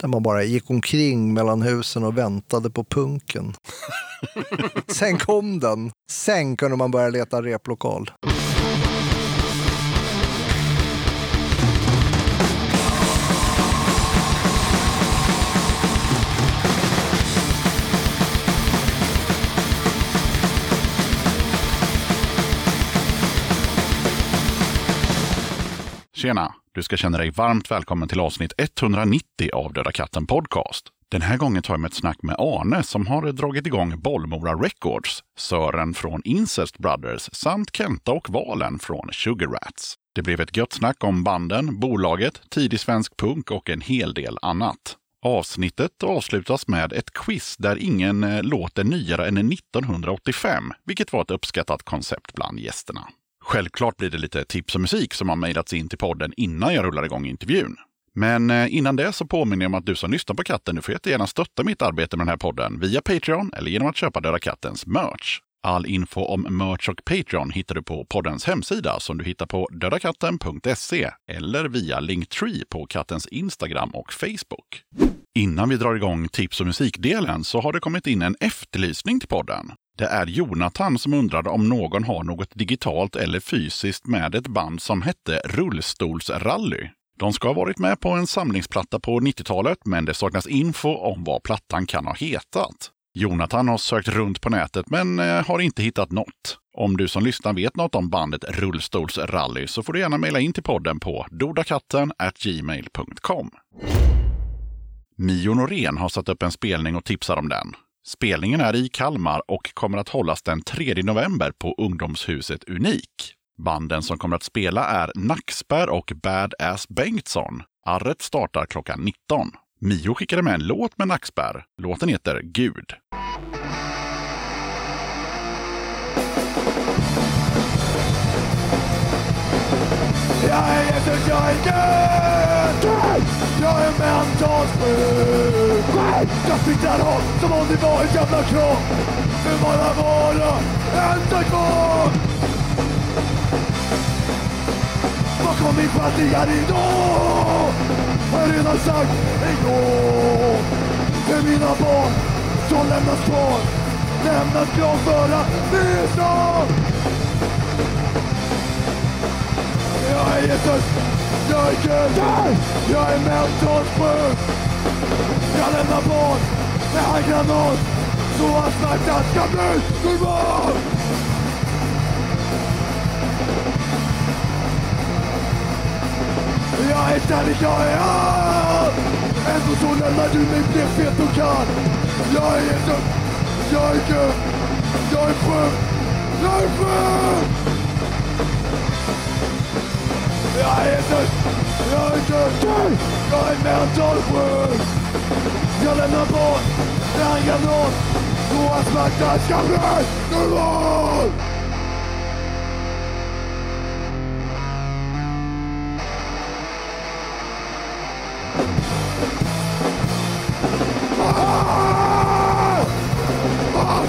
Där man bara gick omkring mellan husen och väntade på punken. Sen kom den. Sen kunde man börja leta replokal. Tjena! Du ska känna dig varmt välkommen till avsnitt 190 av Döda katten Podcast. Den här gången tar jag med ett snack med Arne som har dragit igång Bollmora Records, Sören från Incest Brothers samt Kenta och Valen från Sugar Rats. Det blev ett gött snack om banden, bolaget, tidig svensk punk och en hel del annat. Avsnittet avslutas med ett quiz där ingen låt låter nyare än 1985, vilket var ett uppskattat koncept bland gästerna. Självklart blir det lite tips och musik som har mejlats in till podden innan jag rullar igång intervjun. Men eh, innan det så påminner jag om att du som lyssnar på katten, du får jättegärna stötta mitt arbete med den här podden via Patreon eller genom att köpa Döda Kattens merch. All info om merch och Patreon hittar du på poddens hemsida som du hittar på dödakatten.se eller via Linktree på kattens Instagram och Facebook. Innan vi drar igång tips och musikdelen så har det kommit in en efterlysning till podden. Det är Jonathan som undrade om någon har något digitalt eller fysiskt med ett band som hette Rullstolsrally. De ska ha varit med på en samlingsplatta på 90-talet, men det saknas info om vad plattan kan ha hetat. Jonathan har sökt runt på nätet men eh, har inte hittat något. Om du som lyssnar vet något om bandet Rullstolsrally så får du gärna mejla in till podden på dodakatten gmail.com. Mio Norén har satt upp en spelning och tipsar om den. Spelningen är i Kalmar och kommer att hållas den 3 november på ungdomshuset Unik. Banden som kommer att spela är Nackspär och Badass Bengtsson. Arret startar klockan 19. Mio skickade med en låt med Nackspär. Låten heter Gud. Jag är Jesus, jag är Gud! Jag är mentalt sjuk! Jag flyttar om som om det var en jävla kropp! Vill bara vara ensam kvar! Vad kom min fattiga idag? Har jag redan sagt igår? För mina barn som lämnas kvar Lämnas gravföra visa jag är Jesus, jag är Gud, jag är mentalt sjuk. Jag lämnar barn med handgranat så att smärtan ska bli normal. Jag är ständig, jag är allt. Ändå så lämnar du mig blekfet och kall. Jag är Jesus, jag är Gud, jag är sjuk, jag är sjuk. Jag är död, jag är död, jag är mentalt sjuk. Jag lämnar barn med en granat så att smärtan ska bli normal. Ah! Ah!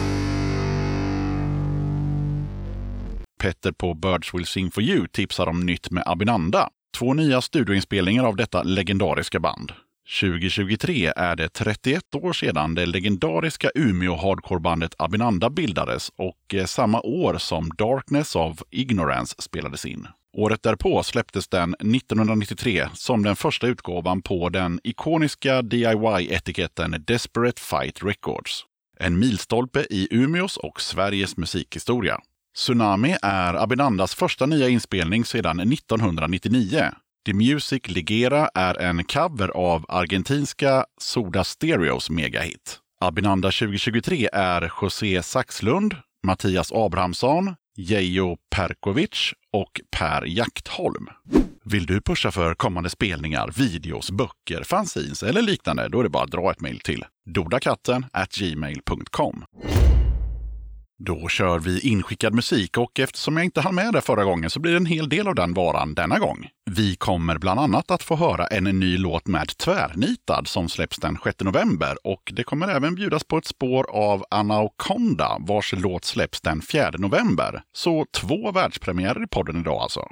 Petter på Birds Will Sing For You tipsar om nytt med Abinanda. Två nya studioinspelningar av detta legendariska band. 2023 är det 31 år sedan det legendariska Umeå hardcorebandet Abinanda bildades och eh, samma år som Darkness of Ignorance spelades in. Året därpå släpptes den 1993 som den första utgåvan på den ikoniska DIY-etiketten Desperate Fight Records. En milstolpe i Umeås och Sveriges musikhistoria. Tsunami är Abinandas första nya inspelning sedan 1999. The Music Ligera är en cover av argentinska Soda Stereos megahit. Abinanda 2023 är José Saxlund, Mattias Abrahamsson, Jejo Perkovic och Per Jaktholm. Vill du pusha för kommande spelningar, videos, böcker, fanzines eller liknande? Då är det bara att dra ett mejl till dodakatten gmail.com. Då kör vi inskickad musik och eftersom jag inte hann med det förra gången så blir det en hel del av den varan denna gång. Vi kommer bland annat att få höra en ny låt med Tvärnitad som släpps den 6 november och det kommer även bjudas på ett spår av Anaconda vars låt släpps den 4 november. Så två världspremiärer i podden idag alltså.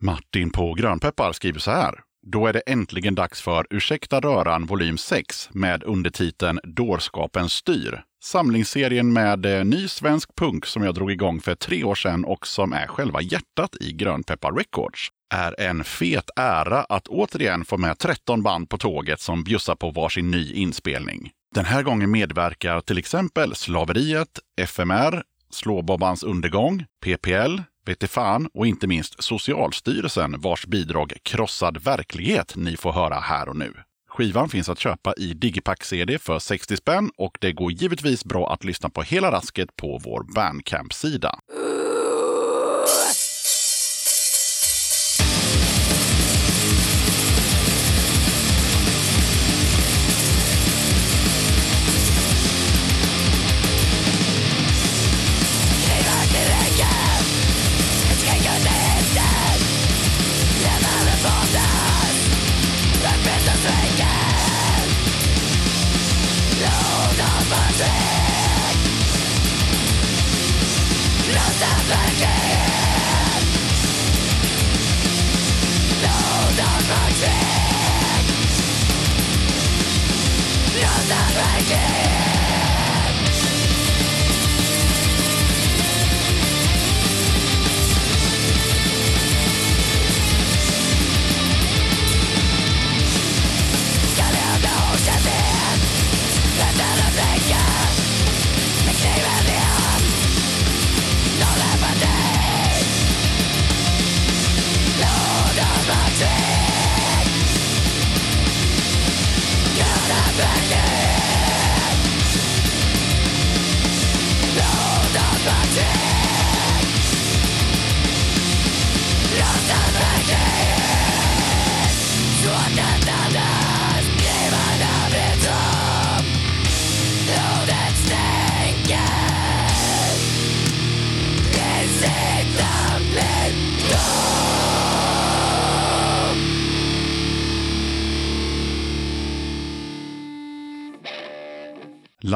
Martin på Grönpeppar skriver så här. Då är det äntligen dags för Ursäkta röran volym 6 med undertiteln Dårskapen styr. Samlingsserien med eh, ny svensk punk som jag drog igång för tre år sedan och som är själva hjärtat i Grönpeppar Records. Är en fet ära att återigen få med 13 band på tåget som bjussar på varsin ny inspelning. Den här gången medverkar till exempel Slaveriet, FMR, Slåbobbans undergång, PPL, vete fan och inte minst Socialstyrelsen vars bidrag Krossad verklighet ni får höra här och nu. Skivan finns att köpa i Digipack-CD för 60 spänn och det går givetvis bra att lyssna på hela rasket på vår Bandcamp-sida.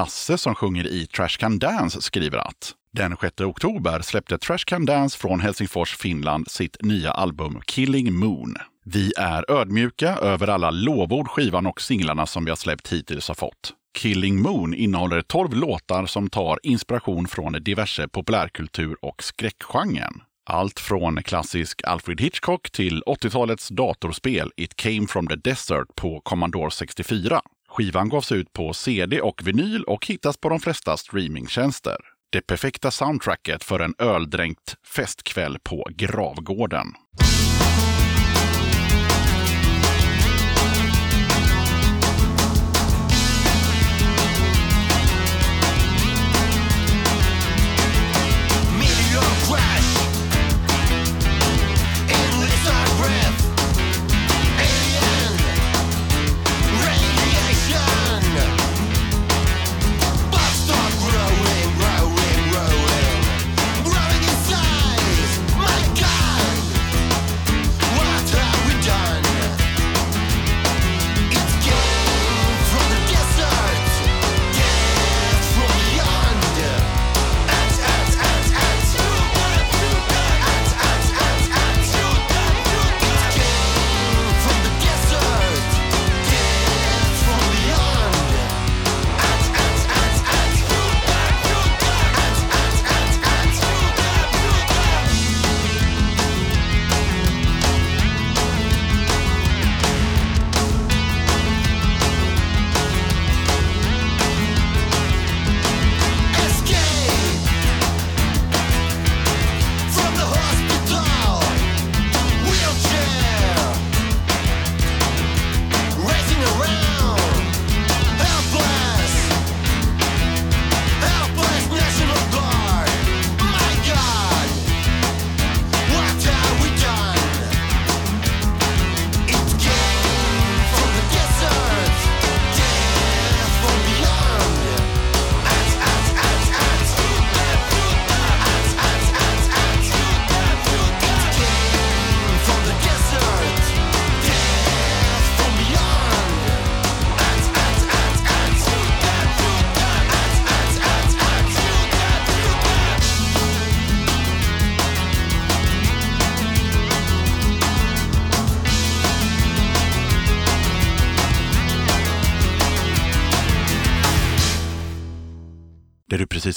Lasse som sjunger i Trash Can Dance skriver att den 6 oktober släppte Trash Can Dance från Helsingfors, Finland sitt nya album Killing Moon. Vi är ödmjuka över alla lovord skivan och singlarna som vi har släppt hittills har fått. Killing Moon innehåller 12 låtar som tar inspiration från diverse populärkultur och skräckgenren. Allt från klassisk Alfred Hitchcock till 80-talets datorspel It came from the desert på Commodore 64. Skivan gavs ut på CD och vinyl och hittas på de flesta streamingtjänster. Det perfekta soundtracket för en öldränkt festkväll på Gravgården.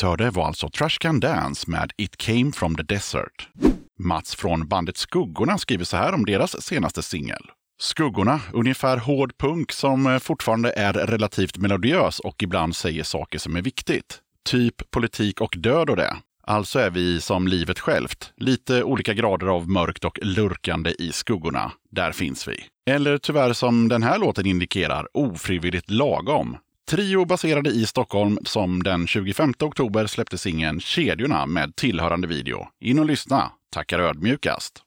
Hörde var alltså Trash Can Dance med It Came From The Desert. Mats från bandet Skuggorna skriver så här om deras senaste singel. Skuggorna, ungefär hård punk som eh, fortfarande är relativt melodiös och ibland säger saker som är viktigt. Typ politik och död och det. Alltså är vi som livet självt, lite olika grader av mörkt och lurkande i skuggorna. Där finns vi. Eller tyvärr som den här låten indikerar, ofrivilligt lagom. Trio baserade i Stockholm som den 25 oktober släppte singeln Kedjorna med tillhörande video. In och lyssna. Tackar ödmjukast.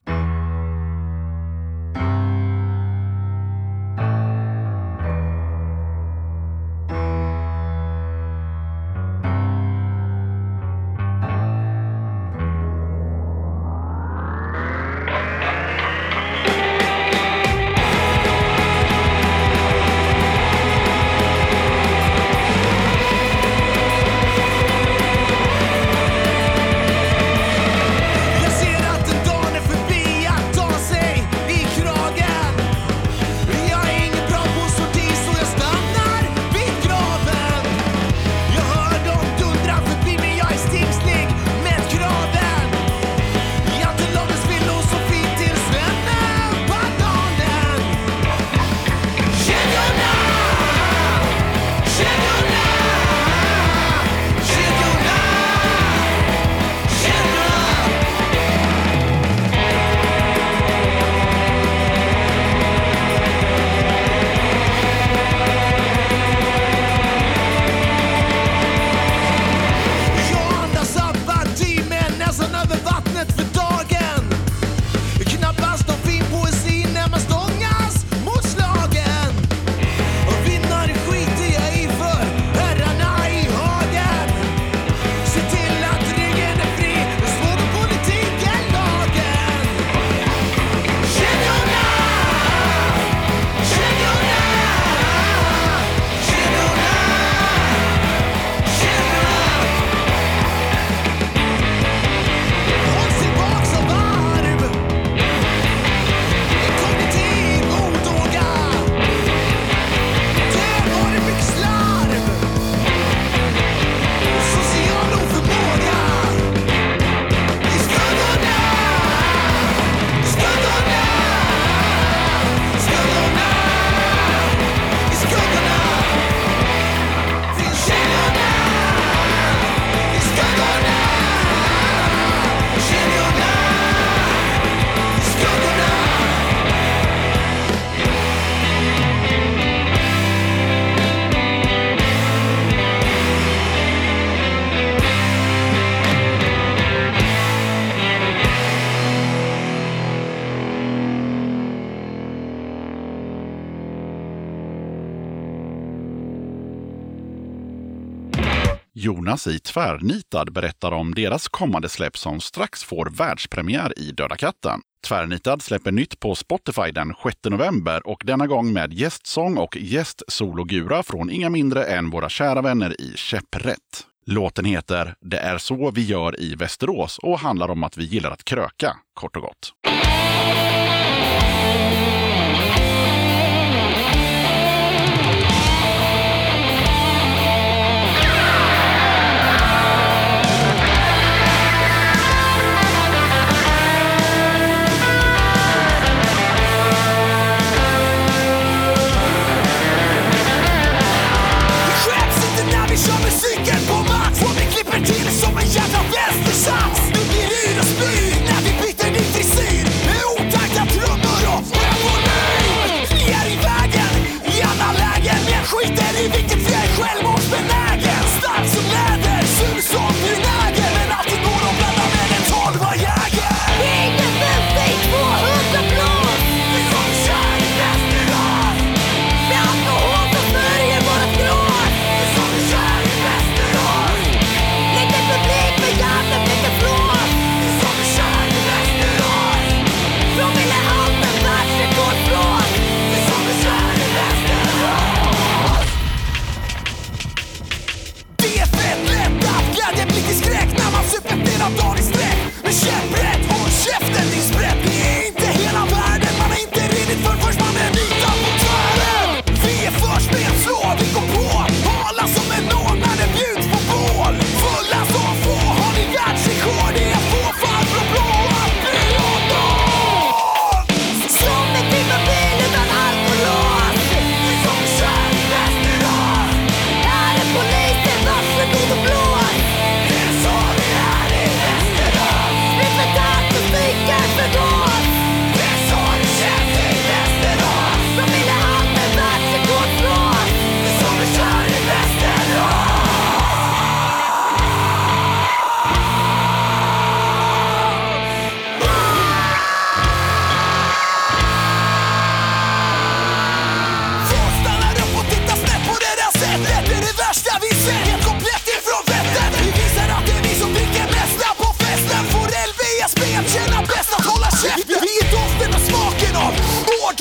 Finnas i Tvärnitad berättar om deras kommande släpp som strax får världspremiär i Döda katten. Tvärnitad släpper nytt på Spotify den 6 november och denna gång med gästsång och gästsologura från inga mindre än våra kära vänner i Käpprätt. Låten heter Det är så vi gör i Västerås och handlar om att vi gillar att kröka, kort och gott.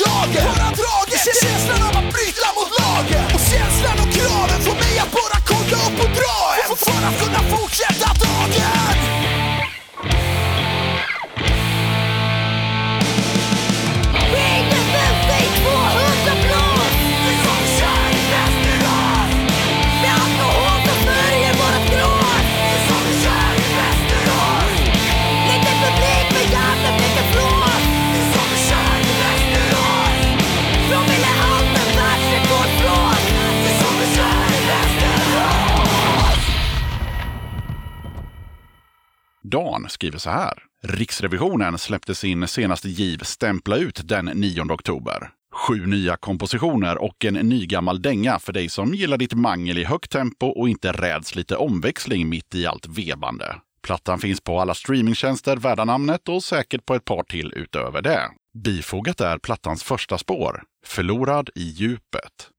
dragen, bara dragen Känslan av att bryta mot lagen. Och känslan och kraven får mig att bara kolla upp och dra en. För att kunna fortsätta dagen. skriver så här. Riksrevisionen släppte sin senaste giv Stämpla ut den 9 oktober. Sju nya kompositioner och en nygammal dänga för dig som gillar ditt mangel i högt tempo och inte räds lite omväxling mitt i allt vebande. Plattan finns på alla streamingtjänster värda namnet och säkert på ett par till utöver det. Bifogat är plattans första spår, Förlorad i djupet.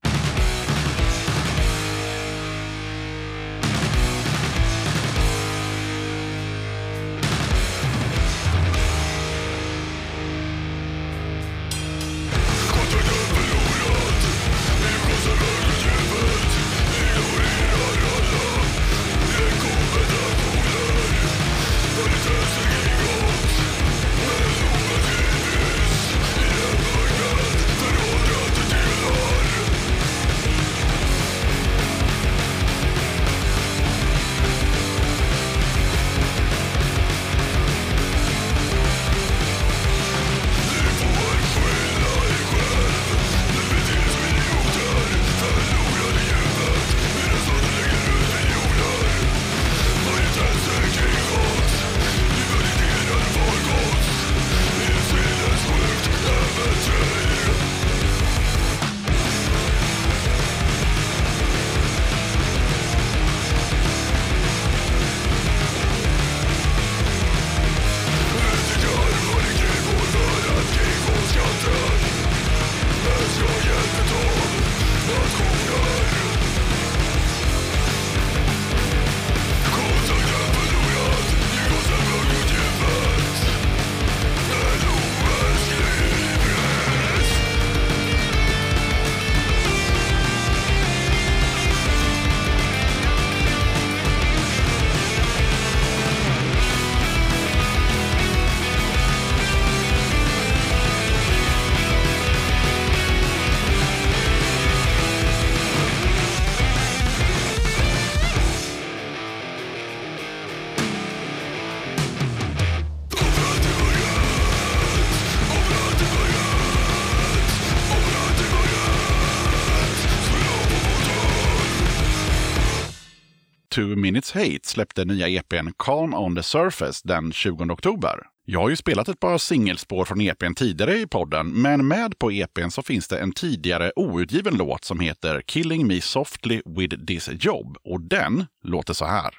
Two Minutes Hate släppte nya EPn Calm on the Surface den 20 oktober. Jag har ju spelat ett par singelspår från EPn tidigare i podden, men med på EPn så finns det en tidigare outgiven låt som heter Killing Me Softly With This Job och den låter så här.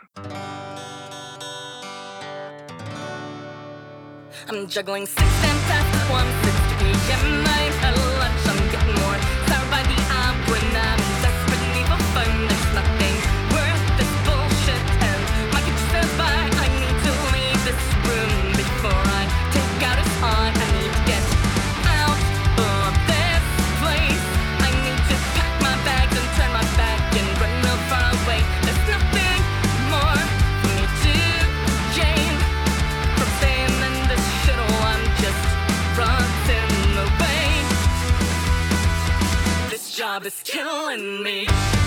I'm juggling six and one, six to be in my job is killing me.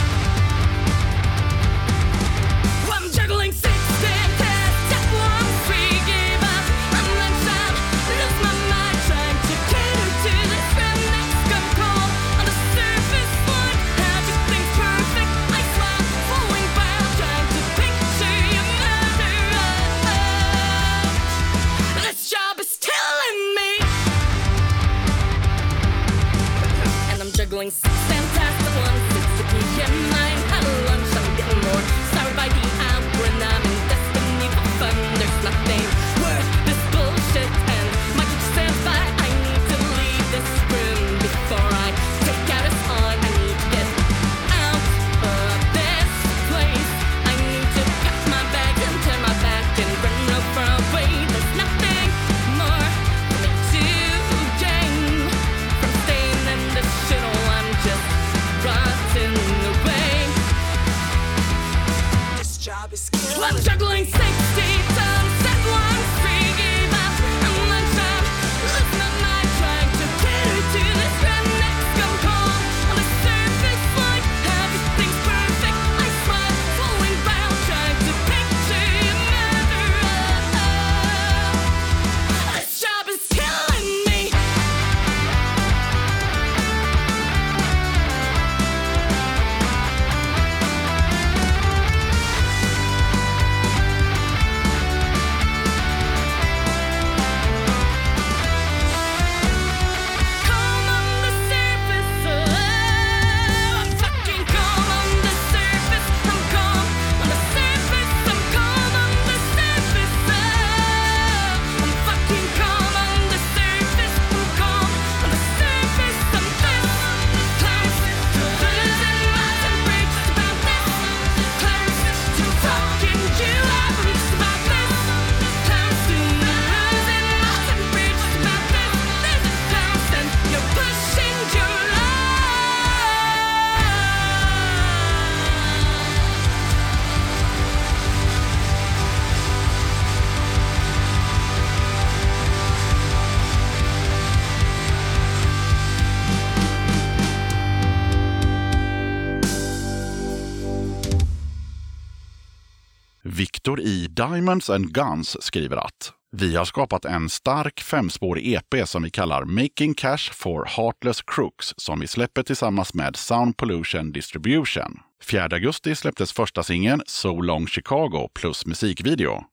Diamonds and Guns skriver att vi har skapat en stark femspårig EP som vi kallar Making Cash for Heartless Crooks som vi släpper tillsammans med Sound Pollution Distribution. 4 augusti släpptes första singeln So Long Chicago plus musikvideo.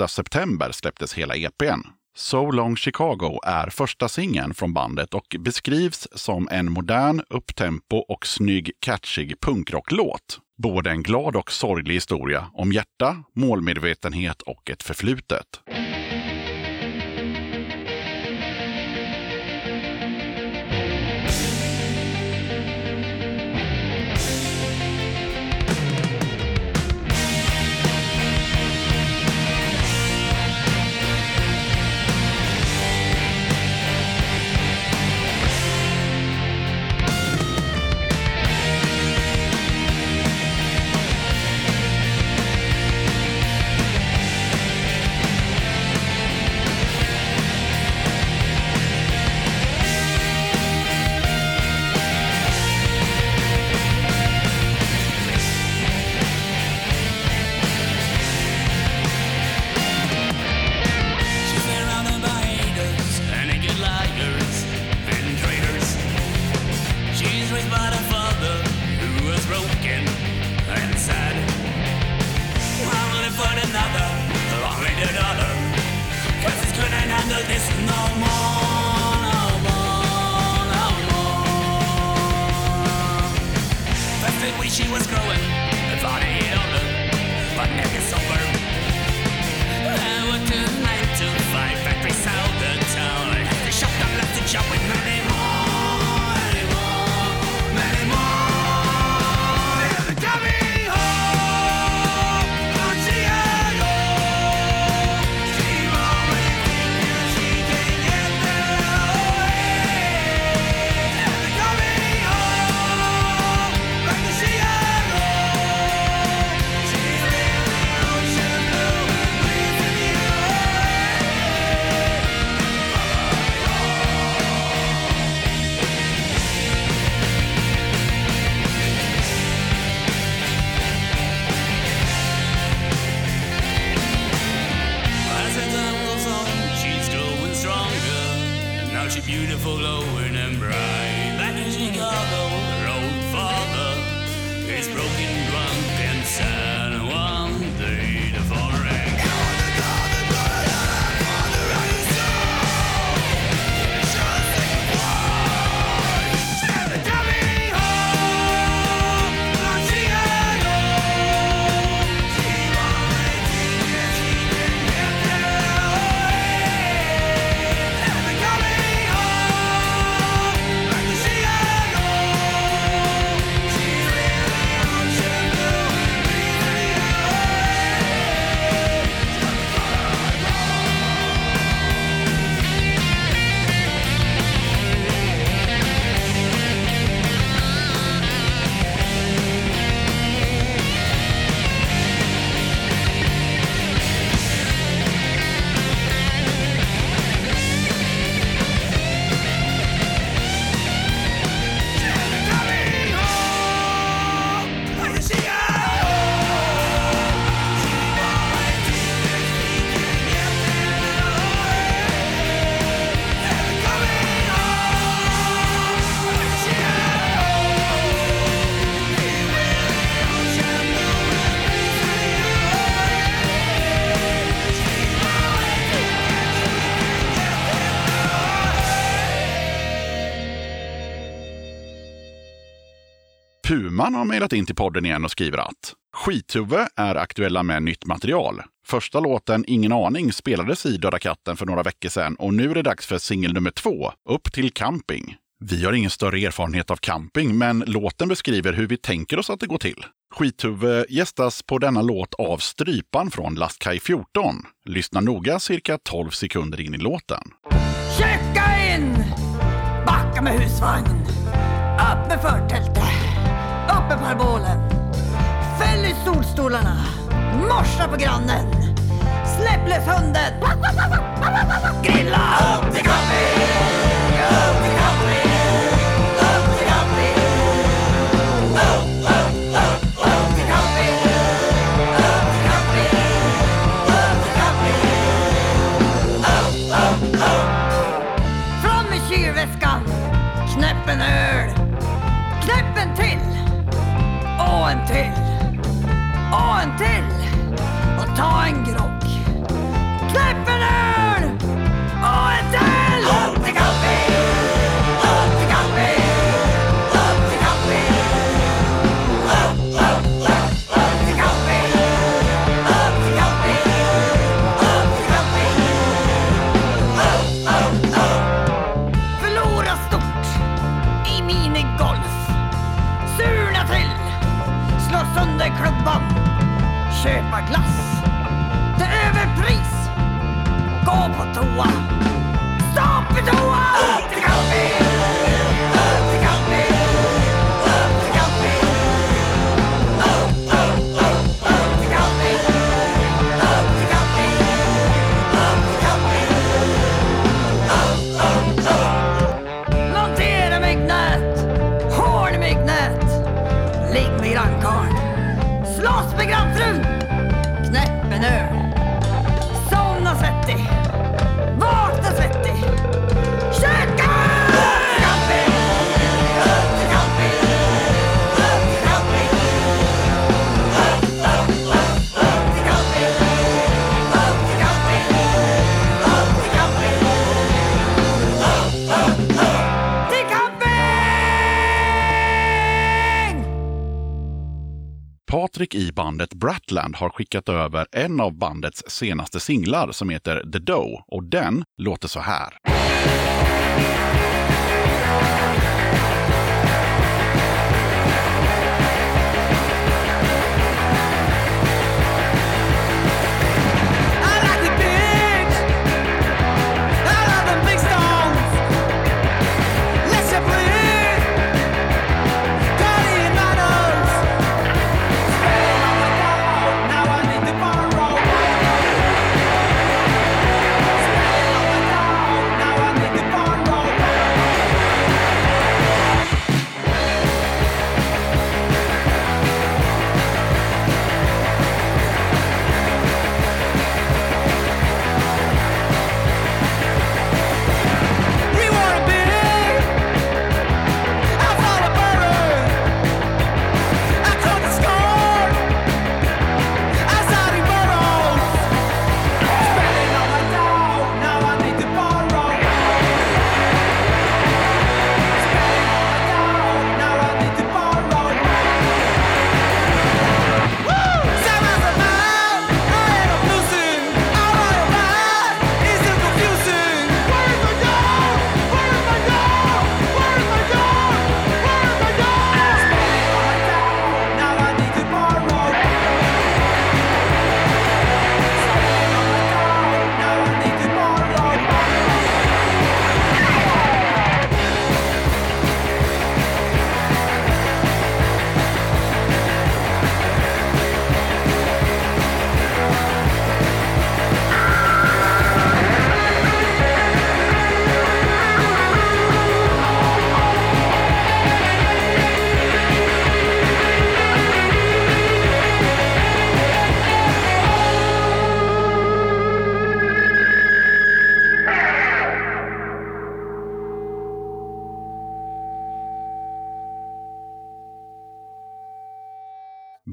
1 september släpptes hela EPn. So Long Chicago är första singeln från bandet och beskrivs som en modern, upptempo och snygg, catchig punkrocklåt. Både en glad och sorglig historia om hjärta, målmedvetenhet och ett förflutet. Puman har mejlat in till podden igen och skriver att Skithuvud är aktuella med nytt material. Första låten Ingen aning spelades i Döda katten för några veckor sedan och nu är det dags för singel nummer två, Upp till camping. Vi har ingen större erfarenhet av camping, men låten beskriver hur vi tänker oss att det går till. Skithuvud gästas på denna låt av Strypan från Lastkaj 14. Lyssna noga cirka 12 sekunder in i låten. Checka in! Backa med husvagn. Upp med förtältet. Med parabolen. Fäll i solstolarna. Morsa på grannen. Släpp lös hunden. Grilla! Upp till kaffet. till och ta en Ligg med grannkarln. Slåss med grannfrun! Patrik i bandet Bratland har skickat över en av bandets senaste singlar som heter The Doe och den låter så här.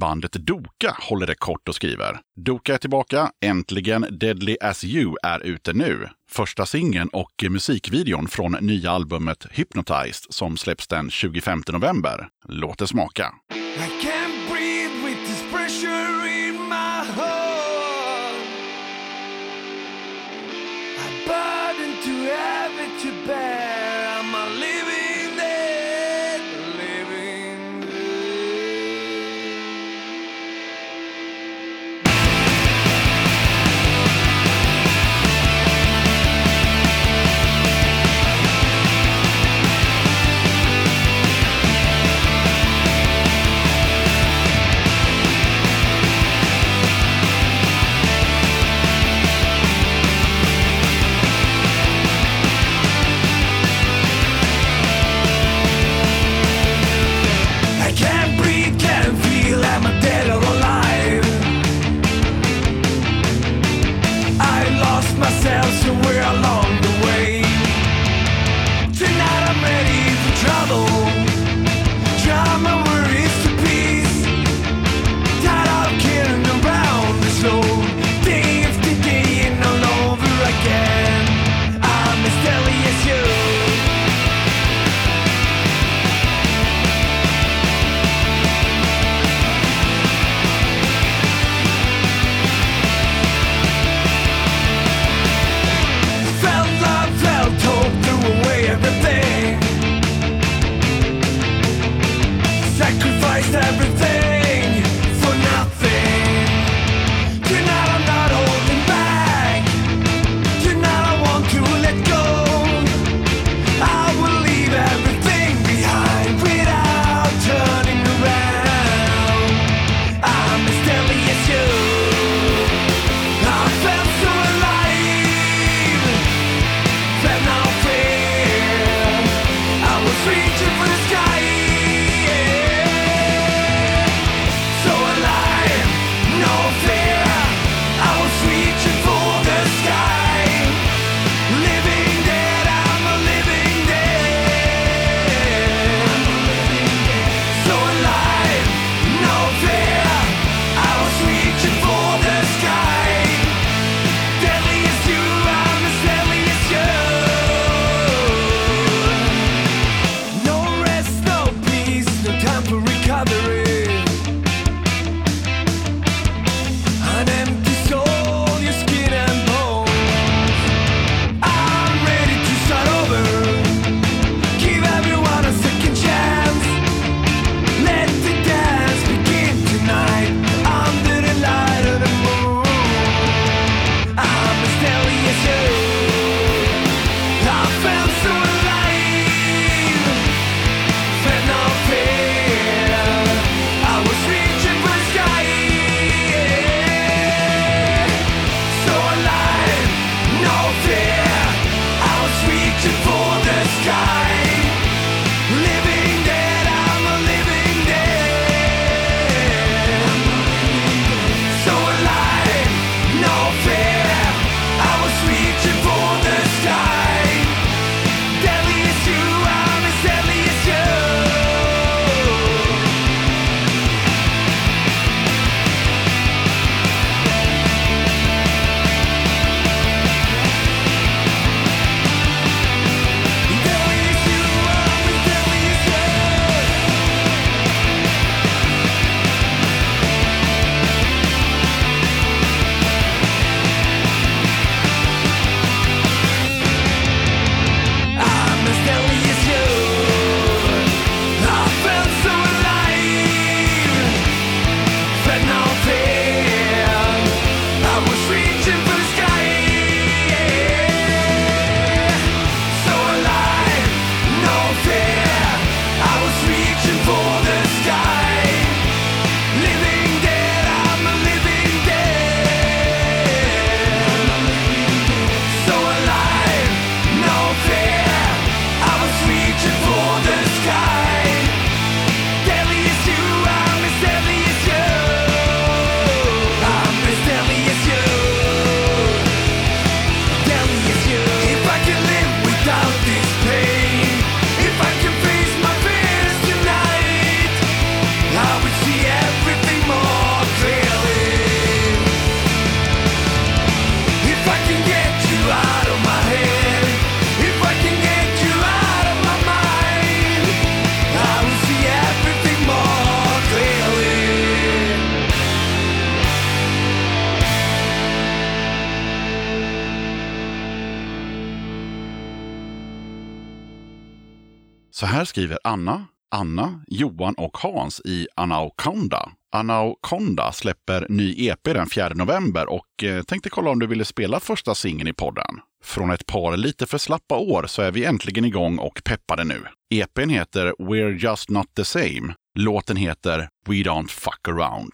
bandet Doka håller det kort och skriver. Doka är tillbaka. Äntligen Deadly As You är ute nu. Första singeln och musikvideon från nya albumet Hypnotized som släpps den 25 november. Låt det smaka! här skriver Anna, Anna, Johan och Hans i Anaconda. Anaconda släpper ny EP den 4 november och eh, tänkte kolla om du ville spela första singeln i podden. Från ett par lite för slappa år så är vi äntligen igång och peppade nu. EPn heter We're Just Not The Same. Låten heter We Don't Fuck Around.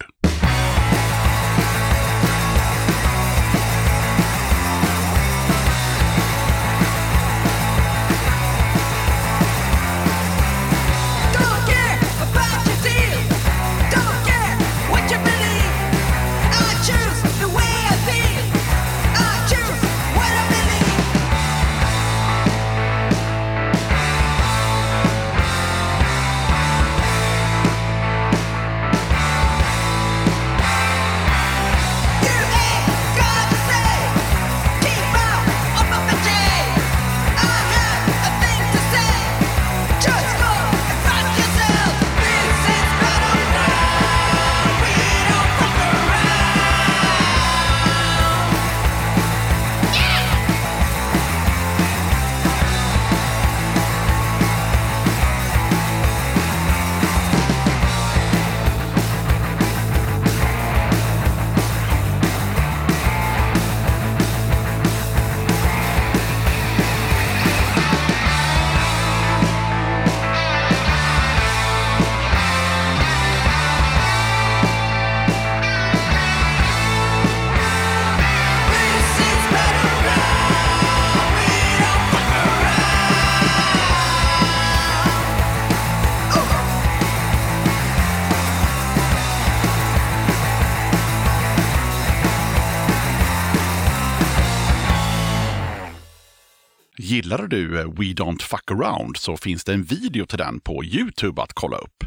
Gillar du eh, We Don't Fuck Around så finns det en video till den på Youtube att kolla upp.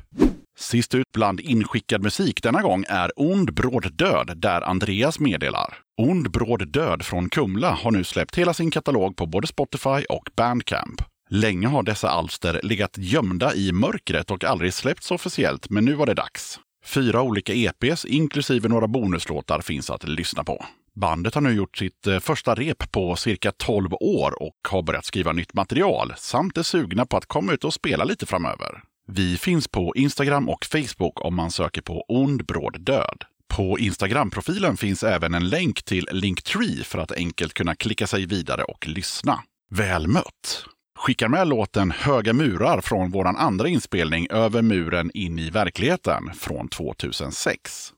Sist ut bland inskickad musik denna gång är Ond bråd död där Andreas meddelar. Ond bråd död från Kumla har nu släppt hela sin katalog på både Spotify och Bandcamp. Länge har dessa alster legat gömda i mörkret och aldrig släppts officiellt, men nu var det dags. Fyra olika EPs, inklusive några bonuslåtar, finns att lyssna på. Bandet har nu gjort sitt eh, första rep på cirka 12 år och har börjat skriva nytt material samt är sugna på att komma ut och spela lite framöver. Vi finns på Instagram och Facebook om man söker på Ond bråd död. På Instagram-profilen finns även en länk till Linktree för att enkelt kunna klicka sig vidare och lyssna. Väl mött! Skickar med låten Höga murar från vår andra inspelning Över muren in i verkligheten från 2006.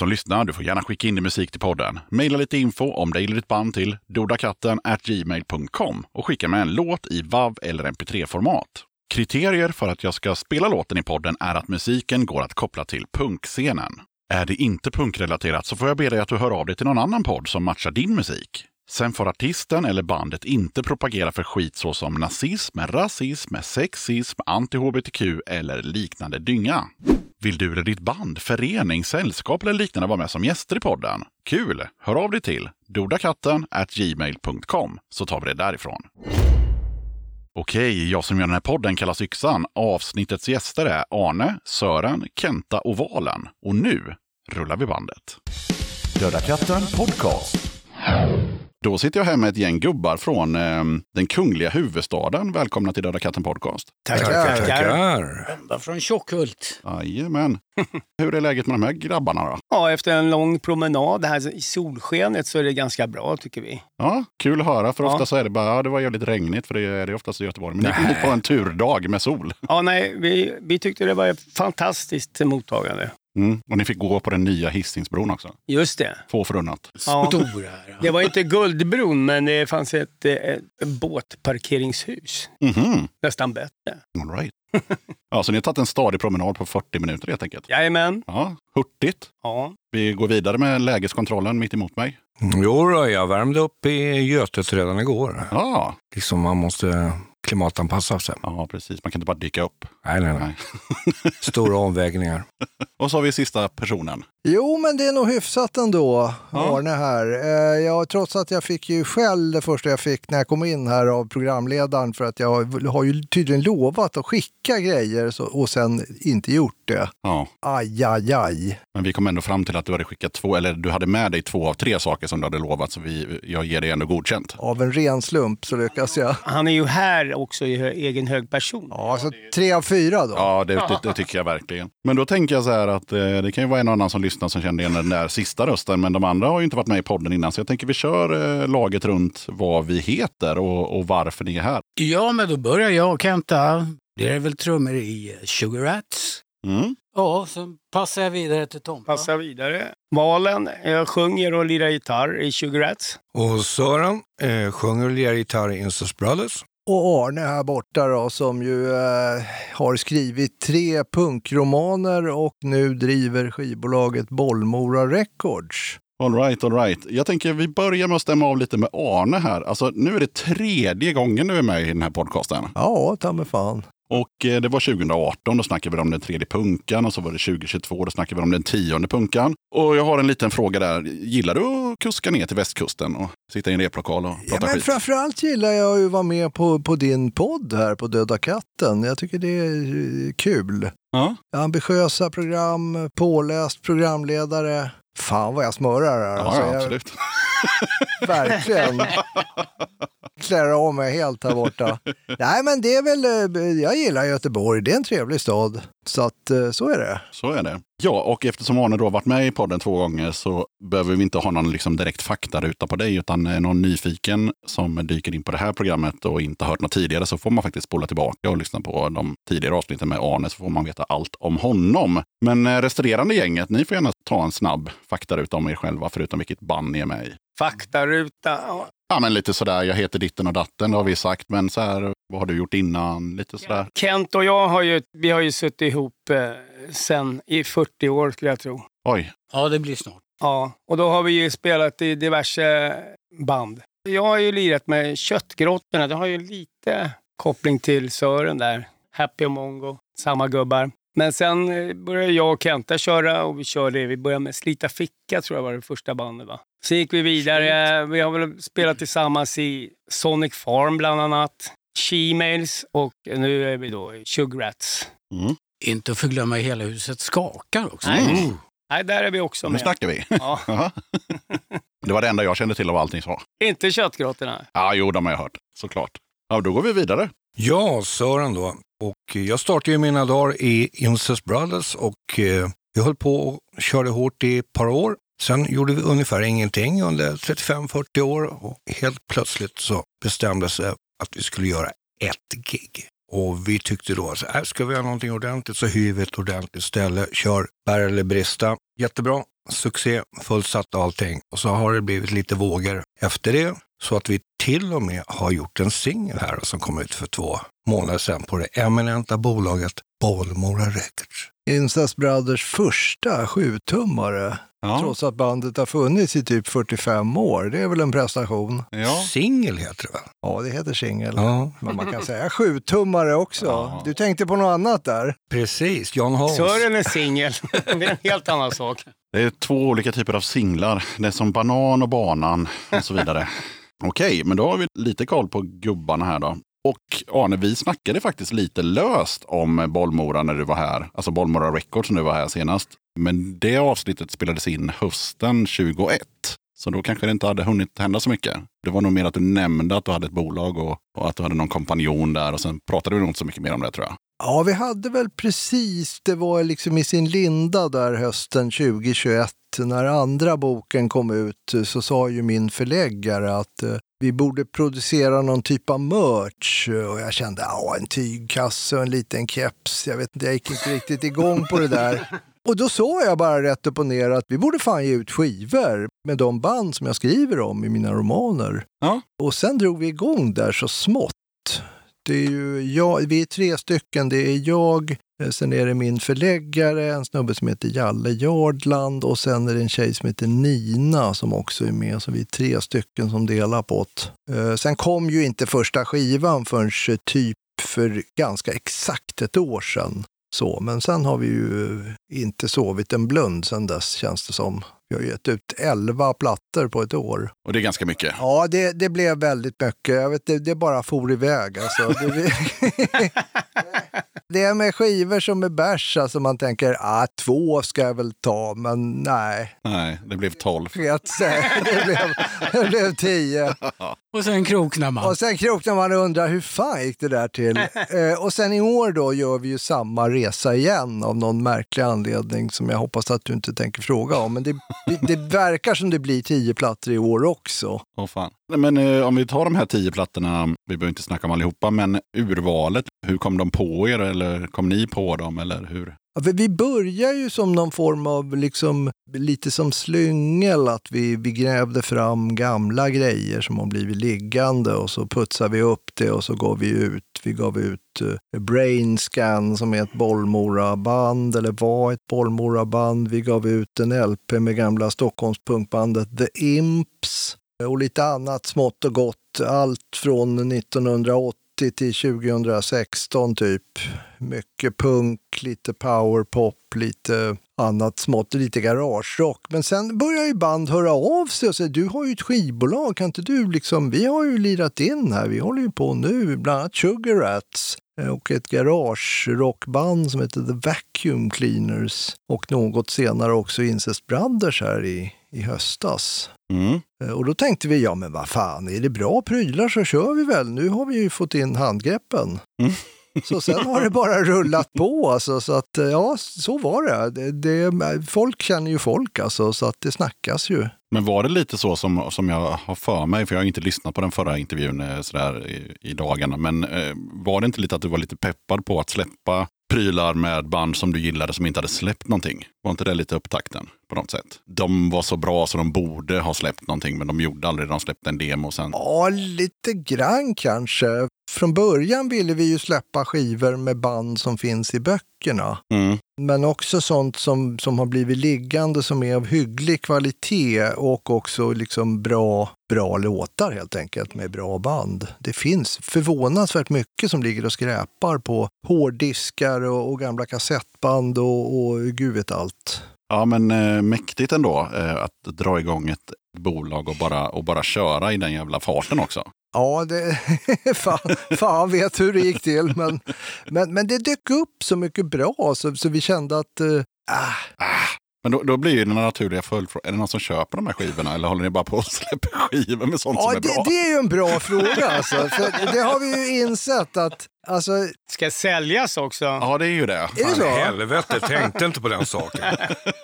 Som lyssnar, du får gärna skicka in din musik till podden. Maila lite info om dig eller ditt band till dodakatten gmail.com och skicka med en låt i WAV eller MP3-format. Kriterier för att jag ska spela låten i podden är att musiken går att koppla till punkscenen. Är det inte punkrelaterat så får jag be dig att du hör av dig till någon annan podd som matchar din musik. Sen får artisten eller bandet inte propagera för skit såsom nazism, rasism, sexism, anti-hbtq eller liknande dynga. Vill du eller ditt band, förening, sällskap eller liknande vara med som gäster i podden? Kul! Hör av dig till dodakatten gmail.com så tar vi det därifrån. Okej, jag som gör den här podden kallas Yxan. Avsnittets gäster är Arne, Sören, Kenta och Valen. Och nu rullar vi bandet. Döda katten podcast. Då sitter jag här med ett gäng gubbar från eh, den kungliga huvudstaden. Välkomna till Döda katten podcast. Tackar. Tackar. Ända från Tjockhult. Jajamän. Hur är läget med de här grabbarna då? Ja, efter en lång promenad här i solskenet så är det ganska bra tycker vi. Ja, kul att höra. För Ja. ofta så är det bara, ja det var jävligt regnigt för det är det oftast i Göteborg. Men ni hit på en turdag med sol. Ja, nej, vi, vi tyckte det var ett fantastiskt mottagande. Mm. Och ni fick gå på den nya Hisingsbron också. Just det. Få förunnat. Ja. Stora här. Det var inte Guldbron, men det fanns ett, eh, ett båtparkeringshus. Mhm, Nästan bättre. all right. ja, så ni har tagit en stadig promenad på 40 minuter helt enkelt. Jajamän. Ja, hurtigt. Ja. Vi går vidare med lägeskontrollen mitt emot mig. Jo då, jag värmde upp i Götet redan igår. Ja, Liksom man måste klimatanpassa sig. Ja, precis. Man kan inte bara dyka upp. Nej, nej, nej. Stora omvägningar. Och så har vi sista personen. Jo, men det är nog hyfsat ändå, Ja. Arne här. Eh, jag, trots att jag fick ju skäll det första jag fick när jag kom in här av programledaren för att jag har ju tydligen lovat att skicka grejer så, och sen inte gjort det. Ja, Aj, aj, aj. men vi kom ändå fram till att du hade skickat två, eller du hade med dig två av tre saker som du hade lovat, så vi, jag ger dig ändå godkänt. Av en ren slump så lyckas jag. Han är ju här också i hö- egen hög person. Ja, så tre av fyra då. Ja, det, det, det tycker jag verkligen. Men då tänker jag så här att eh, det kan ju vara en annan som lyssnar som kände igen den där sista rösten, men de andra har ju inte varit med i podden innan, så jag tänker vi kör eh, laget runt vad vi heter och, och varför ni är här. Ja, men då börjar jag och Kenta. Det är väl trummor i eh, Sugar Rats. Mm. Ja, sen passar jag vidare till Tompa. Passa vidare. Valen, jag sjunger och lirar gitarr i Sugar Rats. Och Sören eh, sjunger och lirar gitarr i Incest Brothers. Och Arne här borta då som ju eh, har skrivit tre punkromaner och nu driver skivbolaget Bollmora Records. All right, all right. Jag tänker vi börjar med att stämma av lite med Arne här. Alltså, nu är det tredje gången du är med i den här podcasten. Ja, ta mig fan. Och eh, det var 2018, då snackade vi om den tredje punkan. Och så var det 2022, då snackade vi om den tionde punkan. Och jag har en liten fråga där. Gillar du att kuska ner till västkusten och sitta i en replokal och Ja, prata men skit? framförallt gillar jag ju att vara med på, på din podd här på Döda katten. Jag tycker det är eh, kul. Ja. Ambitiösa program, påläst programledare. Fan vad jag smörar här. Ja, alltså, ja, jag, absolut. verkligen. Klär av mig helt här borta. Nej men det är väl, eh, jag gillar Göteborg. Det är en trevlig stad. Så att eh, så är det. Så är det. Ja, och eftersom Arne då har varit med i podden två gånger så behöver vi inte ha någon liksom direkt faktaruta på dig, utan är någon nyfiken som dyker in på det här programmet och inte hört något tidigare så får man faktiskt spola tillbaka och lyssna på de tidigare avsnitten med Arne så får man veta allt om honom. Men eh, resterande gänget, ni får gärna ta en snabb faktaruta om er själva, förutom vilket band ni är med i. Faktaruta. Ja, men lite sådär, jag heter ditten och datten, det har vi sagt, men så här, vad har du gjort innan? Lite sådär. Kent och jag har ju, vi har ju suttit ihop eh, sen i 40 år skulle jag tro. Oj, Ja, det blir snart. Ja, och då har vi ju spelat i diverse band. Jag har ju lirat med Köttgrottorna. Det har ju lite koppling till Sören där. Happy och Mongo, samma gubbar. Men sen eh, började jag och Kenta köra och vi körde, vi började med Slita ficka tror jag var det första bandet va. Sen gick vi vidare, vi har väl spelat tillsammans i Sonic Farm bland annat. She-mails och nu är vi då i Sugrats. mm. Inte att förglömma hela huset skakar också. Nej. Mm. Nej, där är vi också nu med. snackar vi. Ja, det var det enda jag kände till av allt ni sa. inte Köttgrottorna. Ja, jo, de har jag hört, såklart. Ja, då går vi vidare. Ja, Sören då. Och jag startade ju mina dagar i Incest Brothers och eh, vi höll på och körde hårt i ett par år. Sen gjorde vi ungefär ingenting under 35-40 år och helt plötsligt så bestämdes det att vi skulle göra ett gig. Och vi tyckte då att äh, ska vi göra någonting ordentligt så hyr vi ett ordentligt ställe, kör bär eller brista. Jättebra, succé, fullsatt och allting. Och så har det blivit lite vågor efter det. Så att vi till och med har gjort en singel här som kom ut för två månader sedan på det eminenta bolaget Bollmora Records. Incest Brothers första sjutummare. Ja. Trots att bandet har funnits i typ 45 år. Det är väl en prestation? Ja. Singel heter det väl? Ja, det heter singel. Ja, Men man kan säga sjutummare också. Ja. Du tänkte på något annat där? precis. Jan Hans. Sören är singel. det är en helt annan sak. Det är två olika typer av singlar. Det är som banan och banan och så vidare. Okej, men då har vi lite koll på gubbarna här då. Och Arne, vi snackade faktiskt lite löst om Bollmora när du var här. Alltså Bollmora Records när du var här senast. Men det avsnittet spelades in hösten 2021. Så då kanske det inte hade hunnit hända så mycket. Det var nog mer att du nämnde att du hade ett bolag och, och att du hade någon kompanjon där. Och sen pratade vi nog inte så mycket mer om det tror jag. Ja, vi hade väl precis, det var liksom i sin linda där hösten 2021. När andra boken kom ut så sa ju min förläggare att eh, vi borde producera någon typ av merch. Och jag kände, ja en tygkasse och en liten keps. Jag vet inte, jag gick inte riktigt igång på det där. Och då sa jag bara rätt upp och ner att vi borde fan ge ut skivor med de band som jag skriver om i mina romaner. Ja. Och sen drog vi igång där så smått. Det är ju jag, vi är tre stycken. Det är jag, eh, sen är det min förläggare, en snubbe som heter Jalle Jardland och sen är det en tjej som heter Nina som också är med. Så vi är tre stycken som delar på det. Eh, sen kom ju inte första skivan förrän eh, typ för ganska exakt ett år sedan. Så, men sen har vi ju inte sovit en blund sen dess känns det som. Vi har gett ut elva plattor på ett år. Och det är ganska mycket. Ja, det, det blev väldigt mycket. Jag vet, det, det bara for iväg. Alltså. Det, det är med skivor som är bärs, alltså man tänker ah, två ska jag väl ta, men nej. Nej, det blev tolv. Säkert, det blev, det blev tio. Och sen kroknar man. Och sen kroknar man och undrar hur fan gick det där till? eh, och sen i år då gör vi ju samma resa igen av någon märklig anledning som jag hoppas att du inte tänker fråga om. Men det, det verkar som det blir tio plattor i år också. Åh fan. Men eh, om vi tar de här tio plattorna, vi behöver inte snacka om allihopa, men urvalet, hur kom de på er eller kom ni på dem eller hur? Ja, för vi börjar ju som någon form av, liksom, lite som slyngel, att vi, vi grävde fram gamla grejer som har blivit liggande och så putsar vi upp det och så går vi ut. Vi gav ut eh, uh, Brainscan som är ett Bollmora-band, eller var ett Bollmora-band. Vi gav ut en LP med gamla Stockholmspunkbandet The Imps och lite annat smått och gott. Allt från 1980 till 2016 typ. Mycket punk, lite powerpop, lite annat smått, lite garagerock. Men sen börjar ju band höra av sig och säga du har ju ett skivbolag, kan inte du liksom, vi har ju lirat in här, vi håller ju på nu, bland annat Sugar Rats eh, och ett garagerockband som heter The Vacuum Cleaners och något senare också Incest Brothers här i, i höstas. Mm. Eh, Och då tänkte vi, ja men vad fan, är det bra prylar så kör vi väl. Nu har vi ju fått in handgreppen. Mm. Så sen har det bara rullat på alltså, så att eh, ja, så var det. det, det folk känner ju folk alltså, så att det snackas ju. Men var det lite så som, som jag har för mig, för jag har inte lyssnat på den förra intervjun eh, sådär i, i dagarna, men eh, var det inte lite att du var lite peppad på att släppa prylar med band som du gillade som inte hade släppt någonting? Var inte det lite upptakten på något sätt? De var så bra så de borde ha släppt någonting, men de gjorde aldrig det. De släppte en demo sen. Ja, lite grann kanske. Från början ville vi ju släppa skivor med band som finns i böckerna. Mm. Men också sånt som, som har blivit liggande som är av hygglig kvalitet och också liksom bra, bra låtar helt enkelt med bra band. Det finns förvånansvärt mycket som ligger och skräpar på hårddiskar och, och gamla kassettband och, och gud vet allt. Ja, men eh, mäktigt ändå eh, att dra igång ett bolag och bara, och bara köra i den jävla farten också. Ja, det, fan, fan vet hur det gick till. Men, men, men det dök upp så mycket bra så, så vi kände att eh, ah, Men då, då blir ju den naturliga följdfrågan, är det någon som köper de här skivorna eller håller ni bara på att släppa skivor med sånt Ja, som är det, bra? det är ju en bra fråga. Alltså. För det har vi ju insett att... Alltså, Ska säljas också. Ja, det är ju det. är det så? helvete, tänkte inte på den saken.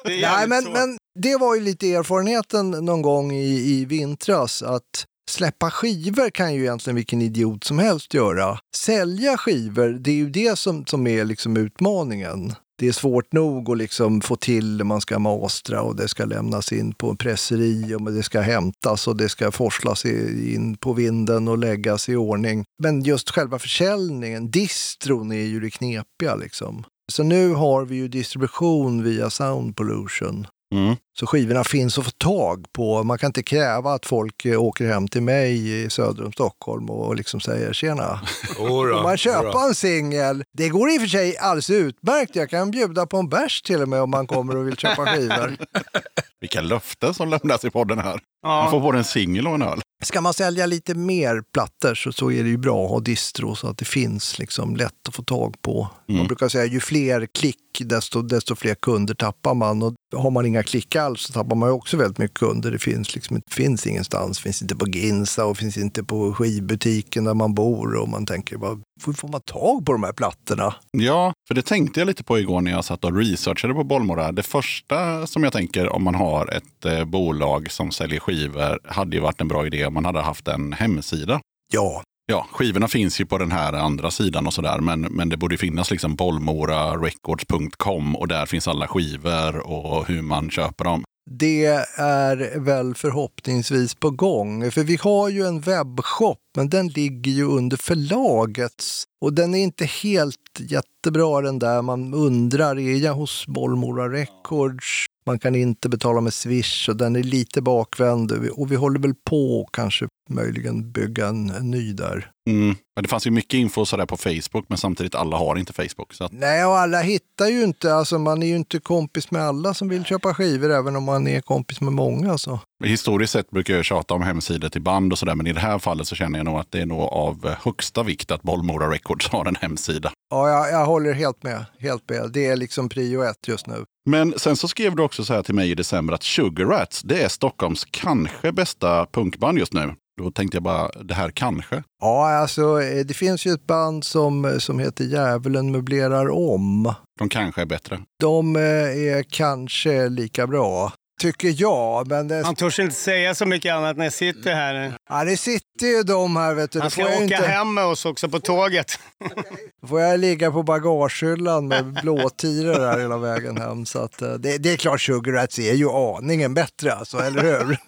Nej, men, men det var ju lite erfarenheten någon gång i, i vintras att släppa skivor kan ju egentligen vilken idiot som helst göra. Sälja skivor, det är ju det som, som är liksom utmaningen. Det är svårt nog att liksom få till det, man ska mastra och det ska lämnas in på en presseri och det ska hämtas och det ska forslas in på vinden och läggas i ordning. Men just själva försäljningen, distron är ju det knepiga liksom. Så nu har vi ju distribution via Sound Pollution. Mm. Så skivorna finns att få tag på. Man kan inte kräva att folk eh, åker hem till mig i söder om Stockholm och liksom säger tjena. Om man köper en singel, det går i och för sig alldeles utmärkt. Jag kan bjuda på en bärs till och med om man kommer och vill köpa skivor. Vilka löften som lämnas i podden här. Man Ja. får både en singel och en öl. Ska man sälja lite mer plattor så, så är det ju bra att ha distro så att det finns liksom lätt att få tag på. Man Mm. brukar säga ju fler klick desto, desto fler kunder tappar man. Och har man inga klick alls så tappar man också väldigt mycket kunder. Det finns, liksom, inte- finns ingenstans. finns inte på Ginsa och finns inte på skivbutiken där man bor. Och man tänker, vad får man tag på de här plattorna? Ja, för det tänkte jag lite på igår när jag satt och researchade på Bollmora. Det första som jag tänker om man har ett eh, bolag som säljer skivor hade ju varit en bra idé om man hade haft en hemsida. Ja, Ja, skivorna finns ju på den här andra sidan och sådär, men, men det borde finnas liksom bollmorarecords.com och där finns alla skivor och hur man köper dem. det är väl förhoppningsvis på gång. För vi har ju en webbshop, men den ligger ju under förlagets. Och den är inte helt jättebra den där. Man undrar, är jag hos Bollmora Records? Man kan inte betala med Swish och den är lite bakvänd. Och vi håller väl på kanske möjligen bygga en, en ny där. Mm. Men det fanns ju mycket info sådär på Facebook, men samtidigt alla har inte Facebook. Så att, Nej, och alla hittar ju inte, alltså man är ju inte kompis med alla som vill köpa skivor, även om man är kompis med många. Så. historiskt sett brukar jag tjata om hemsidor till band och sådär, men i det här fallet så känner jag nog att det är nog av högsta vikt att Bollmora Records har en hemsida. Ja, jag, jag håller helt med, helt med. Det är liksom prio ett just nu. Men sen så skrev du också så här till mig i december att Sugar Rats, det är Stockholms kanske bästa punkband just nu. Då tänkte jag bara, det här kanske. Ja, alltså eh, det finns ju ett band som, som heter Djävulen möblerar om. De kanske är bättre. De eh, är kanske lika bra, tycker jag. Men det, Han törs inte säga så mycket annat när jag sitter här. ja, det sitter ju de här, vet du. Han ska åka inte, hem med oss också på tåget. får jag ligga på bagagehyllan med blåtiror där hela vägen hem. Så att, eh, det, det är klart, Sugar Rats är ju aningen bättre, alltså, eller hur?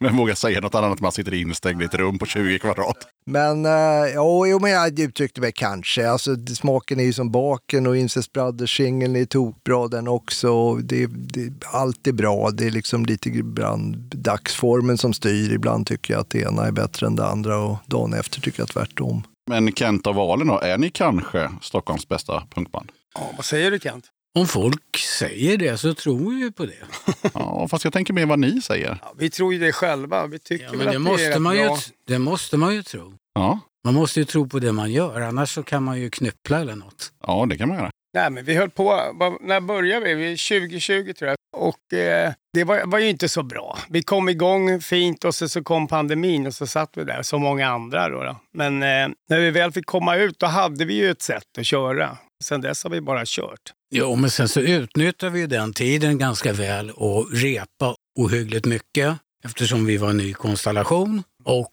Men våga säga något annat att man sitter instängd i ett rum på 20 kvadrat. Men, eh, jo, jo, men jag uttryckte mig kanske. Alltså, smaken är ju som baken och Incest Brothers-singeln är tokbra den också. Det, det, allt är bra. Det är liksom lite grann dagsformen som styr. Ibland tycker jag att det ena är bättre än det andra och dagen efter tycker jag tvärtom. Men Kent och Valen då, är ni kanske Stockholms bästa punkband? Ja, vad säger du Kent? Om folk säger det så tror vi ju på det. Ja, fast jag tänker mer vad ni säger. Ja, vi tror ju det själva. Vi tycker Ja, men det att måste, är man ju, det måste man ju tro. Ja, Man måste ju tro på det man gör, annars så kan man ju knyppla eller något. ja det kan man göra. Nej, men vi höll på, när började vi? 2020 tror jag. Och eh, det var, var ju inte så bra. Vi kom igång fint och så, så kom pandemin och så satt vi där som många andra. Då, då. Men eh, när vi väl fick komma ut då hade vi ju ett sätt att köra. Sen dess har vi bara kört. Jo, men sen så utnyttjade vi ju den tiden ganska väl och repa ohyggligt mycket eftersom vi var en ny konstellation och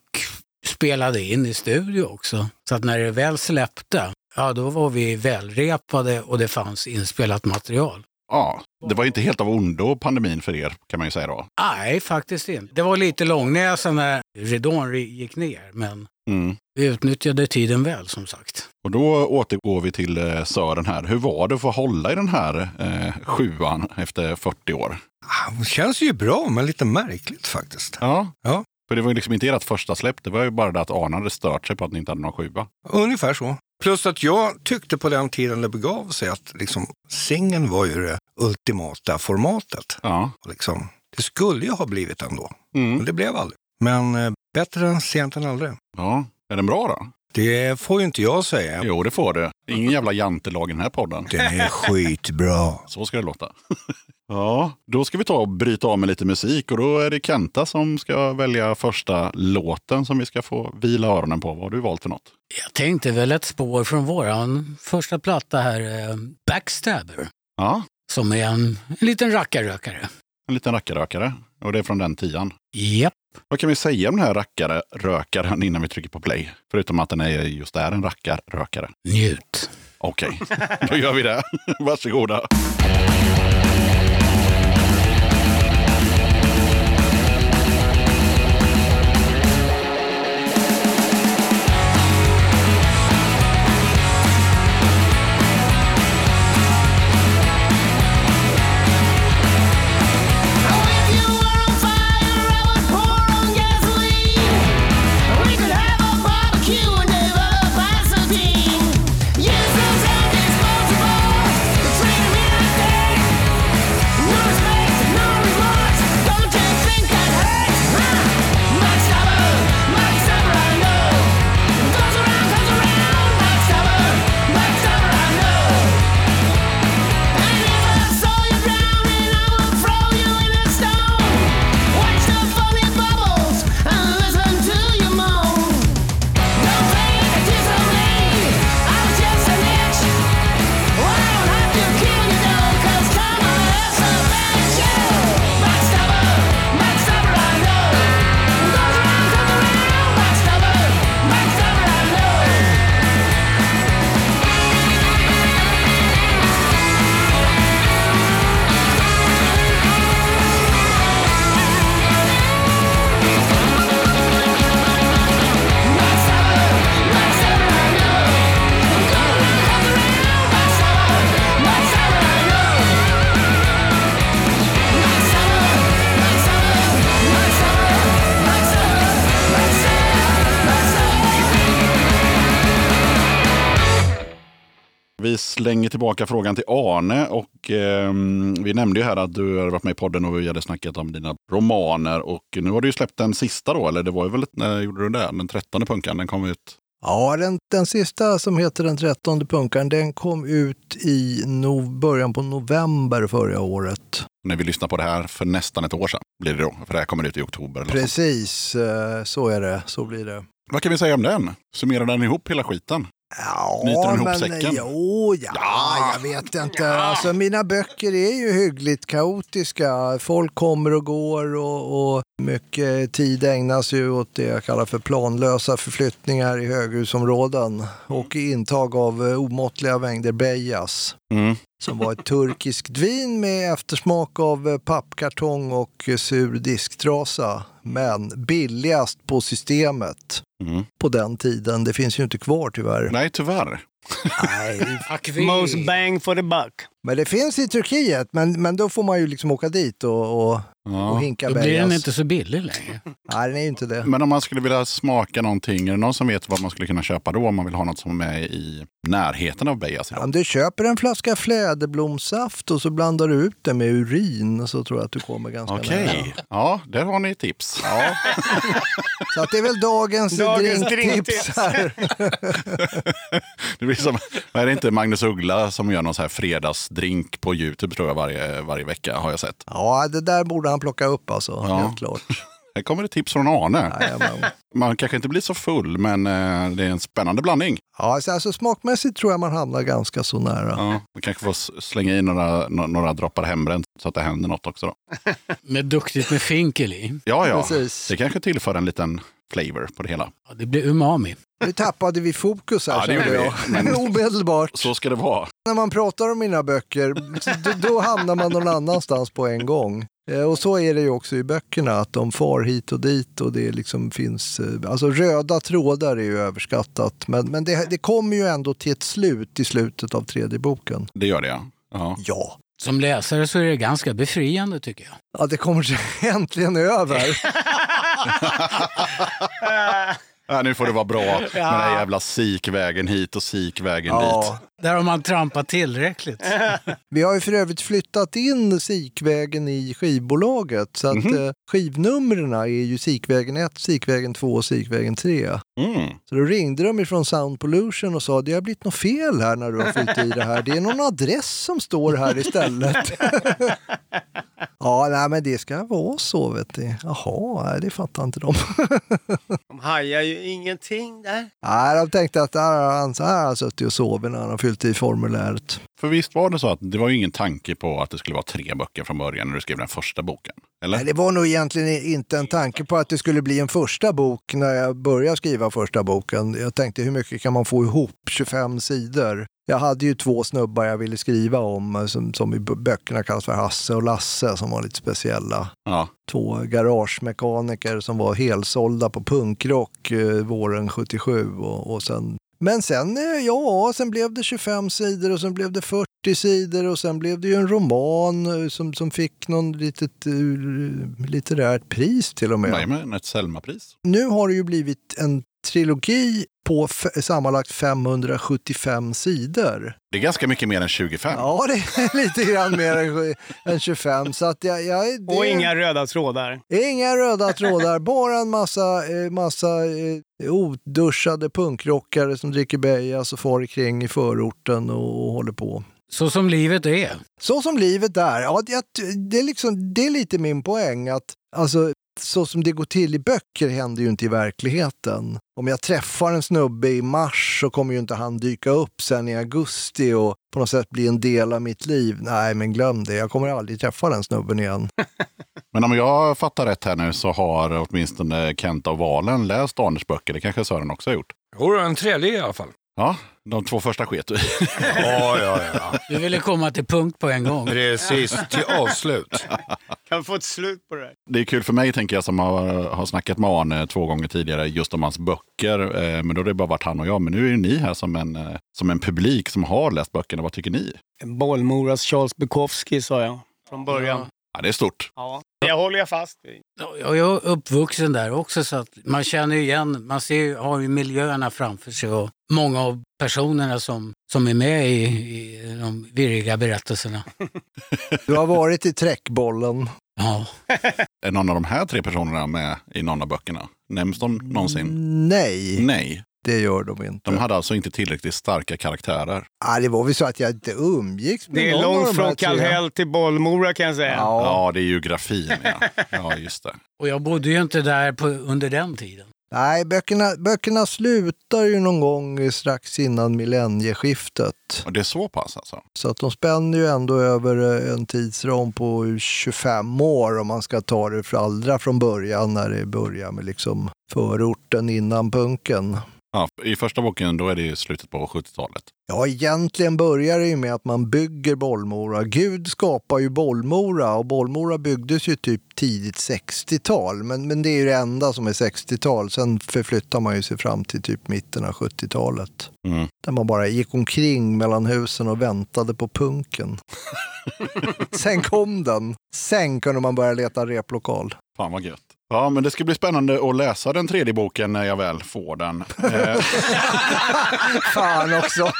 spelade in i studio också. Så att när det väl släppte, ja då var vi välrepade och det fanns inspelat material. Ja, det var ju inte helt av ondo pandemin för er kan man ju säga då. Nej, faktiskt inte. Det var lite långnäsa när ridån gick ner, men Mm. vi utnyttjade tiden väl som sagt. Och då återgår vi till eh, Sören här. Hur var det att få hålla i den här eh, sjuan efter 40 år? Ah, Det känns ju bra, men lite märkligt faktiskt. Ja. Ja. För det var ju liksom inte ert första släpp. Det var ju bara det att Arne hade stört sig på att ni inte hade någon sjua. Ungefär så. Plus att jag tyckte på den tiden det begav sig att liksom, singeln var ju det ultimata formatet. Ja. Liksom, det skulle ju ha blivit ändå, men Mm. det blev aldrig. Men eh, bättre än sent än aldrig. ja. Är den bra då? Det får ju inte jag säga. Jo, det får du. Ingen jävla jantelag i den här podden. Den är skitbra. Så ska det låta. ja, då ska vi ta och bryta av med lite musik och då är det Kenta som ska välja första låten som vi ska få vila öronen på. Vad har du valt för något? Jag tänkte väl ett spår från våran första platta här, eh, Backstabber, Ja, som är en, en liten rackarrökare. En liten rackarrökare. Och det är från den tian. Japp. Vad kan vi säga om den här rackare-rökaren innan vi trycker på play? Förutom att den är just är en rackarrökare. Njut. Okej, då gör vi det. Varsågoda. Slänger tillbaka frågan till Arne. Och, ehm, vi nämnde ju här att du har varit med i podden och vi hade snackat om dina romaner. Och nu har du ju släppt den sista då, eller det var ju väl, när gjorde du det? Den trettonde punkan, den kom ut. Ja, den, den sista som heter Den trettonde punkaren, den kom ut i no, början på november förra året. När vi lyssnade på det här för nästan ett år sedan blir det då. För det här kommer ut i oktober. Precis, eh, så är det. Så blir det. Vad kan vi säga om den? Summerar den ihop hela skiten? Ja, Knyter den ihop men säcken? jo, ja, Ja. jag vet inte. Alltså, mina böcker är ju hyggligt kaotiska. Folk kommer och går och, och mycket tid ägnas ju åt det jag kallar för planlösa förflyttningar i höghusområden och intag av omåttliga mängder bejas. Mm. Som var ett turkiskt vin med eftersmak av eh, pappkartong och eh, sur disktrasa. Men billigast på systemet Mm. på den tiden. Det finns ju inte kvar tyvärr. Nej, tyvärr. Nej. Most bang for the buck. Men det finns i Turkiet, men, men då får man ju liksom åka dit och, och, och Ja. hinka Då blir den inte så billig längre. Nej, den är ju inte det. Men om man skulle vilja smaka någonting, är det någon som vet vad man skulle kunna köpa då? Om man vill ha något som är i närheten av Bejas idag? Om du köper en flaska fläderblomssaft och så blandar du ut det med urin så tror jag att du kommer ganska Okej, nära. ja, där har ni ett tips. Ja. Så att det är väl dagens, Dagens drinktips drinktips. här. Det blir som, är det inte Magnus Uggla som gör någon så här fredagsdrink på Youtube tror jag varje, varje vecka har jag sett. Ja, det där borde han plocka upp alltså, Ja. helt klart. Här kommer ett tips från Arne. Jajamän. Man kanske inte blir så full, men eh, det är en spännande blandning. Ja, så alltså, smakmässigt tror jag man hamnar ganska så nära. Ja, man kanske får slänga i några, nå- några droppar hembränt så att det händer något också. Då. Med duktigt med finkel i. Ja, ja. Precis. Det kanske tillför en liten flavor på det hela. Ja, det blir umami. Nu tappade vi fokus här Ja, det gjorde jag. vi, men- Omedelbart. Så ska det vara. När man pratar om mina böcker, då, då hamnar man någon annanstans på en gång. Eh, Och så är det ju också i böckerna, att de far hit och dit och det liksom finns... eh, Alltså röda trådar är ju överskattat, men, men det, det kommer ju ändå till ett slut i slutet av tredje boken. Det gör det, ja. ja. Som läsare så är det ganska befriande tycker jag. Ja, det kommer sig äntligen över. Ja, nu får det vara bra med den här jävla sikvägen hit och sikvägen dit. Ja. Där har man trampat tillräckligt. Vi har ju för övrigt flyttat in Sikvägen i skivbolaget, så att Mhm. eh, skivnumren är ju Sikvägen 1, Sikvägen 2 och Sikvägen 3. Mm. Så då ringde de ifrån Sound Pollution och sa det har blivit något fel här när du har fyllt i det här. Det är någon adress som står här istället. ja, nej men det ska vara så vet du. Jaha, nej, det fattar inte de. De hajar ju ingenting där. nej, de tänkte att där har han, så här har han suttit och sovit när han har fyllt i formuläret. För visst var det så att det var ju ingen tanke på att det skulle vara tre böcker från början när du skrev den första boken? Eller? Nej, det var nog egentligen inte en tanke på att det skulle bli en första bok när jag började skriva första boken. Jag tänkte hur mycket kan man få ihop? 25 sidor. Jag hade ju två snubbar jag ville skriva om som, som i böckerna kallas för Hasse och Lasse som var lite speciella. Ja. Två garagemekaniker som var helsålda på punkrock eh, våren 77. Och, och sen, men sen, eh, ja, sen blev det 25 sidor och sen blev det 40 sidor och sen blev det ju en roman eh, som, som fick någon litet uh, litterärt pris till och med. Jajamän, ett Selma-pris. Nu har det ju blivit en trilogi på sammanlagt 575 sidor. Det är ganska mycket mer än 25. Ja, det är lite grann mer än, än 25. Så att jag, jag, det, Och inga röda trådar. Inga röda trådar, bara en massa, eh, massa oduschade punkrockare som dricker Bejas och far kring i förorten och, och håller på. Så som livet är. Så som livet är. Ja, det, det, är liksom, det är lite min poäng att alltså, så som det går till i böcker händer ju inte i verkligheten. Om jag träffar en snubbe i mars så kommer ju inte han dyka upp sen i augusti och på något sätt bli en del av mitt liv. Nej, men glöm det. Jag kommer aldrig träffa den snubben igen. Men om jag fattar rätt här nu så har åtminstone Kent av Valen läst Arnes böcker. Det kanske Sören också har gjort. Jo, en tredje i alla fall. Ja, de två första sket du. Ja, ja, ja. Du ville komma till punkt på en gång. Precis, till avslut. Kan vi få ett slut på det här? Det är kul för mig, tänker jag, som har, har snackat med Arne två gånger tidigare just om hans böcker. Eh, men då har det bara varit han och jag. Men nu är ju ni här som en, eh, som en publik som har läst böckerna. Vad tycker ni? Bollmoras Charles Bukowski sa jag från början. Ja, det är stort. Ja, det håller jag fast vid. Ja, Jag är uppvuxen där också så att man känner ju igen, man ser, ju- har ju miljöerna framför sig och många av personerna som, som är med i, i de virriga berättelserna. Du har varit i Träckbollen. Ja, Är någon av de här tre personerna med i någon av böckerna? Nämns de någonsin? Nej, Nej, det gör de inte. de hade alltså inte tillräckligt starka karaktärer. ah, det var väl så att jag inte umgicks med Det är någon av långt de från. Kallhäll till Bollmora kan jag säga. Ja. Ja, det är geografin. Ja, ja just det. och jag bodde ju inte där på, under den tiden. Nej, böckerna, böckerna slutar ju någon gång strax innan millennieskiftet. Och det är så pass alltså? Så att de spänner ju ändå över eh, en tidsram på 25 år om man ska ta det för allra från början när det börjar med liksom förorten innan punken. Ja, I första boken då är det ju slutet på 70-talet. Ja, egentligen börjar det ju med att man bygger Bollmora. Gud skapar ju Bollmora och Bollmora byggdes ju typ tidigt 60-tal. Men, men det är ju det enda som är 60-tal. Sen förflyttar man ju sig fram till typ mitten av 70-talet. Mm. Där man bara gick omkring mellan husen och väntade på punken. Sen kom den. Sen kunde man börja leta replokal. Fan vad gött. Ja, men det ska bli spännande att läsa den tredje boken när jag väl får den. Eh, Fan också.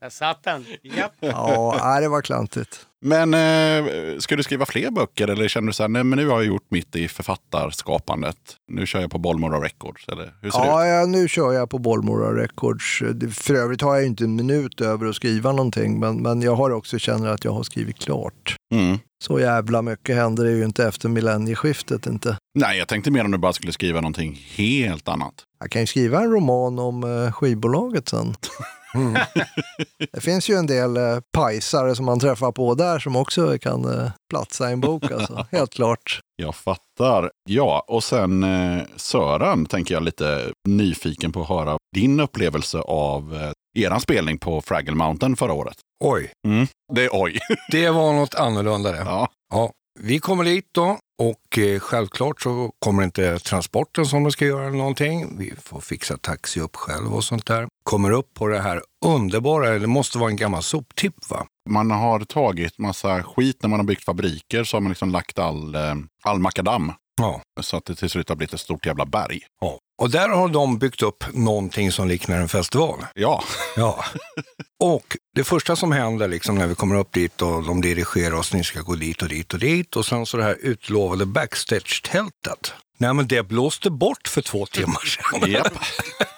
Där satt den. Japp. Ja, det var klantigt. Men eh, ska du skriva fler böcker eller känner du så här, nej men nu har jag gjort mitt i författarskapandet. Nu kör jag på Bollmora Records, eller hur ser det ut? Ja, ja, nu kör jag på Bollmora Records. För övrigt har jag inte en minut över att skriva någonting, men, men jag har också känner att jag har skrivit klart. Mm. Så jävla mycket händer det ju inte efter millennieskiftet inte. Nej, jag tänkte mer om du bara skulle skriva någonting helt annat. Jag kan ju skriva en roman om eh, skivbolaget sen. det finns ju en del eh, pajsare som man träffar på där som också kan eh, platsa i en bok alltså. Helt klart. Jag fattar. Ja, och sen eh, Sören tänker jag lite nyfiken på att höra din upplevelse av eh, eran spelning på Fraggle Mountain förra året. Oj, Mm. Det är oj. det var något annorlunda det. ja. Ja, vi kommer dit då och eh, självklart så kommer inte transporten som de ska göra eller någonting. Vi får fixa taxi upp själv och sånt där. Kommer upp på det här underbara, det måste vara en gammal soptipp va? Man har tagit massa skit när man har byggt fabriker så har man liksom lagt all, eh, all makadam. Ja. Så att det till slut har blivit ett stort jävla berg. ja. Och där har de byggt upp någonting som liknar en festival. Ja, Ja. Och det första som händer liksom när vi kommer upp dit och de dirigerar oss, ni ska gå dit och dit och dit. Och sen så det här utlovade backstage-tältet. Nej men det blåste bort för två timmar sedan.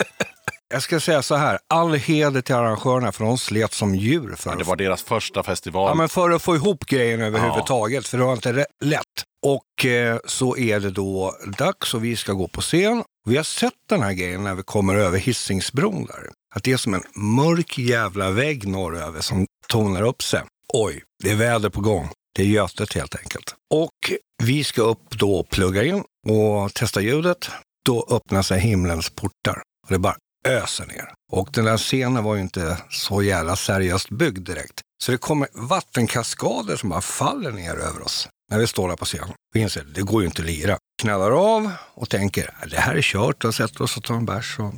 Jag ska säga så här, all heder till arrangörerna för de slet som djur för, Det var deras första festival. ja, men för att få ihop grejen överhuvudtaget, för det var inte lätt. Och eh, så är det då dags och vi ska gå på scen. Vi har sett den här grejen när vi kommer över Hisingsbron där. Att det är som en mörk jävla vägg norröver som tonar upp sig. Oj, det är väder på gång. Det är Götet helt enkelt. Och vi ska upp då och plugga in och testa ljudet. Då öppnar sig himlens portar och det bara öser ner. Och den där scenen var ju inte så jävla seriöst byggd direkt. Så det kommer vattenkaskader som bara faller ner över oss när vi står där på scen. Vi inser att det går ju inte att lira. Knallar av och tänker det här är kört och sätter oss och tar en bärs. Och.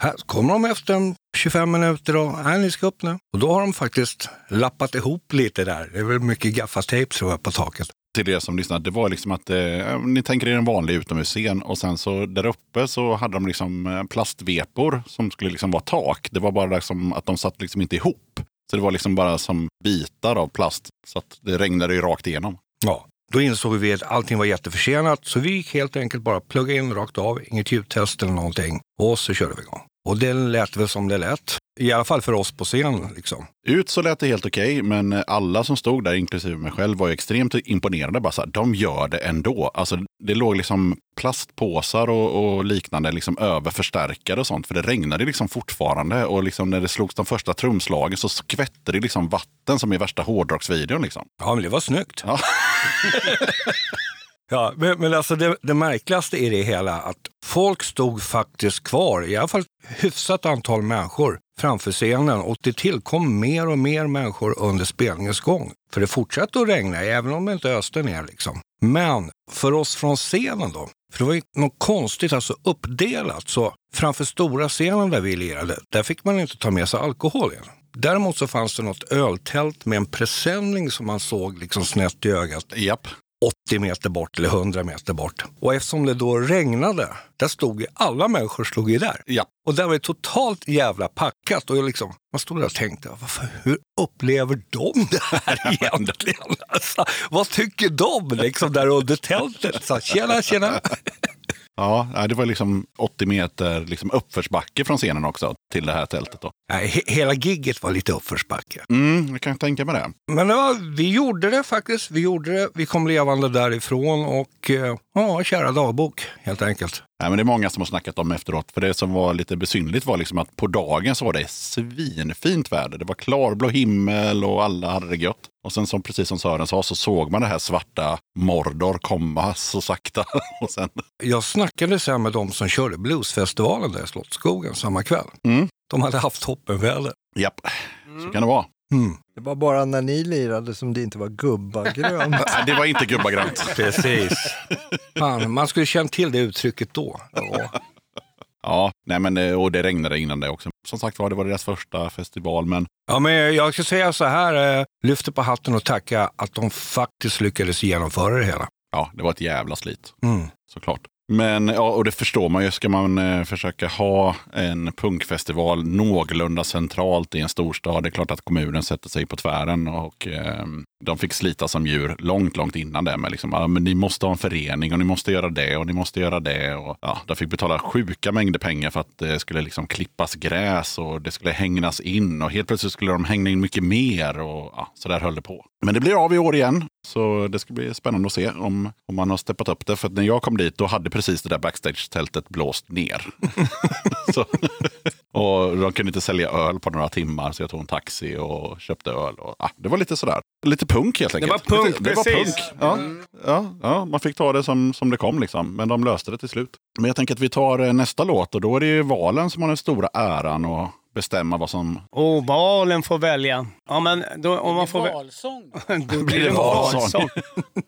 Här kommer de efter en 25 minuter och nej, ni ska upp nu. Och då har de faktiskt lappat ihop lite där. Det är väl mycket gaffatejp tror jag på taket till er som lyssnar, det var liksom att eh, ni tänker er en vanlig utomhusscen och sen så där uppe så hade de liksom eh, plastvepor som skulle liksom vara tak. Det var bara liksom att de satt liksom inte ihop. Så det var liksom bara som bitar av plast så att det regnade ju rakt igenom. Ja, då insåg vi att allting var jätteförsenat så vi gick helt enkelt bara plugga in rakt av, inget ljudtest eller någonting. Och så körde vi igång. Och det lät väl som det lät. I alla fall för oss på scen. Liksom. Ut så lät det helt okej, men alla som stod där, inklusive mig själv, var ju extremt imponerade. Bara så här, de gör det ändå. Alltså, det låg liksom plastpåsar och, och liknande liksom över förstärkare och sånt. För det regnade liksom fortfarande. Och liksom när det slogs de första trumslagen så skvätte det liksom vatten som i värsta hårdrocksvideon. Liksom. Ja, men det var snyggt. Ja. Ja, men, men alltså det, det märkligaste i det hela att folk stod faktiskt kvar, i alla fall ett hyfsat antal människor framför scenen och det tillkom mer och mer människor under spelningens gång. För det fortsatte att regna, även om det inte öste ner. Liksom. Men för oss från scenen då, för det var ju något konstigt, alltså uppdelat. Så framför stora scenen där vi lirade, där fick man inte ta med sig alkohol igen. Däremot så fanns det något öltält med en presenning som man såg liksom snett i ögat. Japp. 80 meter bort eller 100 meter bort. Och eftersom det då regnade, där stod ju alla människor stod ju där. Ja. Och där var det totalt jävla packat. Och jag liksom, man stod där och tänkte, varför, hur upplever de det här egentligen? Alltså, vad tycker de liksom där under tältet? Så, tjena, tjena! Ja, det var liksom 80 meter liksom uppförsbacke från scenen också till det här tältet. Då. He hela gigget var lite uppförsbacke. Mm, jag kan tänka mig det. Men det var, vi gjorde det faktiskt. Vi gjorde det. Vi kom levande därifrån och eh, ja, kära dagbok helt enkelt. Nej, men det är många som har snackat om efteråt. För det som var lite besynligt var liksom att på dagen så var det svinfint väder. Det var klarblå himmel och alla hade det gött. Och sen som precis som Sören sa så såg man det här svarta Mordor komma så sakta. och sen... Jag snackade sen med de som körde bluesfestivalen där i Slottsskogen samma kväll. Mm. De hade haft toppenväder. Japp, så kan det vara. Mm. Det var bara när ni lirade som det inte var gubbagrönt. Nej, det var inte gubbagrönt. Precis. Fan, man skulle känt till det uttrycket då. Ja. Ja, nej men eh, och det regnade innan det också. Som sagt var, det var deras första festival, men Ja, men jag ska säga så här, eh, lyfter på hatten och tacka att de faktiskt lyckades genomföra det hela. ja, det var ett jävla slit. Mm. såklart. Men ja, och det förstår man ju. Ska man eh, försöka ha en punkfestival någorlunda centralt i en storstad, det är klart att kommunen sätter sig på tvären och eh, de fick slita som djur långt, långt innan det. Men liksom, ja, men ni måste ha en förening och ni måste göra det och ni måste göra det. Och, ja, de fick betala sjuka mängder pengar för att det skulle liksom klippas gräs och det skulle hängnas in och helt plötsligt skulle de hänga in mycket mer och ja, så där höll det på. Men det blir av i år igen, så det ska bli spännande att se om, om man har steppat upp det. För att när jag kom dit, då hade precis det där backstage-tältet blåst ner. så, och de kunde inte sälja öl på några timmar, så jag tog en taxi och köpte öl. Och, ja, det var lite sådär. Lite punk helt enkelt. var punk, lite, det var precis. punk. Ja, ja, ja, man fick ta det som, som det kom, liksom. men de löste det till slut. Men jag tänker att vi tar eh, nästa låt och då är det ju valen som har den stora äran att bestämma vad som... Och valen får välja. Ja, men då, om man får Valsång. då blir det det valsång.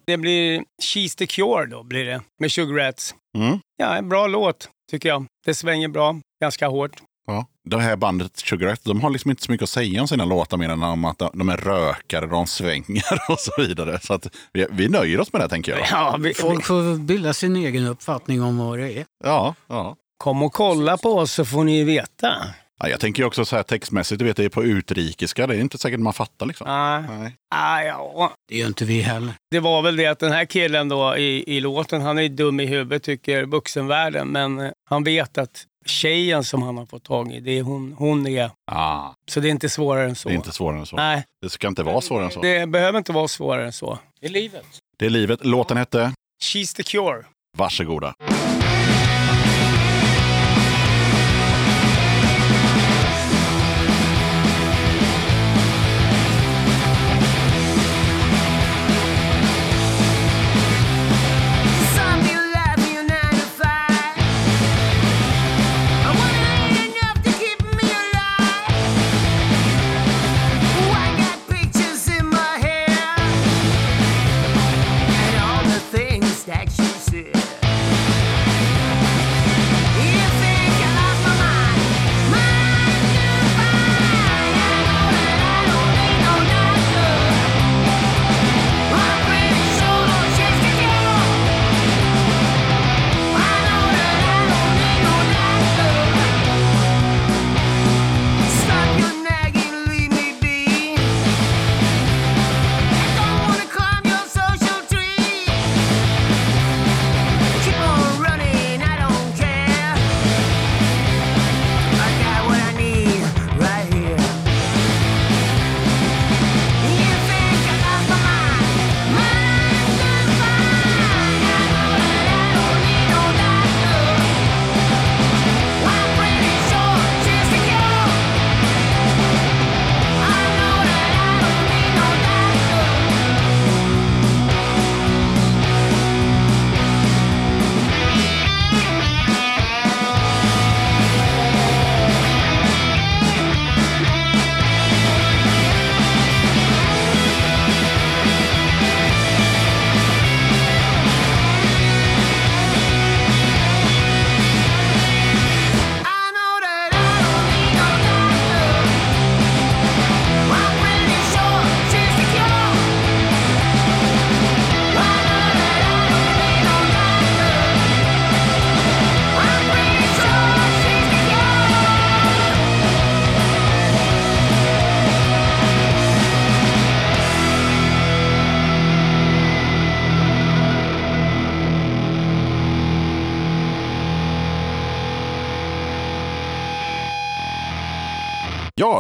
Det blir She's the Cure då, blir det. Med Sugar Rats. Mm. Ja, en bra låt, tycker jag. Det svänger bra, ganska hårt. Ja. Det här bandet Sugar Rat, de har liksom inte så mycket att säga om sina låtar mer än om att de är rökare, de svänger och så vidare. Så att vi, vi nöjer oss med det tänker jag. Ja, vi, Folk får bilda sin egen uppfattning om vad det är. Ja, ja. kom och kolla på oss så får ni veta. ja jag tänker också så här textmässigt, du vet det är på utrikiska, det är inte säkert man fattar liksom. Nej. Nej. Ah, ja. Det gör inte vi heller. Det var väl det att den här killen då i, i låten, han är dum i huvudet tycker vuxenvärlden, men eh, han vet att tjejen som han har fått tag i, det är hon, hon är. Ah, Så det är inte svårare än så. det är inte svårare än så. Nej, Det ska inte vara svårare än så. det behöver inte vara svårare än så. Det är livet. Det är livet. Låten hette She's the cure. Varsågoda.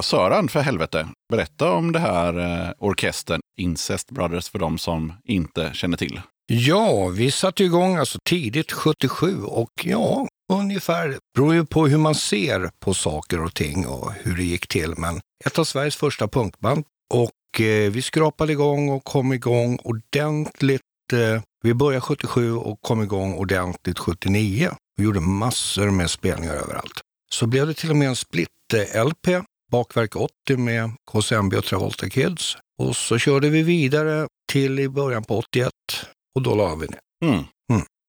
Ja, Sören, för helvete. Berätta om det här eh, orkestern Incest Brothers för de som inte känner till. Ja, vi satte igång alltså tidigt 77 och ja, ungefär, det beror ju på hur man ser på saker och ting och hur det gick till, men ett av Sveriges första punkband. Och eh, vi skrapade igång och kom igång ordentligt. Eh, vi började 77 och kom igång ordentligt 79 och gjorde massor med spelningar överallt. Så blev det till och med en split-LP, eh, Bakverk 80 med KCMB och Travolta Kids. Och så körde vi vidare till i början på 81 och då la vi ner. Mm.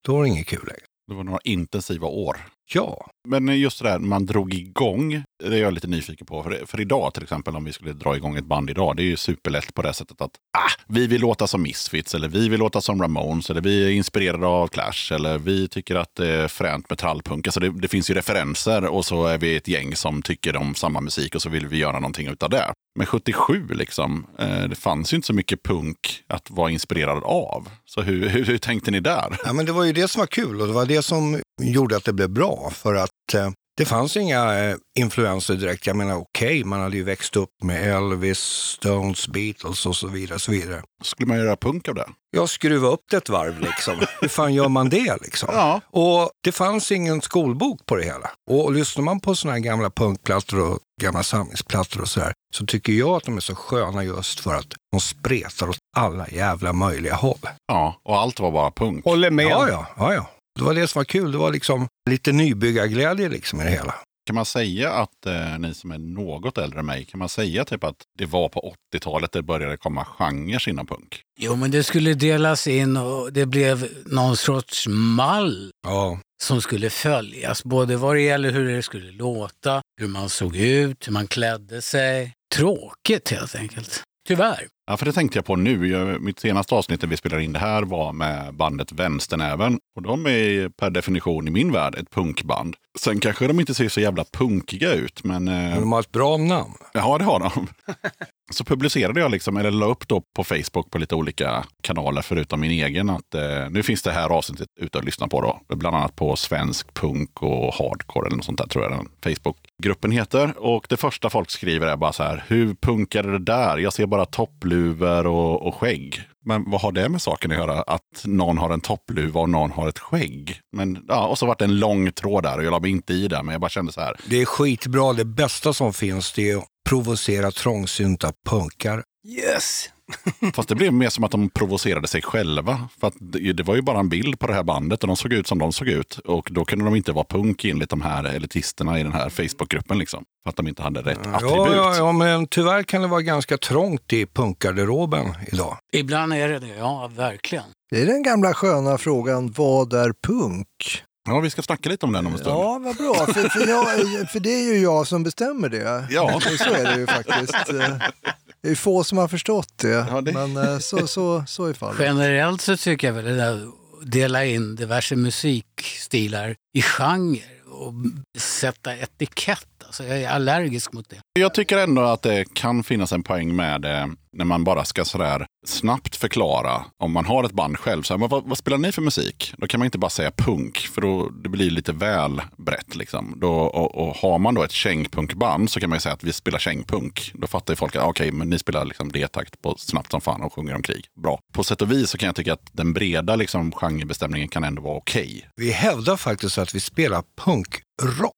Då var det inget kul längre. Det var några intensiva år. Ja, Men just det där, man drog igång, det är jag lite nyfiken på. För, för idag till exempel, om vi skulle dra igång ett band idag, det är ju superlätt på det sättet att ah, vi vill låta som Misfits, eller vi vill låta som Ramones, eller vi är inspirerade av Clash, eller vi tycker att det är fränt med trallpunk. Alltså det, det finns ju referenser och så är vi ett gäng som tycker om samma musik och så vill vi göra någonting utav det. Men 77, liksom, eh, det fanns ju inte så mycket punk att vara inspirerad av. Så hur, hur, hur tänkte ni där? Ja, men det var ju det som var kul och det var det som gjorde att det blev bra. För att eh, det fanns inga eh, influenser direkt. Jag menar okej, man hade ju växt upp med Elvis, Stones, Beatles och så vidare. Så vidare. Skulle man göra punk av det? Jag skruva upp det ett varv liksom. Hur fan gör man det liksom? Ja. Och det fanns ingen skolbok på det hela. Och lyssnar man på såna här gamla punkplattor och gamla samlingsplattor och så här, så tycker jag att de är så sköna just för att de spretar åt alla jävla möjliga håll. Ja, och allt var bara punk. Håller med. Ja, ja, ja, ja. Det var det som var kul. Det var liksom lite nybyggarglädje liksom i det hela. Kan man säga att eh, ni som är något äldre än mig, kan man säga typ att det var på 80-talet det började komma genrer inom punk? Jo, men det skulle delas in och det blev någon sorts mall Ja, som skulle följas. Både vad det gäller hur det skulle låta, hur man såg ut, hur man klädde sig. Tråkigt helt enkelt. Tyvärr. Ja, för det tänkte jag på nu. Jag, mitt senaste avsnitt när vi spelade in det här var med bandet Vänsternäven. Och de är per definition i min värld ett punkband. Sen kanske de inte ser så jävla punkiga ut, men... Eh, men de har ett bra namn. Ja, det har de. Så publicerade jag, liksom, eller la upp då på Facebook på lite olika kanaler förutom min egen att eh, nu finns det här avsnittet ute att lyssna på. Då. Bland annat på svensk punk och hardcore eller något sånt där tror jag den Facebookgruppen heter. Och det första folk skriver är bara så här, hur punkade det där? Jag ser bara toppluvor och, och skägg. Men vad har det med saken att göra? Att någon har en toppluva och någon har ett skägg. Men, ja, och så var det en lång tråd där och jag la mig inte i det, men jag bara kände så här. Det är skitbra. Det bästa som finns det är att provocera trångsynta punkar. Yes! Fast det blev mer som att de provocerade sig själva. För att det, det var ju bara en bild på det här bandet och de såg ut som de såg ut. Och då kunde de inte vara punk enligt de här elitisterna i den här Facebookgruppen. Liksom, för att de inte hade rätt attribut. Ja, ja, ja, men tyvärr kan det vara ganska trångt i punkgarderoben idag. Ibland är det det, ja verkligen. Det är den gamla sköna frågan, vad är punk? Ja, vi ska snacka lite om den om en stund. Ja, vad bra. För, för, jag, för det är ju jag som bestämmer det. Ja. Så är det ju faktiskt. Det är få som har förstått det, Ja, det- men eh, så, så, så är fallet. Generellt så tycker jag väl det där dela in diverse musikstilar i genre och sätta etikett. Alltså jag är allergisk mot det. Jag tycker ändå att det kan finnas en poäng med det när man bara ska sådär snabbt förklara. Om man har ett band själv, så här, men vad, vad spelar ni för musik? Då kan man inte bara säga punk, för då det blir lite väl brett. Liksom. Då, och, och har man då ett kängpunkband så kan man ju säga att vi spelar kängpunk. Då fattar ju folk att ah, okej, men ni spelar liksom D-takt på snabbt som fan och sjunger om krig. Bra. På sätt och vis så kan jag tycka att den breda liksom, genrebestämningen kan ändå vara okej. Vi hävdar faktiskt att vi spelar punkrock.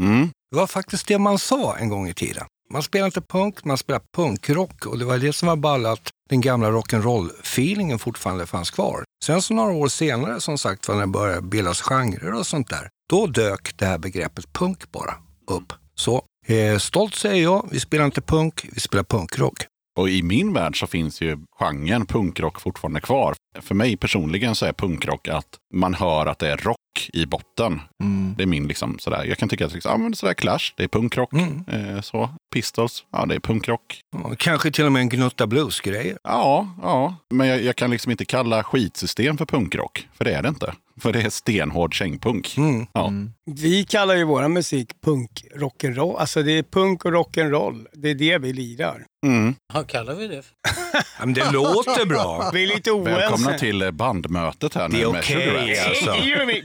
Mm. Det var faktiskt det man sa en gång i tiden. Man spelar inte punk, man spelar punkrock och det var det som var ballat. att den gamla rock'n'roll-feelingen fortfarande fanns kvar. Sen så några år senare, som sagt, när det började bildas genrer och sånt där, då dök det här begreppet punk bara upp. Så eh, stolt säger jag, vi spelar inte punk, vi spelar punkrock. Och i min värld så finns ju genren punkrock fortfarande kvar. För mig personligen så är punkrock att man hör att det är rock i botten. Mm. Det är min liksom sådär. Jag kan tycka att liksom, ah, men sådär Clash, det är punkrock. Mm. Eh, så. Pistols, ja det är punkrock. Kanske till och med en gnutta bluesgrejer. Ja, ja. Men jag, jag kan liksom inte kalla skitsystem för punkrock. För det är det inte. För det är stenhård kängpunk. Mm. Ja. Vi kallar ju våra musik punk rock'n'roll. Alltså det är punk och rock'n'roll. Det är det vi lirar. Mm. Vad kallar vi det? för? Ja, men det Det låter bra. Vi är lite oense. Välkomna till eh, bandmötet här nu Det är med okej, Rats. alltså.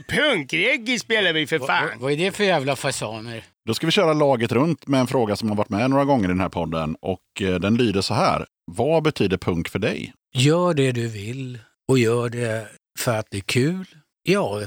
Punkreggae spelar vi för fan. Vad är det för jävla fasaner? Då ska vi köra laget runt med en fråga som har varit med några gånger i den här podden. Och eh, den lyder så här. Vad betyder punk för dig? Gör det du vill och gör det för att det är kul. Ja,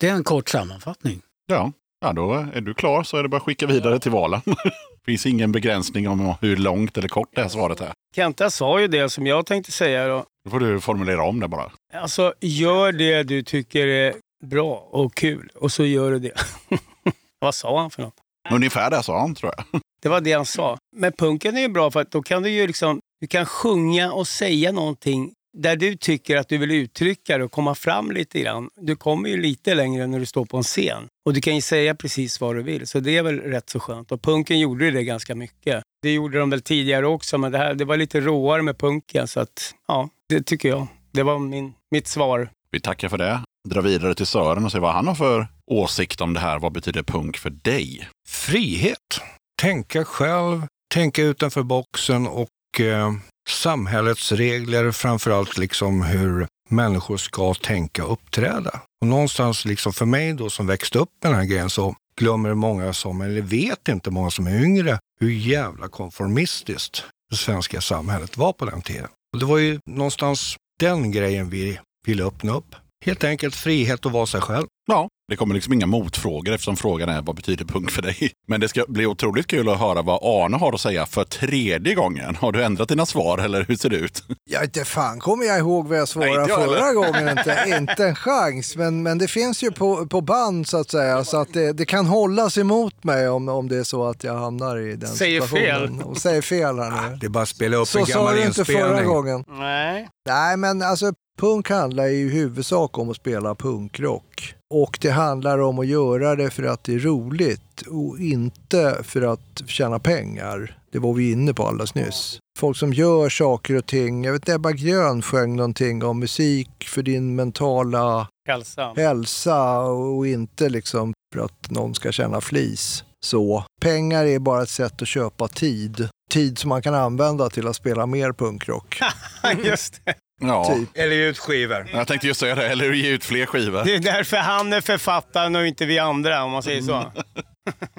det är en kort sammanfattning. Ja, ja då är du klar så är det bara att skicka vidare till valen. Det finns ingen begränsning om hur långt eller kort det här svaret är. Kenta sa ju det som jag tänkte säga då. Då får du formulera om det bara. Alltså, gör det du tycker är bra och kul och så gör du det. Vad sa han för något? Ungefär det sa han tror jag. Det var det han sa. Men punken är ju bra för att då kan du ju liksom, du kan sjunga och säga någonting där du tycker att du vill uttrycka det och komma fram lite grann. Du kommer ju lite längre när du står på en scen. Och du kan ju säga precis vad du vill, så det är väl rätt så skönt. Och punken gjorde det ganska mycket. Det gjorde de väl tidigare också, men det, här, det var lite råare med punken. Så att, ja, det tycker jag. Det var min, mitt svar. Vi tackar för det. Dra vidare till Sören och se vad han har för åsikt om det här. Vad betyder punk för dig? Frihet. Tänka själv, tänka utanför boxen och eh, samhällets regler, framförallt liksom hur människor ska tänka och uppträda. Och någonstans liksom för mig då som växte upp med den här grejen så glömmer många som, eller vet inte många som är yngre, hur jävla konformistiskt det svenska samhället var på den tiden. Och det var ju någonstans den grejen vi ville öppna upp. Helt enkelt frihet att vara sig själv. Ja, det kommer liksom inga motfrågor eftersom frågan är vad betyder punk för dig? Men det ska bli otroligt kul att höra vad Arne har att säga för tredje gången. Har du ändrat dina svar eller hur ser det ut? Ja, inte fan kommer jag ihåg vad jag Nej, svarade inte jag förra heller. gången. Inte, inte en chans. Men, men det finns ju på, på band så att säga. Så att det, det kan hållas emot mig om, om det är så att jag hamnar i den Säger situationen. Och säger fel här nu. Det är bara att spela upp Så en sa gammal du inte förra inspelning. gången. Nej. Nej, men alltså punk handlar i huvudsak om att spela punkrock. Och det handlar om att göra det för att det är roligt och inte för att tjäna pengar. Det var vi inne på alldeles nyss. Folk som gör saker och ting. Jag vet Ebba Grön sjöng någonting om musik för din mentala Hälsa. hälsa och inte liksom för att någon ska tjäna flis. Så pengar är bara ett sätt att köpa tid. Tid som man kan använda till att spela mer punkrock. Just det. Ja, Typ. Eller ut skivor. jag tänkte just säga det. Eller ge ut fler skivor. Det är därför han är författaren och inte vi andra, om man säger så.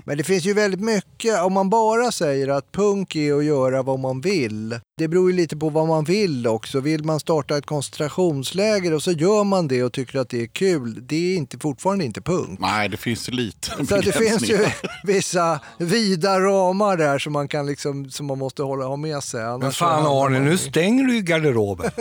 Men det finns ju väldigt mycket, om man bara säger att punk är att göra vad man vill. Det beror ju lite på vad man vill också. Vill man starta ett koncentrationsläger och så gör man det och tycker att det är kul. Det är inte, fortfarande inte punk. Nej, det finns ju lite Så det finns ju vissa vida ramar där som man, kan liksom, som man måste hålla, ha med sig. Men fan Arne, nu stänger du ju garderoben.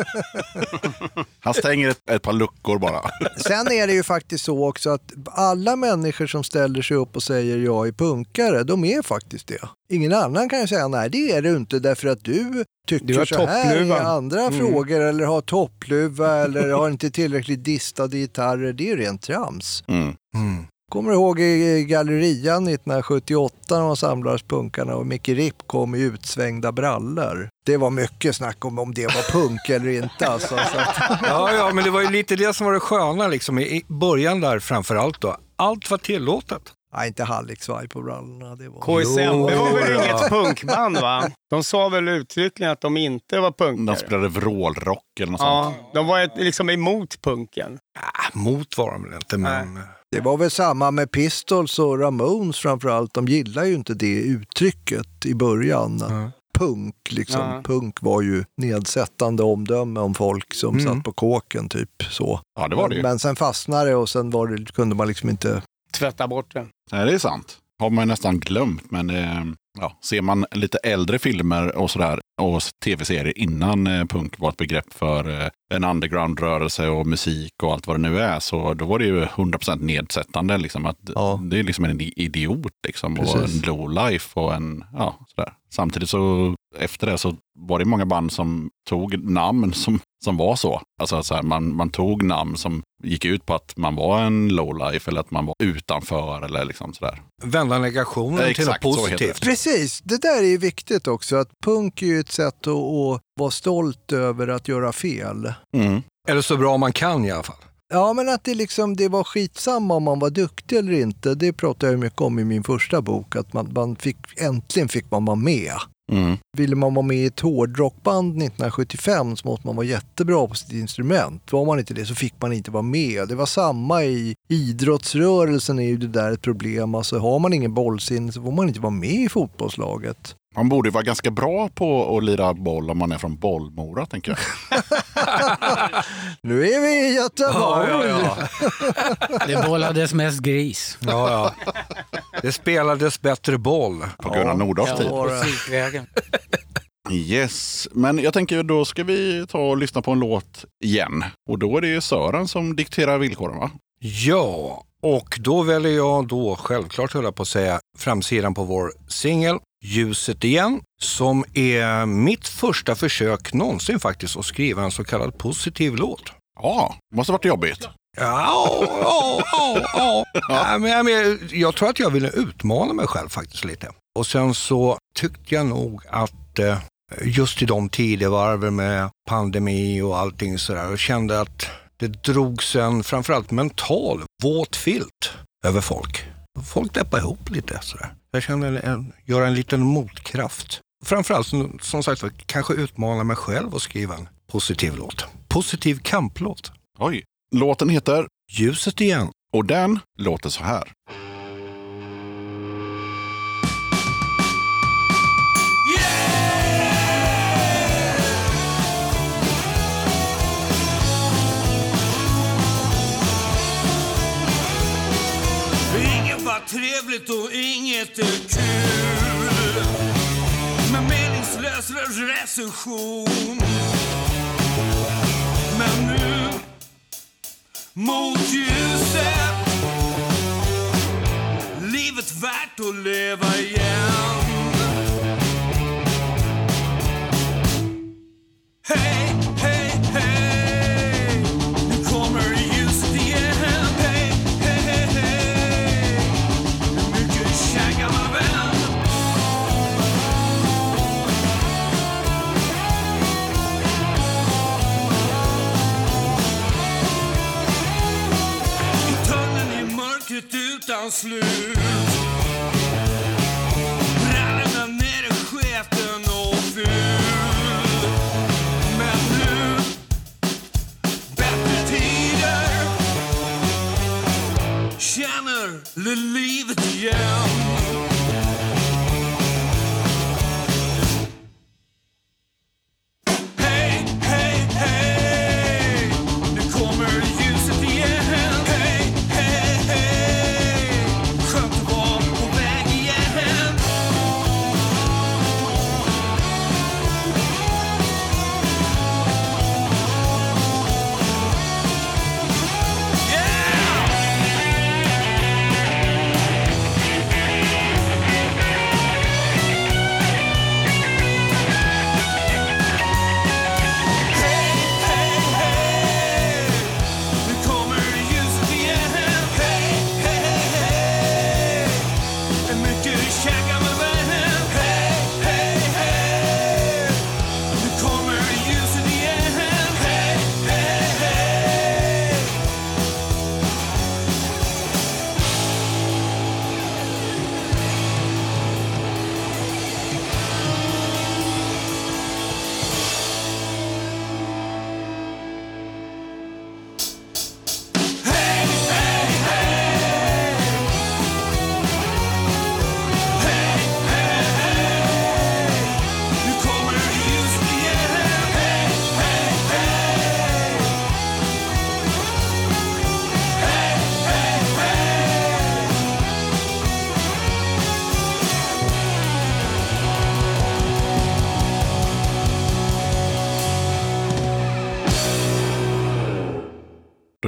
Han stänger ett, ett par luckor bara. Sen är det ju faktiskt så också att alla människor som ställer sig upp och säger jag är punkare, de är faktiskt det. Ingen annan kan ju säga nej det är du inte därför att du tycker Du så här i andra Mm. frågor eller har toppluva eller har inte tillräckligt distade gitarrer. Det är ju rent trams. Mm. Mm. Kommer du ihåg i Gallerian 1978 när man samlades punkarna och Micke Ripp kom i utsvängda brallor. Det var mycket snack om om det var punk eller inte. Alltså, så att, Ja, ja, men det var ju lite det som var det sköna liksom, i början där framför allt då. Allt var tillåtet. Nej, inte hallicksvaj på brallorna. Det var... KSM, det var väl ja. inget punkband va? De sa väl uttryckligen att de inte var De punkare. spelade vrålrock eller något Ja, sånt. de var ett, liksom emot punken. Ah, mot var de väl inte, men... Det var väl samma med Pistols och Ramones framförallt. De gillar ju inte det uttrycket i början. Ja. Punk, liksom. Ja. Punk var ju nedsättande omdöme om folk som Mm. satt på kåken, typ så. Ja, det var det ju. Men sen fastnade det och sen var det, kunde man liksom inte... Tvätta bort det. Nej, det är sant. Har man nästan glömt, men eh, ja, ser man lite äldre filmer och sådär och tv-serier innan eh, punk var ett begrepp för eh, en underground-rörelse och musik och allt vad det nu är, så då var det ju 100% nedsättande. Liksom, att Ja. Det är liksom en idiot liksom, och en low life och en, ja, sådär. Samtidigt så efter det så var det många band som tog namn som, som var så. Alltså så här, man, man tog namn som gick ut på att man var en low life eller att man var utanför eller liksom sådär. Vända negationen Ja, till något positivt. Precis, det där är ju viktigt också. Att punk är ju ett sätt att, att vara stolt över att göra fel. Mm. Eller så bra man kan i alla fall. Ja, men att det, liksom, det var skitsamma om man var duktig eller inte. Det pratade jag mycket om i min första bok. Att man, man fick, äntligen fick man vara med. Mm. Ville man vara med i ett hårdrockband 1975 så måste man vara jättebra på sitt instrument. Var man inte det så fick man inte vara med. Det var samma i idrottsrörelsen är ju det där ett problem. Alltså har man ingen bollsinne så får man inte vara med i fotbollslaget. Man borde vara ganska bra på att lira boll om man är från Bollmora, tänker jag. Nu är vi i Göteborg! Ja, ja, ja. Det bollades mest gris. ja, ja. Det spelades bättre boll. På Gunnar Nordahls tid. Musikvägen. Yes, men jag tänker då ska vi ta och lyssna på en låt igen. Och då är det ju Sören som dikterar villkoren va? Ja, och då väljer jag då självklart, höll jag på att säga, framsidan på vår singel Ljuset igen, som är mitt första försök någonsin faktiskt att skriva en så kallad positiv låt. Ja, det måste varit jobbigt. Ja, ja, ja, ja. ja men, jag, men, jag tror att jag ville utmana mig själv faktiskt lite. Och sen så tyckte jag nog att eh, just i de tidevarven med pandemi och allting sådär, och kände att det drogs en framförallt mental våt filt över folk. Folk deppade ihop lite sådär. Jag kände en, göra en liten motkraft. Framförallt som, som sagt kanske utmana mig själv och skriva en positiv låt. Positiv kamplåt. Oj. Låten heter Ljuset igen. och den låter så här. Trevligt och inget är kul. Med meningslös recension. Men nu mot ljuset. Livet värt att leva igen. Utan slut. Brallorna nere, sketen och ful Men nu Bättre tider. Känner livet igen?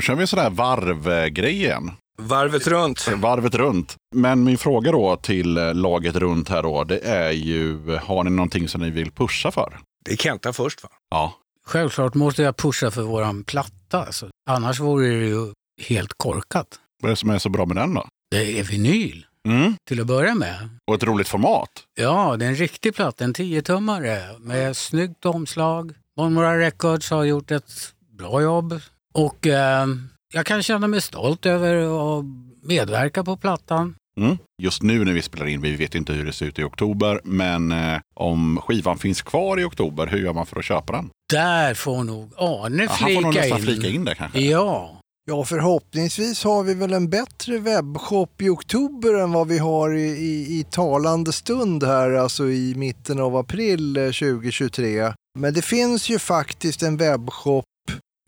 Kör vi en sån där varvgrej igen. Varvet runt. Varvet runt. Men min fråga då till eh, laget runt här då, det är ju, har ni någonting som ni vill pusha för? Det är Kenta först va? Ja. Självklart måste jag pusha för våran platta. Alltså. Annars vore det ju helt korkat. Vad är det som är så bra med den då? Det är vinyl Mm. till att börja med. Och ett roligt format. Ja, det är en riktig platta, en 10-tummare med snyggt omslag. Bonmora Records har gjort ett bra jobb och eh, jag kan känna mig stolt över att medverka på plattan. Mm. Just nu när vi spelar in, vi vet inte hur det ser ut i oktober, men eh, om skivan finns kvar i oktober, hur gör man för att köpa den? Där får nog Arne Ja, han får nog flika nästan in. flika in det kanske. Ja, Ja, förhoppningsvis har vi väl en bättre webbshop i oktober än vad vi har i, i, i talande stund här, alltså i mitten av april eh, 2023. Men det finns ju faktiskt en webbshop,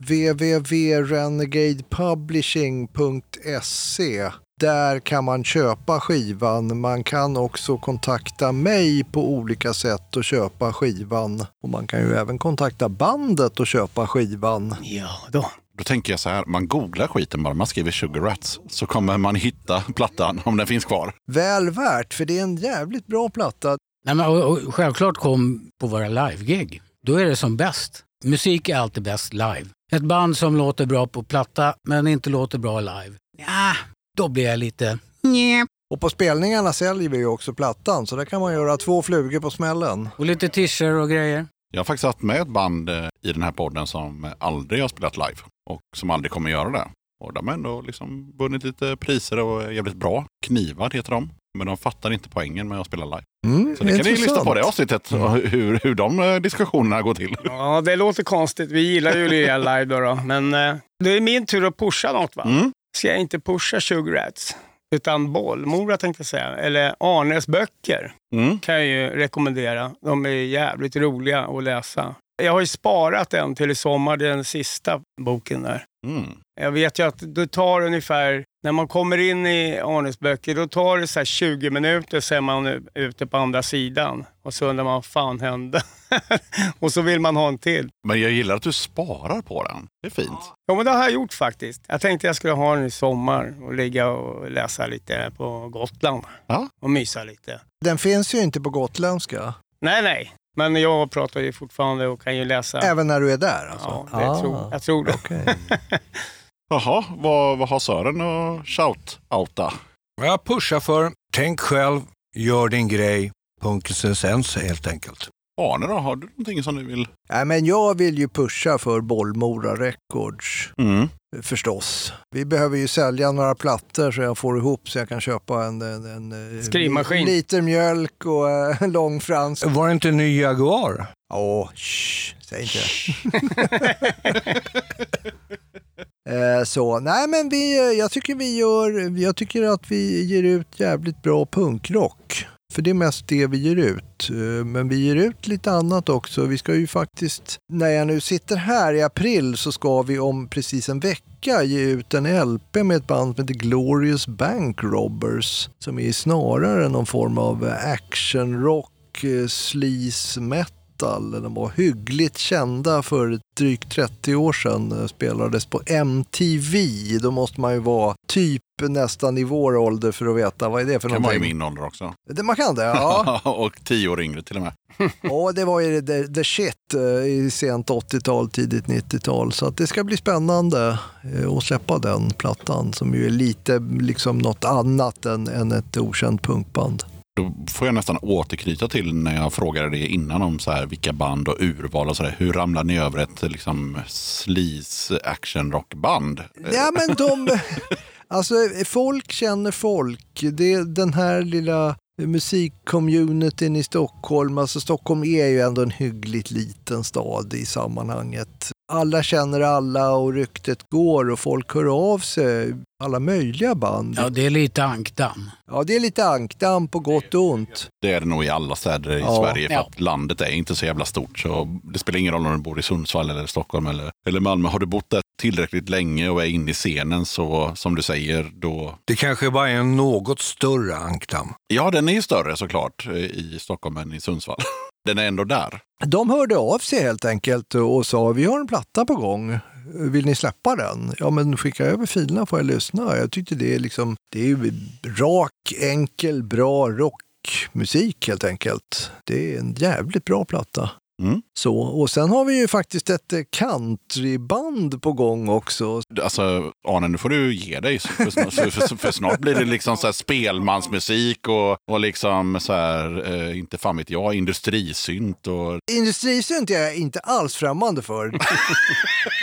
www.renegadepublishing.se. Där kan man köpa skivan. Man kan också kontakta mig på olika sätt och köpa skivan. Och man kan ju även kontakta bandet och köpa skivan. Ja, då. Då tänker jag så här, man googlar skiten bara, man skriver Sugar Rats, så kommer man hitta plattan om den finns kvar. Väl värt, för det är en jävligt bra platta. Nej, men, och, och, självklart kom på våra live-gig. Då är det som bäst. Musik är alltid bäst live. Ett band som låter bra på platta men inte låter bra live. Ja, då blir jag lite... Nja. Och på spelningarna säljer vi ju också plattan, så där kan man göra två flugor på smällen. Och lite t-shirts och grejer. Jag har faktiskt haft med ett band eh, i den här podden som aldrig har spelat live och som aldrig kommer göra det. Och de har ändå liksom vunnit lite priser och är jävligt bra. Knivar heter de. Men de fattar inte poängen med att spela live. Mm, Så det kan ni lyssna på det avsnittet, och hur, hur de eh, diskussionerna går till. Ja, det låter konstigt. Vi gillar ju att lira live då, då. Men eh, det är min tur att pusha något va? Mm. Ska jag inte pusha Sugar Rats? Utan Bollmora tänkte jag säga. Eller Arnes böcker Mm. kan jag ju rekommendera. De är jävligt roliga att läsa. Jag har ju sparat en till i sommar, den sista boken där. Mm. Jag vet ju att det tar ungefär, när man kommer in i Arnes böcker, då tar det så här 20 minuter så är man ute på andra sidan. Och så undrar man, vad fan hände? och så vill man ha en till. Men jag gillar att du sparar på den. Det är fint. Ja, men det har jag gjort faktiskt. Jag tänkte jag skulle ha den i sommar och ligga och läsa lite på Gotland. Ja. Och mysa lite. Den finns ju inte på gotländska, Nej, nej. Men jag pratar ju fortfarande och kan ju läsa. även när du är där alltså. Ja, det tror, jag tror det. okej. Jaha, vad, vad har Sören att shout-outa? Jag pushar för Tänk själv, gör din grej. Punkens essens helt enkelt. Arne då, har du någonting som du vill? Nej, men jag vill ju pusha för Bollmora Records. Mm. Förstås. Vi behöver ju sälja några plattor så jag får ihop så jag kan köpa en, en, en eh, Skrivmaskin. liter mjölk och eh, en lång frans. Var det inte en ny Jaguar? Åh, shh, säg inte Eh, Så, nej men vi, eh, jag tycker vi gör, jag tycker att vi ger ut jävligt bra punkrock. För det är mest det vi ger ut. Eh, men vi ger ut lite annat också. Vi ska ju faktiskt, när jag nu sitter här i april så ska vi om precis en vecka ge ut en LP med ett band som heter Glorious Bank Robbers. Som är snarare någon form av actionrock, eh, sleaze metal. De var hyggligt kända för drygt 30 år sedan. eh, Spelades på MTV. Då måste man ju vara typ nästan i vår ålder för att veta vad är det för kan vara i någonting. min ålder också. Det man kan det, ja. och tio år yngre till och med. Ja, det var ju the, the shit eh, i sent 80-tal, tidigt 90-tal. Så att det ska bli spännande eh, att släppa den plattan som ju är lite liksom något annat än, än ett okänt punkband. Då får jag nästan återknyta till när jag frågade dig innan om så här, vilka band och urval och så där. Hur ramlar ni över ett liksom, sleaze action rockband? Ja, men de... Alltså, folk känner folk. Det den här lilla musikcommunityn i Stockholm. Alltså Stockholm är ju ändå en hyggligt liten stad i sammanhanget. Alla känner alla och ryktet går och folk hör av sig. Alla möjliga band. Ja, det är lite ankdamm. Ja, det är lite ankdamm på gott och ont. Det är det nog i alla städer i Ja. Sverige för Ja. att landet är inte så jävla stort. Så det spelar ingen roll om du bor i Sundsvall eller Stockholm eller, eller Malmö. Har du bott där tillräckligt länge och är inne i scenen så som du säger då... Det kanske bara är en något större ankdamm. Ja, den är ju större såklart eh, i Stockholm än i Sundsvall. Den är ändå där. De hörde av sig helt enkelt och sa vi har en platta på gång. Vill ni släppa den? Ja, men skicka över filerna får jag lyssna. Jag tyckte det är liksom, det är rak, enkel, bra rockmusik helt enkelt. Det är en jävligt bra platta. Mm. Så, och sen har vi ju faktiskt ett eh, countryband på gång också. Alltså, Arne, nu får du ge dig. För, snart- för, för, för snart blir det liksom så här spelmansmusik och, och liksom så här, eh, inte fan vet jag, industrisynt och... Industrisynt är jag inte alls främmande för.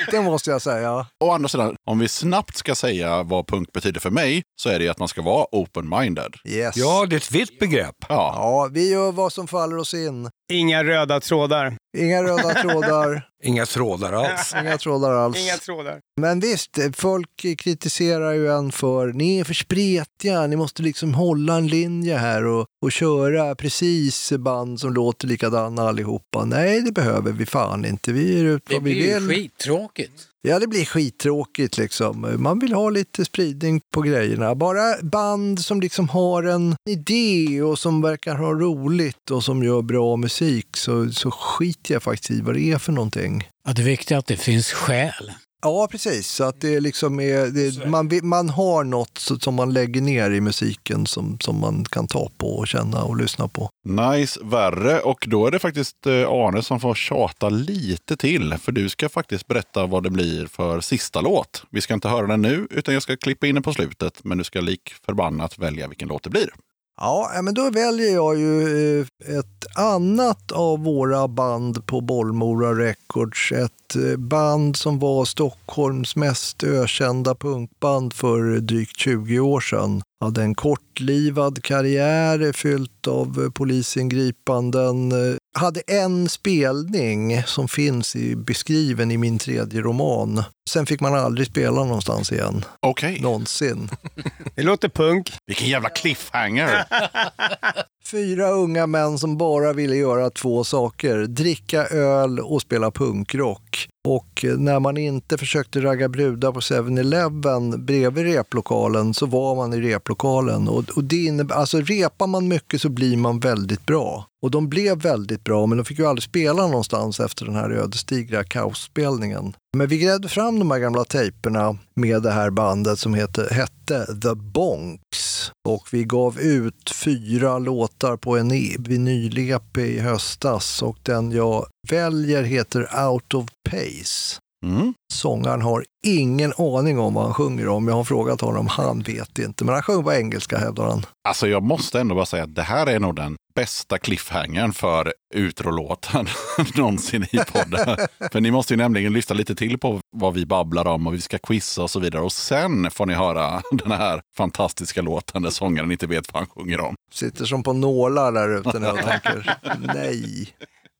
det måste jag säga. Å andra sidan, om vi snabbt ska säga vad punk betyder för mig, så är det ju att man ska vara open-minded. Yes. Ja, det är ett vitt begrepp. Ja, Ja, vi gör vad som faller oss in. Inga röda trådar. Inga röda trådar, Inga trådar alls. inga trådar alls. Inga trådar. Men visst, folk kritiserar ju en för ni är för spretiga, ni måste liksom hålla en linje här och, och köra precis band som låter likadana allihopa. Nej, det behöver vi fan inte. Vi är ut Det vad vi blir ju vill. skittråkigt. Ja, det blir skittråkigt liksom. Man vill ha lite spridning på grejerna. Bara band som liksom har en idé och som verkar ha roligt och som gör bra musik så, så skiter jag faktiskt i vad det är för någonting. Ja, det viktiga är att det finns skäl. Ja, precis. Så att det liksom är, det, man, man har något som man lägger ner i musiken som, som man kan ta på och känna och lyssna på. nice, värre. Och då är det faktiskt eh, Arne som får tjata lite till. För du ska faktiskt berätta vad det blir för sista låt. Vi ska inte höra den nu, utan jag ska klippa in den på slutet. Men du ska lik förbannat välja vilken låt det blir. Ja, eh, men då väljer jag ju eh, ett annat av våra band på Bollmora Records. Ett eh, band som var Stockholms mest ökända punkband för drygt 20 år sedan. Hade en kortlivad karriär fylld av polisingripanden. Hade en spelning som finns i, beskriven i min tredje roman. Sen fick man aldrig spela någonstans igen. Okej, Någonsin. Det låter punk. vilken jävla cliffhanger. Fyra unga män som bara ville göra två saker. Dricka öl och spela punkrock. Och när man inte försökte ragga brudar på 7-Eleven bredvid replokalen så var man i replokalen. Och, och det innebär, alltså repar man mycket så blir man väldigt bra. Och de blev väldigt bra, men de fick ju aldrig spela någonstans efter den här ödesdigra kaosspelningen. Men vi grävde fram de här gamla tejperna med det här bandet som hette, hette The Bonks. Och vi gav ut fyra låtar på en e- vinyl-EP i höstas och den jag väljer heter Out of Pace. Mm. Sångaren har ingen aning om vad han sjunger om. Jag har frågat honom, han vet inte. Men han sjunger på engelska hävdar han. Alltså jag måste ändå bara säga att det här är nog den bästa cliffhangern för utrolåten någonsin i podden. för ni måste ju nämligen lyssna lite till på vad vi babblar om och vi ska quizza och så vidare. Och sen får ni höra den här fantastiska låten där sångaren inte vet vad han sjunger om. Sitter som på nålar där ute när jag tänker, nej.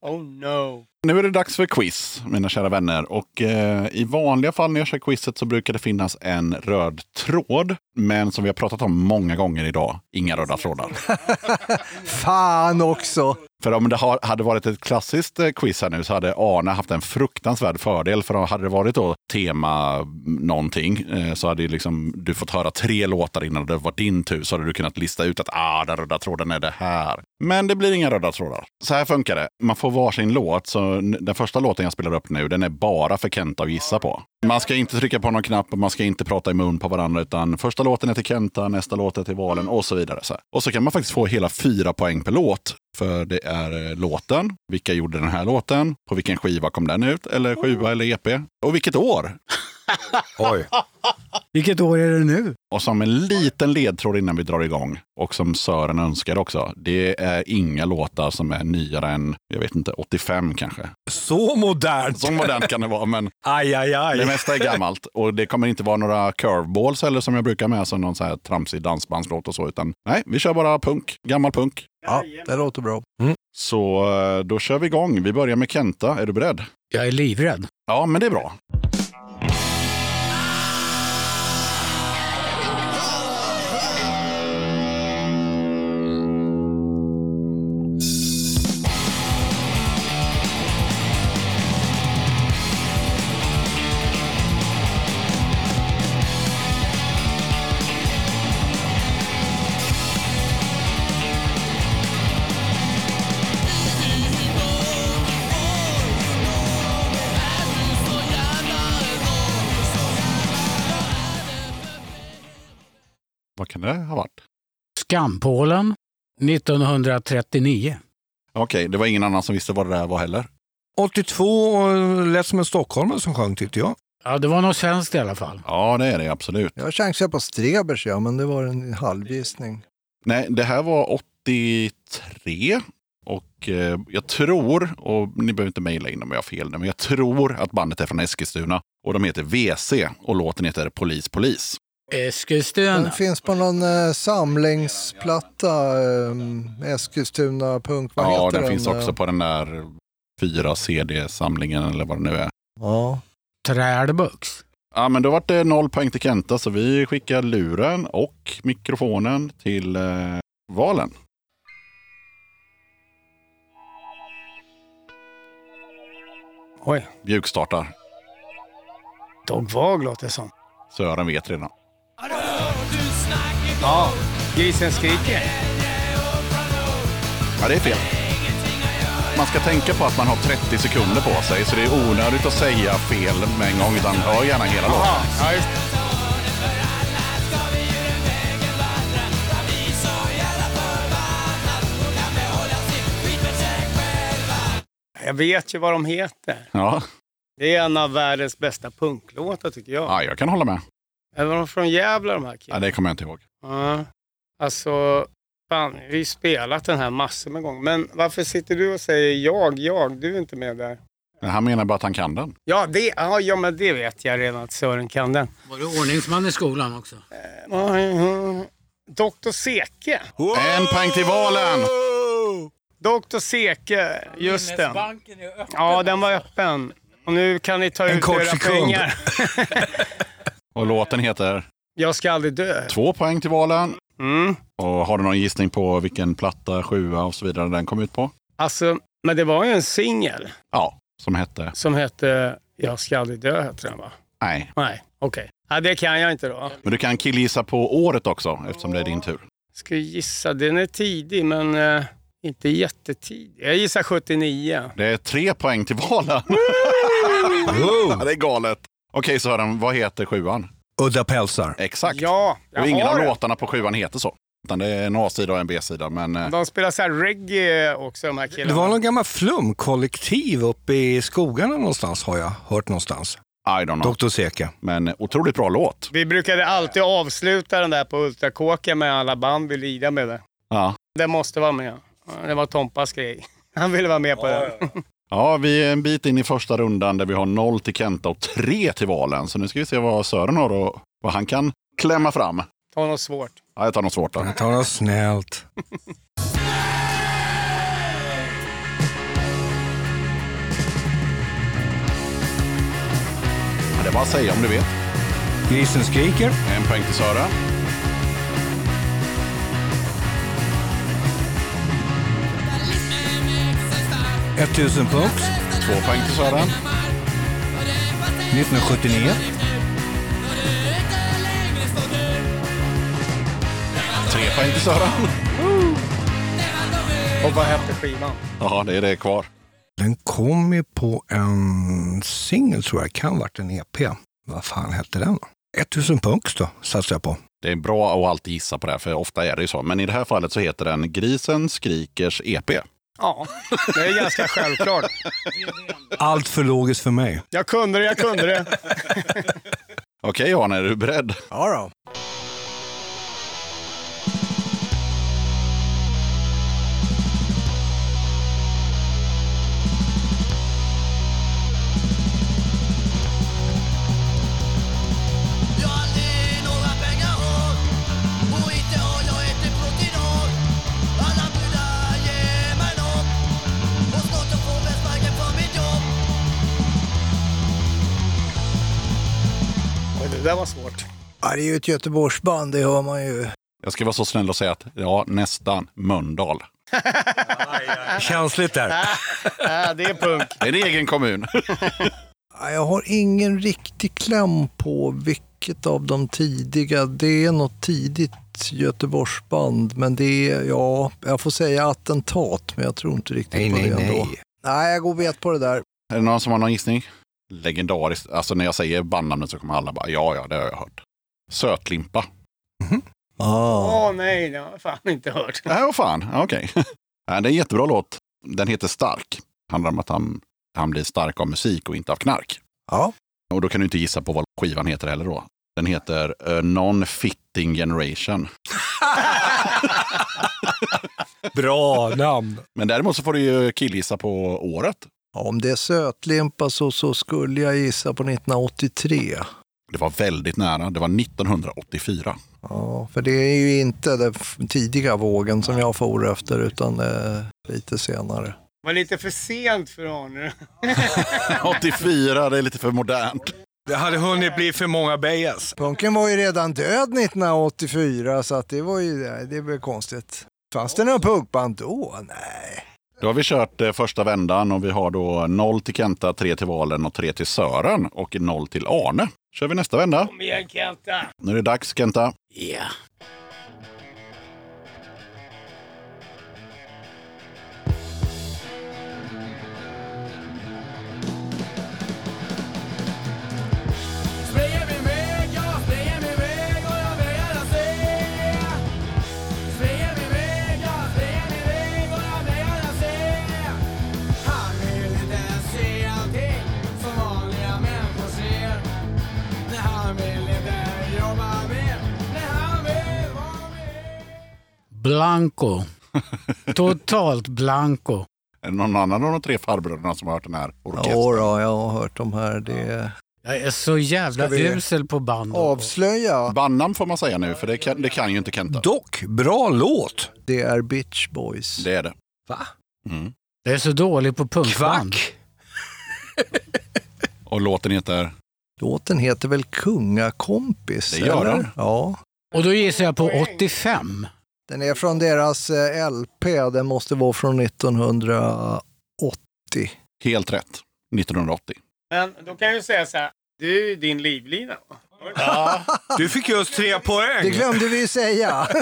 Oh no. Nu är det dags för quiz, mina kära vänner. Och eh, i vanliga fall när jag kör quizet så brukar det finnas en röd tråd. Men som vi har pratat om många gånger idag, inga röda trådar. Fan också! För om det har, hade varit ett klassiskt eh, quiz här nu så hade Arne haft en fruktansvärd fördel. För hade det varit då tema någonting eh, så hade liksom, du fått höra tre låtar innan det var din tur. Så hade du kunnat lista ut att ah, den röda tråden är det här. Men det blir inga röda trådar. Så här funkar det. Man får varsin låt. Så den första låten jag spelar upp nu, den är bara för Kenta att gissa på. Man ska inte trycka på någon knapp och man ska inte prata i mun på varandra. Utan första låten är till Kenta, nästa låt är till Valen och så vidare. Så. Och så kan man faktiskt få hela fyra poäng per låt. För det är eh, låten, vilka gjorde den här låten, på vilken skiva kom den ut, eller sjua eller EP, och vilket år. Oj. Vilket år är det nu? Och som en liten ledtråd innan vi drar igång, och som Sören önskar också, det är inga låtar som är nyare än, jag vet inte, 85 kanske. Så modernt! Så modernt kan det vara, men Aj, aj, det aj. mesta är gammalt. Och det kommer inte vara några curveballs eller som jag brukar med, som någon så här tramsig dansbandslåt och så, utan nej, vi kör bara punk, gammal punk. Ja, det låter bra. Så eh, då kör vi igång. Vi börjar med Kenta. Är du beredd? Jag är livrädd. Ja, men det är bra. Kan det ha varit? Skampålen 1939. Okej, det var ingen annan som visste vad det där var heller. 82 och lät som en stockholmare som sjöng tyckte jag. Ja, det var något svenskt i alla fall. Ja, det är det absolut. Jag chansade på Strebers, ja, men det var en halvgissning. Nej, det här var 83. Och eh, jag tror, och ni behöver inte mejla in om jag har fel nu, men jag tror att bandet är från Eskilstuna. Och de heter WC och låten heter Polis Polis. Eskilstuna. Den finns på någon eh, samlingsplatta, eh, Eskilstuna punk, vad ja, heter den finns Eh, också på den där fyra CD-samlingen eller vad det nu är. Ja. Trälbux. Ja, men då vart det noll poäng till Kenta, så vi skickar luren och mikrofonen till eh, valen. Oj, Mjukstartar. Dog Vag låter det som. Sören vet redan. Ja, grisen skriker. Ja, det är fel. Man ska tänka på att man har 30 sekunder på sig, så det är onödigt att säga fel med en gång, utan hör gärna hela låten. Ja, just. Jag vet ju vad de heter. Ja. Det är en av världens bästa punklåtar tycker jag. ja, jag kan hålla med. Eller var de från Gävle de här Ja, killarna? det kommer jag inte ihåg. Ja. Alltså, fan, vi har ju spelat den här massor med gånger. Men varför sitter du och säger jag, jag? Du är inte med där. Men Han menar bara att han kan den. Ja, det, ja, ja men det vet jag redan att Sören kan den. Var du ordningsman i skolan också? Dr. Seke. En poäng till valen! Dr. Seke, just den. Minnesbanken är öppen. Ja, den var öppen. Och nu kan ni ta En ut kort era sekund. pengar. Och låten heter Jag ska aldrig dö. Två poäng till valen. Mm. Och har du någon gissning på vilken platta, sjua och så vidare den kom ut på? Alltså, men det var ju en singel Ja, som hette... som hette Jag ska aldrig dö, hette den va? Nej. Nej, okej. Ja, det kan jag inte då. Men du kan killgissa på året också, eftersom det är din tur. Ska gissa, den är tidig men eh, inte jättetidig. Jag gissar 79. Det är tre poäng till valen. ja, det är galet. Okej Sören, vad heter sjuan? Udda pälsar. Exakt. Ja, och ingen har av den. låtarna på sjuan heter så. Utan det är en A-sida och en B-sida. Men eh, De spelar så här reggae också de här killarna. Det var någon gammal flumkollektiv uppe i skogarna någonstans har jag hört någonstans. I don't know. Dr. Seka. Men otroligt bra låt. Vi brukade alltid avsluta den där på Ultrakåken med alla band vi lirade med. Det. Ja. Det måste vara med. Det var Tompas grej. Han ville vara med på den. Ja, vi är en bit in i första rundan där vi har noll till Kenta och tre till valen. Så nu ska vi se vad Sören har och vad han kan klämma fram. Ta något svårt. Ja, jag tar något svårt då. Jag tar något snällt. Ja, det är bara att säga om du vet. Grisen skriker. En poäng till Sören. 1000 punkt. Två poäng till Sören. 1979. Tre poäng till Sören. Och vad hette skivan? Ja, det är det kvar. Den kom ju på en singel tror jag. Kan varit en EP. Vad fan hette den då? 1000 punkt då, satsar jag på. Det är bra att alltid gissa på det, här, för ofta är det ju så. Men i det här fallet så heter den Grisen Skrikers EP. Ja, det är ganska självklart. Allt för logiskt för mig. Jag kunde det, jag kunde det. Okej Arne, är du beredd? Ja då. Det där var svårt. Ja, det är ju ett Göteborgsband, det hör man ju. Jag ska vara så snäll och säga att ja, nästan Mölndal. Känsligt där. Ja, det är punk. Det är en egen kommun. Ja, Jag har ingen riktig kläm på vilket av de tidiga. Det är något tidigt Göteborgsband, men det är, ja, jag får säga attentat, men jag tror inte riktigt Nej, på nej, det ändå. nej. Nej, jag går bet på det där. Är det någon som har någon gissning? Legendariskt. Alltså när jag säger bandnamnet så kommer alla bara ja, ja, det har jag hört. Sötlimpa. Ah. Åh nej, det har jag fan inte hört. Nej, vad fan. Okej. Nej, Det är en jättebra låt. Den heter Stark. Handlar om att han han blir stark av musik och inte av knark. Ja. Och då kan du inte gissa på vad skivan heter heller då. Den heter A Non-Fitting Generation. Bra namn. Men däremot så får du ju killgissa på året. Om det är sötlimpa så, så skulle jag gissa på 1983. Det var väldigt nära. Det var 1984. Ja, för det är ju inte den tidiga vågen som jag for efter utan eh, lite senare. var lite för sent för Arne. 84, det är lite för modernt. Det hade hunnit bli för många Bejas. Punken var ju redan död 1984 så att det var ju det väl konstigt. Fanns det några punkband då? Nej. Då har vi kört eh, första vändan och vi har då 0 till Kenta, 3 till Valen och 3 till Sören och 0 till Arne. Kör vi nästa vända. Kom igen Kenta. Nu är det dags Kenta. Ja. Springer Blanco. Totalt blanco. Är det någon annan av de tre farbröderna som har hört den här orkestern? Ja, då, jag har hört de här. Det Jag är så jävla usel på band. avslöja. Bandnamn får man säga nu, för det kan, det kan ju inte Kenta. Dock, bra låt. Det är Bitch Boys. Det är det. Va? Mm. Jag är så dålig på punkband. Kvack. Och låten heter? Låten heter väl Kungakompis? Det gör eller? den. Ja. Och då gissar jag på 85. Den är från deras eh, LP. Den måste vara från 1980. Helt rätt. 1980. Men då kan jag ju säga så här. Du är ju din livlina. va? Du fick just tre Det poäng. glömde vi säga.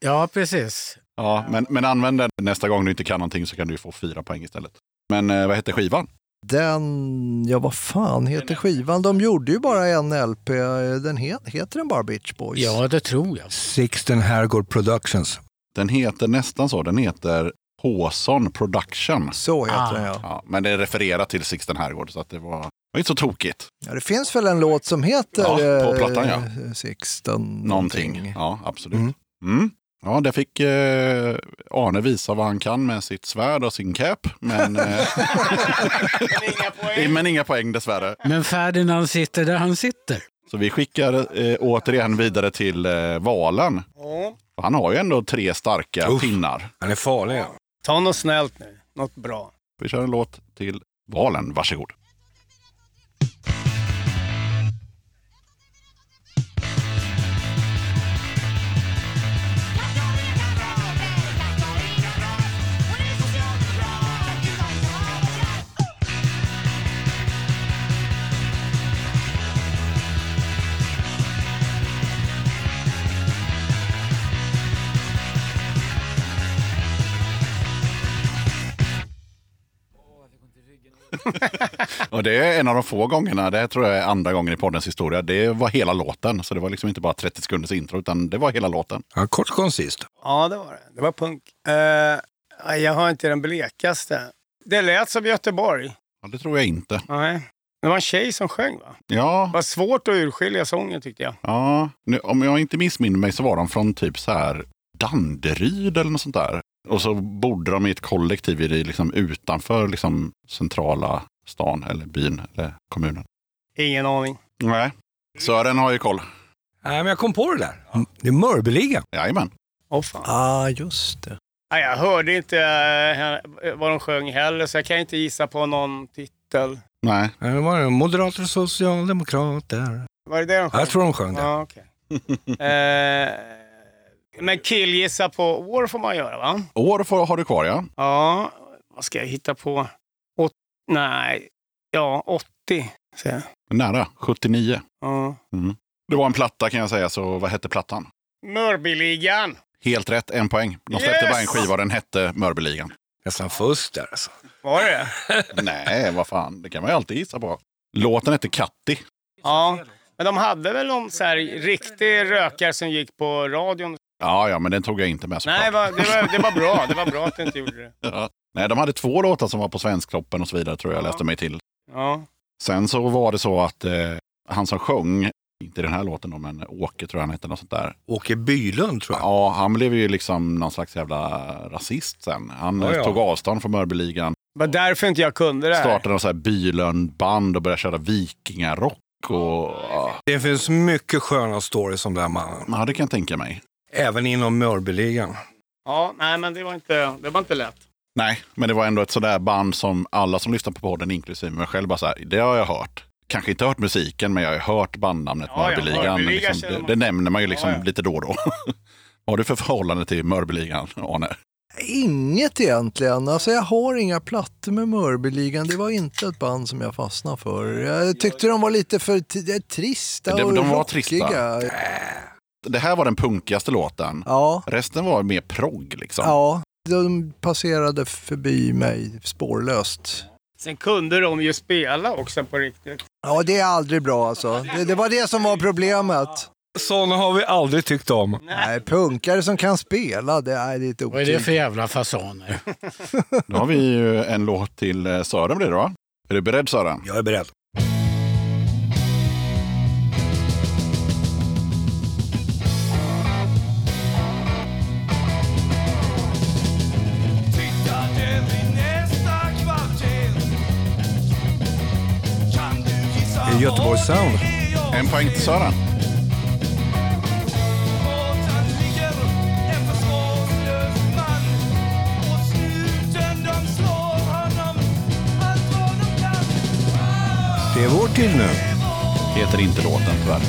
Ja, precis. Ja, men, men använd den nästa gång du inte kan någonting så kan du få fyra poäng istället. Men eh, vad hette skivan? Den, ja vad fan heter skivan? De gjorde ju bara en LP. Den het, heter den bara Bitch Boys? Ja, det tror jag. Sixten Herrgård Productions. Den heter nästan så. Den heter Påson Production. Så heter Ah. den ja. Ja, men det refererar till Sixten Herrgård så att det var, det var inte så tokigt. ja. Det finns väl en låt som heter Ja, på eh, plattan, ja. Sixten Någonting. Ja, absolut. Mm. Mm. Ja, där fick eh, Arne visa vad han kan med sitt svärd och sin cap. Men, eh, Men inga poäng. men inga poäng dessvärre. Men Ferdinand sitter där han sitter. Så vi skickar eh, återigen vidare till eh, Valen. Ja. Han har ju ändå tre starka Uff. pinnar. Han är farlig. Ta något snällt nu. Något bra. Vi kör en låt till Valen. Varsågod. Och det är en av de få gångerna, det här tror jag är andra gången i poddens historia, det var hela låten. Så det var liksom inte bara 30 sekunders intro, utan det var hela låten. Ja, kort och koncist. Ja, det var det. Det var punk. Nej, jag har inte den blekaste. Det lät som Göteborg. Ja, det tror jag inte. Nej. Det var en tjej som sjöng va? Ja, Det var svårt att urskilja sången tyckte jag. ja nu, om jag inte missminner mig så var de från typ så här Danderyd eller något sånt där. Och så bodde de i ett kollektiv i det, liksom utanför liksom centrala stan eller byn eller kommunen. Ingen aning. Nej. Sören har ju koll. Nej, men jag kom på det där. Det är Mörbeligan. Jajamän. Åh fan. Ah, just det. Nej, jag hörde inte eh, vad de sjöng heller, så jag kan inte gissa på någon titel. Nej. Det var. Moderater och socialdemokrater. Var det det de sjöng? Jag tror de sjöng det. Ja, okej. eh, men killgissa på år får man göra va? År får, har du kvar ja. Ja, vad ska jag hitta på? Åt, nej, ja 80 säger jag. Nära. 79. Ja. Det var en platta kan jag säga, så vad hette plattan? Mörbyligan. Helt rätt, en poäng. De släppte Yes! bara en skiva, den hette Mörbeligan. Nästan fusk där alltså. Var det det? Nej, vad fan, det kan man ju alltid gissa på. Låten hette Katti. Ja. Men de hade väl någon så här riktig rökare som gick på radion? Ja, ja, men den tog jag inte med såklart. Nej, va- det var, det var bra. Det var bra att du inte gjorde det. Ja. Nej, de hade två låtar som var på Svensktoppen och så vidare tror jag, läste mig till. Ja. Sen så var det så att eh, han som sjöng, inte den här låten då, men Åke tror jag han hette, något sånt där. Åke Bylund tror jag. Ja, han blev ju liksom någon slags jävla rasist sen. Han Ja, eh, ja. tog avstånd från Mörbyligan, Det var därför inte jag kunde det här. startade någon sån här Bylund-band och började köra vikingarock. Och, ja, Det finns mycket sköna stories om den här mannen. ja, det kan jag tänka mig. Även inom Mörbyligan. Ja, nej men det var inte, det var inte lätt. Nej, men det var ändå ett sådär band som alla som lyssnar på podden, inklusive mig själv, bara så här, det har jag hört. Kanske inte hört musiken, men jag har hört bandnamnet Ja, ja, Mörbyligan. Mörbyligan liksom, det, det nämner man ju liksom Ja, ja. lite då och då. Vad har du för förhållande till Mörbyligan, Arne? Inget egentligen. Alltså jag har inga plattor med Mörbyligan. Det var inte ett band som jag fastnade för. Jag tyckte de var lite för trista De- och de var rockiga. trista. Det här var den punkigaste låten. Ja, Resten var mer progg liksom. ja. De passerade förbi mig spårlöst. Sen kunde de ju spela också på riktigt. Ja, det är aldrig bra alltså. Det, det var det som var problemet. Sådana har vi aldrig tyckt om. Nej, punkare som kan spela, det är lite Vad är det för jävla fasoner? Då har vi ju en låt till eh, Sören blir det va? Är du beredd Sören? Jag är beredd. Göteborgs Sound. En poäng till kan Det är vår tid nu. Heter inte låten tyvärr.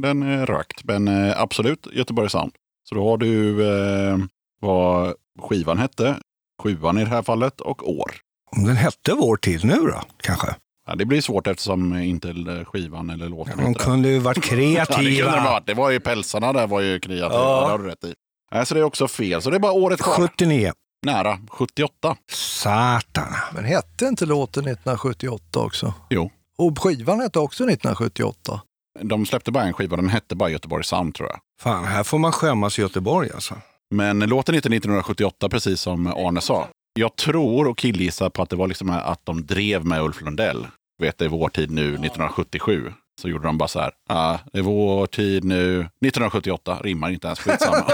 Den är rökt, men eh, absolut Göteborg Sound. Så då har du eh, vad skivan hette, sjuan i det här fallet, och år. Om den hette Vår tid nu då, kanske? Ja, det blir svårt eftersom inte skivan eller låten De heter det. kunde ju varit Ja, det, kunde kreativa. vara. det var ju pälsarna där var ju kreativa, Ja. ja. det har du rätt i. Nej, så det är också fel, så det är bara året kvar. 79. Nära, 78. Satan. Men hette inte låten 1978 också? Jo. Och skivan hette också 1978. De släppte bara en skiva, den hette bara Göteborg Sound tror jag. Fan, här får man skämmas i Göteborg alltså. Men låten heter 1978 precis som Arne sa. Jag tror och killgissar på att det var liksom att de drev med Ulf Lundell. Vet det är vår tid nu 1977. Så gjorde de bara så här. Ah, det är vår tid nu 1978. Rimmar inte ens. Skitsamma.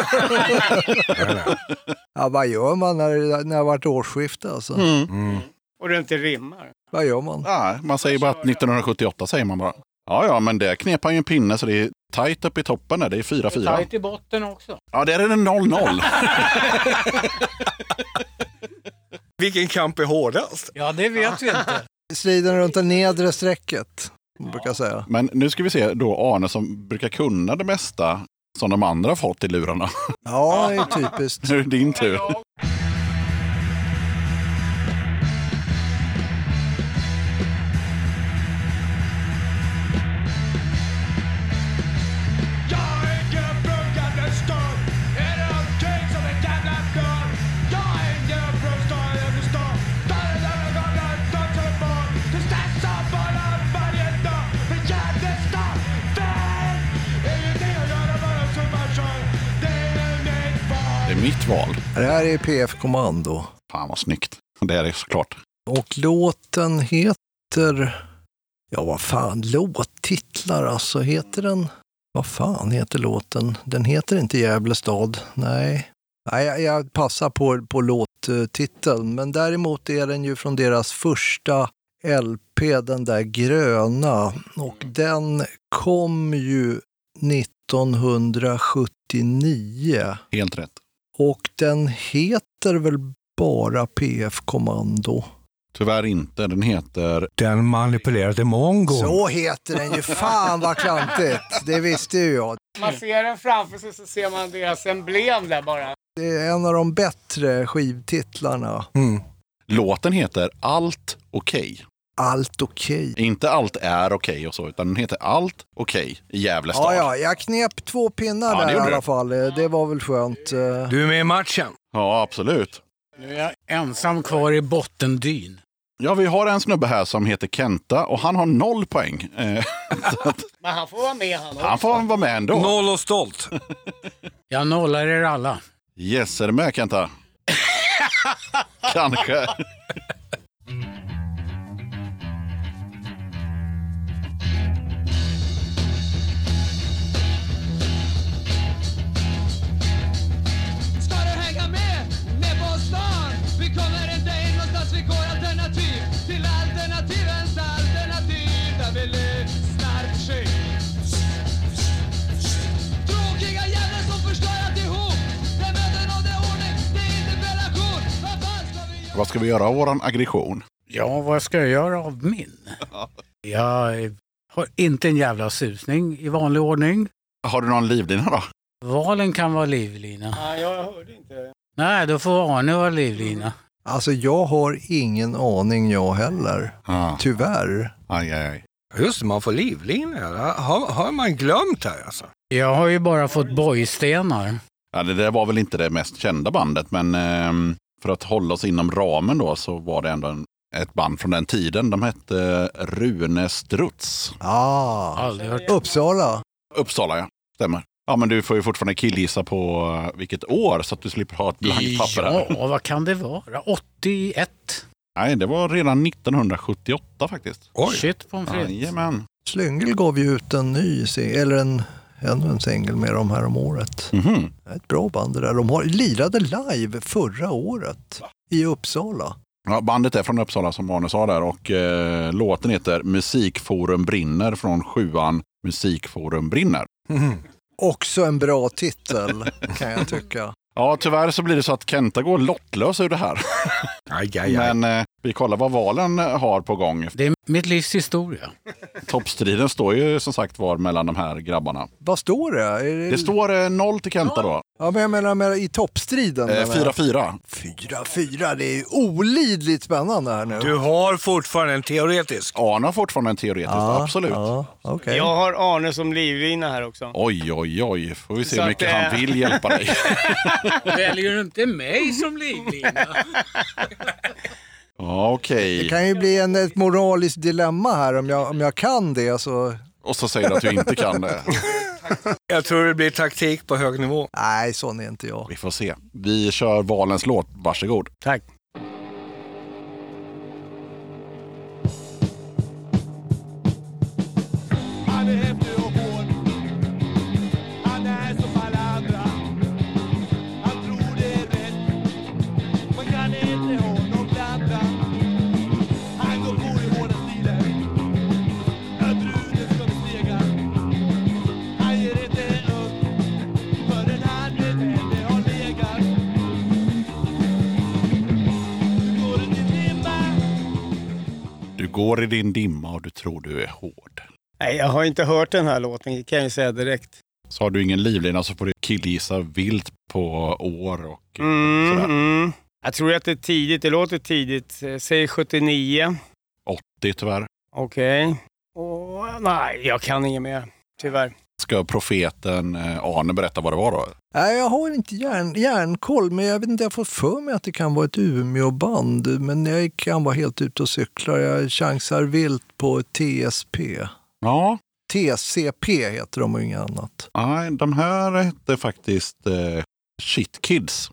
Ja, vad gör man när, det- när det har varit årsskifte alltså? Mm. Och det inte rimmar. Vad gör man? ah, man säger bara att 1978 säger man bara. Ja, ja, men där knep han ju en pinne så det är tajt upp i toppen där. Det är 4-4. Tajt i botten också. Ja, där är det 0-0. Vilken kamp är hårdast? Ja, det vet vi inte. Striden runt det nedre strecket, brukar jag säga. Men nu ska vi se då Arne som brukar kunna det mesta som de andra har fått i lurarna. Ja, det är typiskt. Nu är det din tur. Mitt val. Det här är PF Kommando. Fan vad snyggt. Det är det såklart. Och låten heter... Ja, vad fan, låttitlar alltså. Heter den... Vad fan heter låten? Den heter inte Gävle stad. Nej. Nej, jag, jag passar på, på låttiteln. Men däremot är den ju från deras första LP, den där gröna. Och den kom ju 1979. Helt rätt. Och den heter väl bara PF Kommando. Tyvärr inte. Den heter... Den manipulerade mongo. Så heter den ju. Fan vad klantigt. Det visste ju jag. Man ser den framför sig så ser man deras emblem där bara. Det är en av de bättre skivtitlarna. Mm. Låten heter Allt okej. Allt okej. Inte Allt är okej och så, utan den heter Allt okej i Gävle stad. Ja, ja, jag knep två pinnar Ja, där i alla fall. Det var väl skönt. Du är med i matchen. Ja, absolut. Nu är jag ensam kvar i bottendyn. Ja, vi har en snubbe här som heter Kenta och han har noll poäng. Eh, att Men han får vara med han också. han får vara med ändå. Noll och stolt. Jag nollar er alla. Yes, är du med Kenta? Kanske. Vad ska vi göra av våran aggression? Ja, vad ska jag göra av min? Jag har inte en jävla susning i vanlig ordning. Har du någon livlina då? Valen kan vara livlina. Ja, jag hörde inte. Nej, då får Arne vara livlina. Alltså jag har ingen aning jag heller. Ja. Tyvärr. Aj, aj, aj. Just det, man får livlina. Har, har man glömt här alltså? Jag har ju bara fått bojstenar. Ja, det där var väl inte det mest kända bandet, men ehm, för att hålla oss inom ramen då så var det ändå en, ett band från den tiden. De hette Rune Struts. Ah, Aldrig hört. Uppsala. Uppsala, ja. Stämmer. Ja, men du får ju fortfarande killgissa på eh, vilket år så att du slipper ha ett blankt papper där. Ja, vad kan det vara? 81? Nej, det var redan 1978 faktiskt. Oj. Shit på en fritt. Jajamän. Slyngel gav ju ut en ny, eller en, ännu en singel med dem här om året. Mhm. Ett bra band det där. De har, lirade live förra året i Uppsala. Ja, bandet är från Uppsala som Arne sa där och eh, låten heter Musikforum brinner från sjuan Musikforum brinner. Också en bra titel kan jag tycka. Ja, tyvärr så blir det så att Kenta går lottlös ur det här. Aj, aj, aj. Men eh, vi kollar vad valen eh, har på gång. Det är mitt livs historia. Toppstriden står ju som sagt var mellan de här grabbarna. Vad står det? Är det, Det står eh, noll till Kenta då. Ja, men jag menar, menar i toppstriden. Eh, menar jag. 4-4. 4-4, det är ju olidligt spännande här nu. Du har fortfarande en teoretisk. Arne har fortfarande en teoretisk, absolut. Ja, okej. Jag har Arne som livlina här också. Oj, oj, oj. Får vi se Så hur att mycket det- han vill hjälpa dig. Väljer du inte mig som livlina? Ja, Okej. Det kan ju bli en, ett moraliskt dilemma här om jag, om jag kan det så... Och så säger du att du inte kan det. Jag tror det blir taktik på hög nivå. Nej, sån är inte jag. Vi får se. Vi kör valens låt. Varsågod. Tack. Går i din dimma och du tror du är hård. Nej, jag har inte hört den här låten, kan jag säga direkt. Så har du ingen livlina så får du killgissa vilt på år och Mm, sådär. mm. Jag tror att det är tidigt, det låter tidigt. Eh, Säg 79. 80 tyvärr. Okej. Åh, Nej, jag kan inget mer. Tyvärr. Ska profeten eh, Arne berätta vad det var då? Nej, jag har inte järn, järnkoll, men jag vet inte, jag får för mig att det kan vara ett Umeå-band. Men jag kan vara helt ute och cyklar. Jag chansar vilt på TSP. Ja, TCP heter de och inget annat. nej, de här hette faktiskt eh, Shit Kids.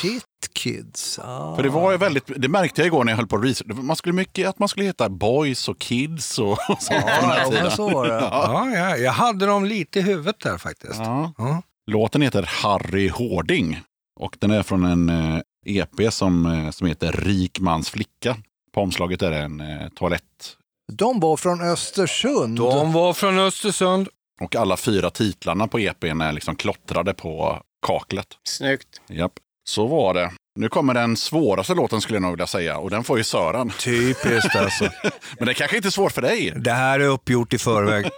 Shit Kids. Ah. För det var ju väldigt, det märkte jag igår när jag höll på att research. Man skulle mycket att man skulle heta Boys och Kids och, och sånt Ja, så var det. Ja, ja, jag hade dem lite i huvudet där faktiskt. Ja. Ja. Låten heter Harry Hårding och den är från en eh, EP som, eh, som heter Rikmans flicka. På omslaget är det en eh, toalett De var från Östersund. De var från Östersund. och alla fyra titlarna på EPn är liksom klottrade på kaklet. Snyggt. Japp, så var det. Nu kommer den svåraste låten skulle jag nog vilja säga och den får ju Sören. Typiskt alltså. Men det kanske inte är svårt för dig. Det här är uppgjort i förväg.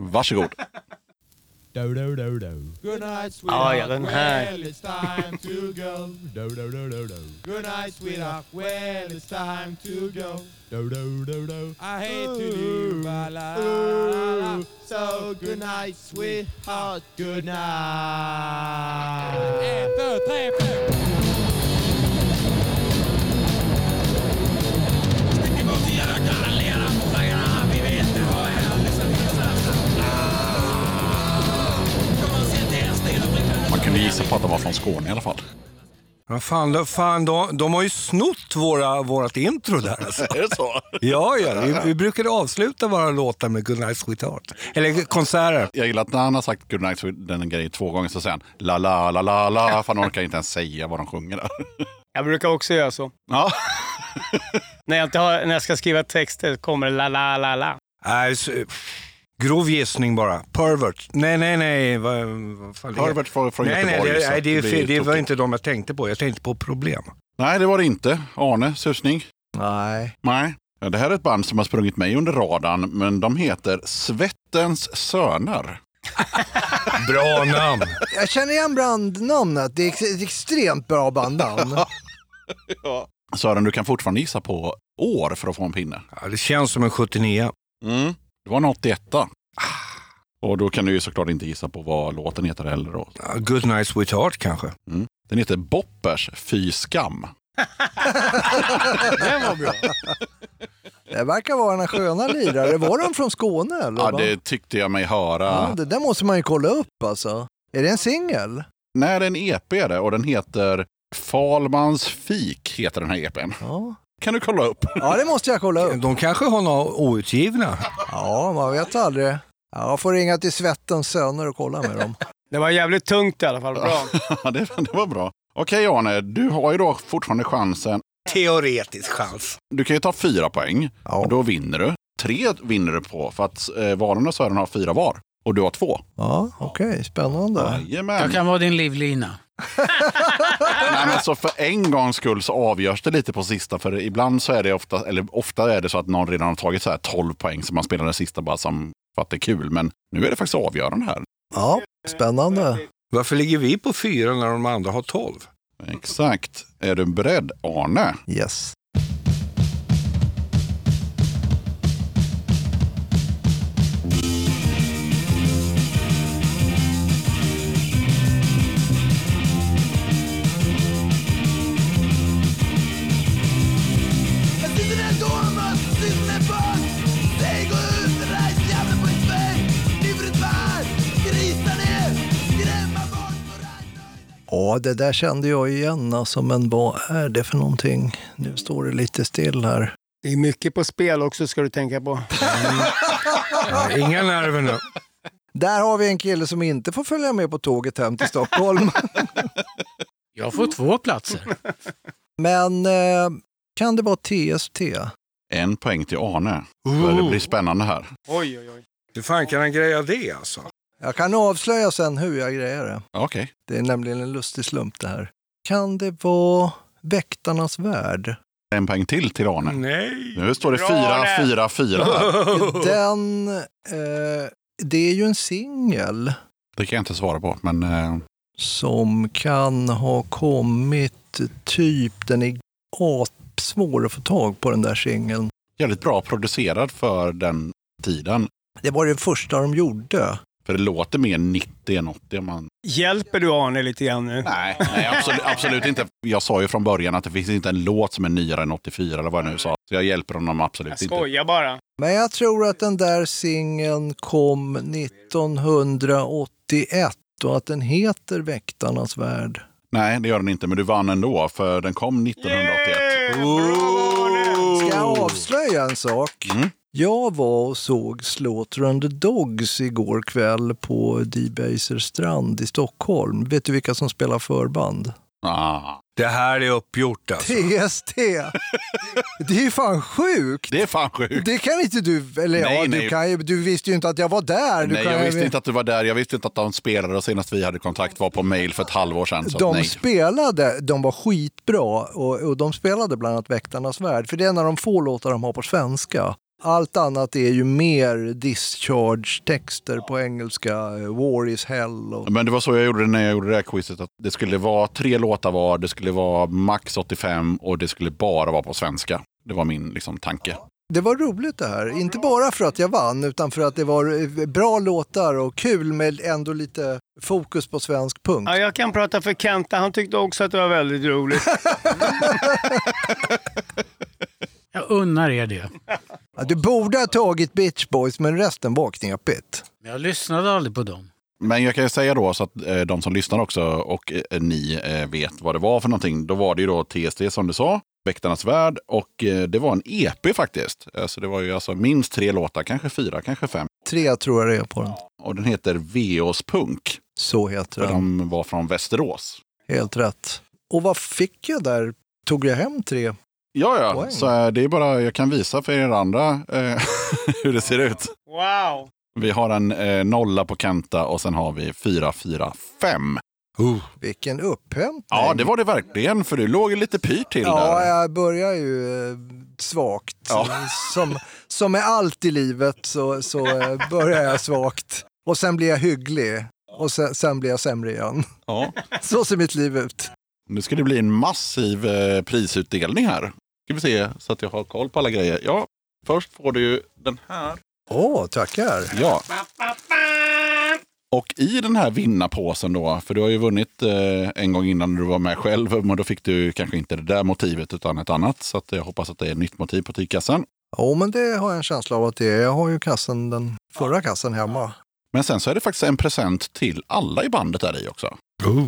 Varsågod. Do, do, do, do. Good night, Ja, sweetheart. ja, den här. Well, it's time to go. Do, do, do, do, do. Good night, sweetheart. Well, it's time to go. Do, do, do, do. I hate to leave, la, la, la, la. So, good night, sweetheart. Good night. En, två, tre, fyra. Man kunde gissa på att de var från Skåne i alla fall. Ja, fan, fan de, de har ju snott våra, vårt intro där. Alltså. Är det så? Ja, ja vi, vi brukade avsluta våra låtar med Good Night Sweetheart. Eller konserter. Jag gillar att när han har sagt Good Night Sweet- den grejen två gånger så säger han la la la la la, för han orkar inte ens säga vad de sjunger där. Jag brukar också göra så. Ja. När jag, inte har, när jag ska skriva texter kommer la la la la. Nej, så, grov gissning bara. Pervert. Nej, nej, nej. Vad, vad fan det är- Herbert från, Nej, nej, Göteborg. det, nej, det, är blir fel. det var inte de jag tänkte på. Jag tänkte på problem. Nej, det var det inte. Arne, susning? Nej. Nej. Ja, det här är ett band som har sprungit mig under radarn, men de heter Svettens Söner. Bra namn. Jag känner igen brandnamnet. Det är ett extremt bra bandnamn. Sören, du kan fortfarande gissa på år för att få en pinne. Ja, det känns som en 79. Mm. Det var en 81. Och då kan du ju såklart inte gissa på vad låten heter heller. Då. Ja, Good Night Sweetheart kanske. Mm. Den heter Boppers Fy skam. Det var bra. Det verkar vara en sköna lirare. Var de från Skåne eller? Ja, va? det tyckte jag mig höra. ja, det där måste man ju kolla upp alltså. Är det en singel? Nej, det är en EP är det och den heter Falmans fik. heter den här EPn. Ja. Kan du kolla upp? ja, det måste jag kolla upp. De kanske har några outgivna. Ja, man vet aldrig. Ja, jag får ringa till Svettens söner och kolla med dem. Det var jävligt tungt i alla fall. Bra. Ja, det, det var bra. Okej Arne, du har ju då fortfarande chansen. Teoretisk chans. Du kan ju ta fyra poäng Ja. och då vinner du. Tre vinner du på för att eh, och Sören har fyra var. Och du har två. Ja, okej. Spännande. Jajamän. Jag kan vara din livlina. Nej, men så för en gångs skull så avgörs det lite på sista. För ibland så är det ofta, eller ofta är det så att någon redan har tagit så här 12 poäng så man spelar den sista bara som för att det är kul. Men nu är det faktiskt avgörande här. Ja, spännande. Varför ligger vi på fyra när de andra har tolv? Exakt. Är du beredd Arne? Yes. Ja, det där kände jag igen alltså, men vad är det för någonting? Nu står det lite still här. Det är mycket på spel också ska du tänka på. Ja, inga nerver nu. Där har vi en kille som inte får följa med på tåget hem till Stockholm. Jag får två platser. Men eh, kan det vara TST? En poäng till Arne. För det blir spännande här. Oj, oj, oj. Hur fan kan han greja det alltså? Jag kan avslöja sen hur jag grejer det. Okej. Det är nämligen en lustig slump det här. Kan det vara Väktarnas värld? En poäng till till Arne. Nej! Nu står det Bra, fyra, Arne. fyra, fyra här. Den, eh, det är ju en singel Det kan jag inte svara på. Men eh, som kan ha kommit typ, den är svår att få tag på den där singeln. jävligt bra producerad för den tiden. Det var det första de gjorde. För det låter mer 90 än 80 om man... Hjälper du Arne lite grann nu? Nej, nej absolut, absolut inte. Jag sa ju från början att det finns inte en låt som är nyare än 84 eller vad jag nu sa. Så jag hjälper honom absolut Jag inte. skojar bara. Men jag tror att den där singeln kom 1981 och att den heter Väktarnas värld. Nej, det gör den inte. Men du vann ändå, för den kom 1981. Ska jag avslöja en sak? Mm. Jag var och såg Slaughter and the Dogs igår kväll på D-Baser strand i Stockholm. Vet du vilka som spelar förband? Ah, Det här är uppgjort alltså. TST! Det är fan sjukt! det är fan sjukt. Det kan inte du, eller Nej, ja, du, nej. kan, ju- du visste ju inte att jag var där. Du Nej, kan, jag visste inte att du var där. Jag visste inte att de spelade och senast vi hade kontakt var på mail för ett halvår sedan. De nej. spelade, de var skitbra och, och de spelade bland annat Väktarnas värld, för det är en av de få låtar de har på svenska. Allt annat är ju mer discharge-texter på engelska, eh, War is hell och... Men det var så jag gjorde det när jag gjorde det här quizet. Att det skulle vara tre låtar var, det skulle vara max 85 och det skulle bara vara på svenska. Det var min liksom, tanke. Det var roligt det här, inte bara för att jag vann utan för att det var eh, bra låtar och kul med ändå lite fokus på svensk punk. Ja, jag kan prata för Kenta. Han tyckte också att det var väldigt roligt. Jag unnar er det. Ja, Du borde ha tagit Bitch Boys men resten var knepigt. Men jag lyssnade aldrig på dem. Men jag kan ju säga då så att eh, de som lyssnar också och eh, ni eh, vet vad det var för någonting. Då var det ju då TSD som du sa, Väktarnas Värld och det var en EP faktiskt. Så det var ju alltså minst tre låtar, kanske fyra, kanske fem. Tre tror jag det är på den. Och den heter Veos Punk. Så heter För den. de var från Västerås. Helt rätt. Och vad fick jag där? Tog jag hem tre? Ja, ja, Poäng. så eh, det är bara, jag kan visa för er andra eh, hur det ser ut. Wow! Vi har en eh, nolla på Kenta och sen har vi fyra, fyra, fem. Uh. Vilken upphämtning. Ja, det var det verkligen, för du låg lite pyrt till Ja, där. jag börjar ju eh, svagt. Ja. Som, som med allt i livet så, så eh, börjar jag svagt. Och sen blir jag hygglig. Och sen, sen blir jag sämre igen. Ja. Så ser mitt liv ut. Nu ska det bli en massiv eh, prisutdelning här. Ska vi se så att jag har koll på alla grejer. Ja, först får du ju den här. Åh, tackar. Ja. Och i den här vinnarpåsen då, för du har ju vunnit eh, en gång innan du var med själv, men då fick du kanske inte det där motivet utan ett annat. Så jag hoppas att det är ett nytt motiv på tygkassen. Jo, men det har jag en känsla av att det är. Jag har ju kassen, den förra kassen hemma. Men sen så är det faktiskt en present till alla i bandet där i också. Uh.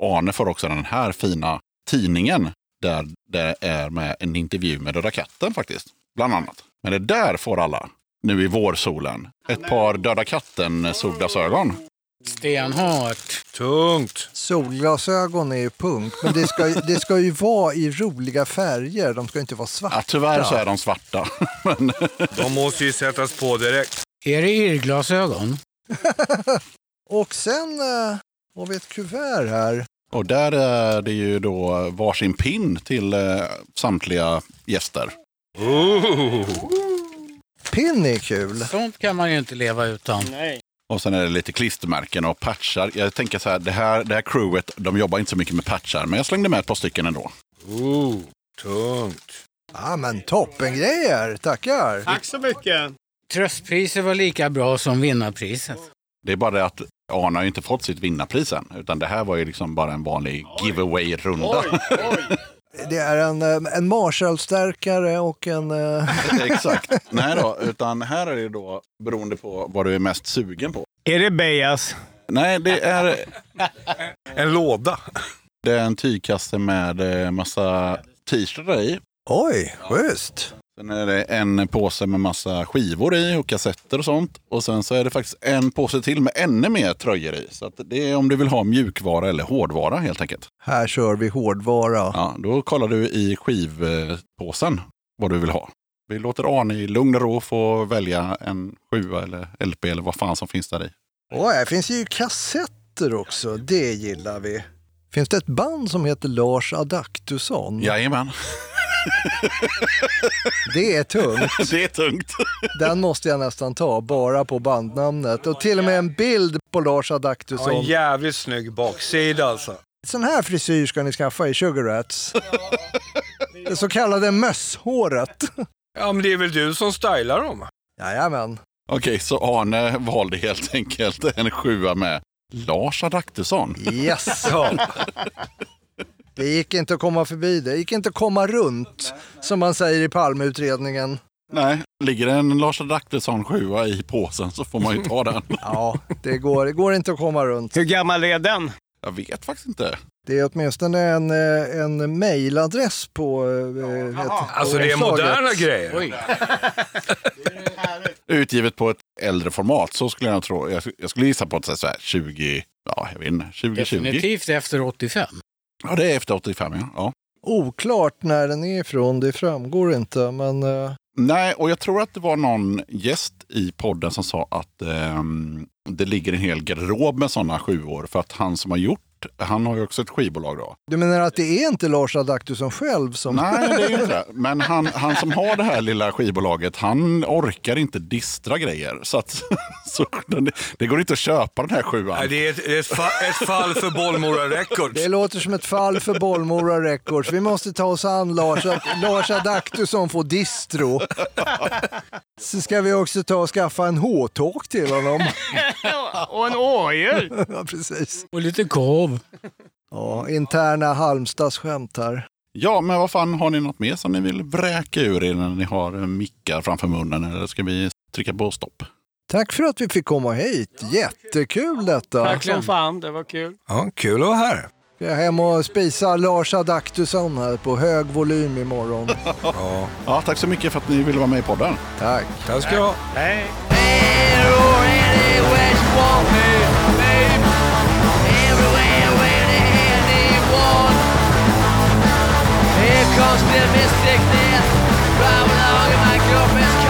Arne får också den här fina tidningen där det är med en intervju med Döda katten faktiskt. Bland annat. Men det där får alla nu i vårsolen. Ett par Döda katten solglasögon. Stenhårt. Tungt. Solglasögon är ju punk, men det ska, det ska ju vara i roliga färger. De ska inte vara svarta. Ja, tyvärr så är de svarta. Men De måste ju sättas på direkt. Är det irrglasögon? Och sen eh, har vi ett kuvert här. Och där är det ju då varsin pin till eh, samtliga gäster. Uh. Pin är kul. Sånt kan man ju inte leva utan. Nej. Och sen är det lite klistermärken och patchar. Jag tänker så här, det här, det här crewet, de jobbar inte så mycket med patchar, men jag slängde med ett par stycken ändå. Uh. Tungt. Ja, men toppengrejer. Tackar. Tack så mycket! Tröstpriset var lika bra som vinnarpriset. Det är bara det att Arne har ju inte fått sitt vinnarpris än, utan det här var ju liksom bara en vanlig giveaway-runda. Det är en, eh, en Marshall-stärkare och en... eh, Exakt. Nej då, utan här är det då beroende på vad du är mest sugen på. Är det Bejas? Nej, det är, En låda. det är en tygkasse med eh, massa t-shirtar i. Oj, schysst. Sen är det en påse med massa skivor i och kassetter och sånt. Och sen så är det faktiskt en påse till med ännu mer tröjor i. Så det är om du vill ha mjukvara eller hårdvara helt enkelt. Här kör vi hårdvara. Ja, då kollar du i skivpåsen vad du vill ha. Vi låter Arne i lugn och ro få välja en sjua eller LP eller vad fan som finns där i. Oj, här finns ju kassetter också. Det gillar vi. Finns det ett band som heter Lars Adaktusson? Jajamän, Det är tungt. det är tungt. Den måste jag nästan ta, bara på bandnamnet. Och till och med en bild på Lars Ja, en Adaktusson. jävligt snygg baksida alltså. Sån här frisyr ska ni skaffa i Sugar Rats. Det så kallade mösshåret. Ja, men det är väl du som stylar dem? Jajamän. Okej, så Arne valde helt enkelt en sjua med Lars Adaktusson. Yes! Ja. Det gick inte att komma förbi det. Det gick inte att komma runt, som man säger i Palmeutredningen. Nej, ligger det en Lars Adaktusson sjua i påsen så får man ju ta den. Ja, det går, det går inte att komma runt. Hur gammal är den? Jag vet faktiskt inte. Det är åtminstone en, eh, en mailadress på... eh, ett- Alltså det är moderna grejer. Oj. Utgivet på ett äldre format, så skulle jag tro. Jag, jag skulle gissa på att så här 20, ja jag vet inte, 2020. Definitivt efter 85. Ja, det är efter 85 ja. ja. Oklart när den är ifrån, det framgår inte. Men eh, Nej, och jag tror att det var någon gäst i podden som sa att ehm, det ligger en hel garderob med sådana sjuor. För att han som har gjort, han har ju också ett skivbolag då. du menar att det är inte Lars Adaktusson själv som... Nej, det är ju inte det. Men han, han som har det här lilla skivbolaget, han orkar inte distra grejer. Så, att, så det, det går inte att köpa den här sjuan. Nej, det är ett, ett, fa ett fall för Bollmora Records. Det låter som ett fall för Bollmora Records. Vi måste ta oss an Lars, Lars Adaktusson får distro. Så ska vi också ta och skaffa en H-talk till honom. Och en orgel! Ja, precis. Och lite korv. Ja, interna Halmstadsskämt här. Ja, men vad fan, har ni något mer som ni vill vräka ur er när ni har mickar framför munnen? Eller ska vi trycka på stopp? Tack för att vi fick komma hit. Jättekul detta. Tack som fan, det var kul. Ja, kul att vara här. Jag är hem och spisa Lars Adaktusson här på hög volym imorgon. Ja, Ja, tack så mycket för att ni ville vara med i podden. Tack. tack ska du ha. Hej! Cause their mistakes, right along in my girlfriend's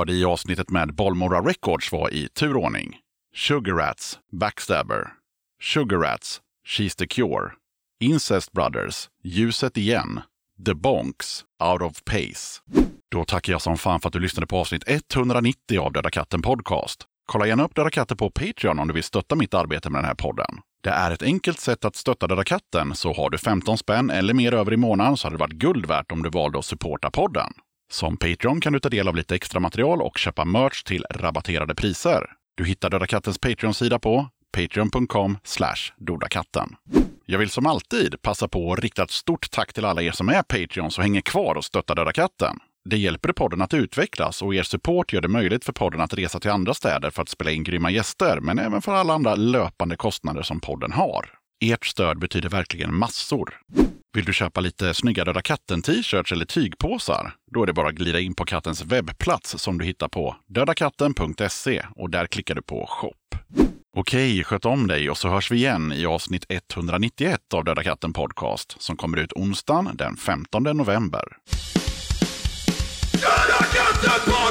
hörde i avsnittet med Bollmora Records var i turordning. Sugar Rats, Backstabber. Sugar Rats, She's the Cure. Incest Brothers, Ljuset igen. The Bonks, Out of Pace. Då tackar jag som fan för att du lyssnade på avsnitt 190 av Döda katten Podcast. Kolla gärna upp Döda katten på Patreon om du vill stötta mitt arbete med den här podden. Det är ett enkelt sätt att stötta Döda katten, så har du 15 spänn eller mer över i månaden så hade det varit guld värt om du valde att supporta podden. Som Patreon kan du ta del av lite extra material och köpa merch till rabatterade priser. Du hittar Döda Kattens Patreon-sida på patreon.com dodakatten. Jag vill som alltid passa på att rikta ett stort tack till alla er som är Patreons och hänger kvar och stöttar Döda katten. Det hjälper podden att utvecklas och er support gör det möjligt för podden att resa till andra städer för att spela in grymma gäster, men även för alla andra löpande kostnader som podden har. Ert stöd betyder verkligen massor. Vill du köpa lite snygga Döda katten-t-shirts eller tygpåsar? Då är det bara att glida in på kattens webbplats som du hittar på dödakatten.se och där klickar du på shop. Okej, sköt om dig och så hörs vi igen i avsnitt 191 av Döda katten podcast som kommer ut onsdagen den 15 november. Döda katten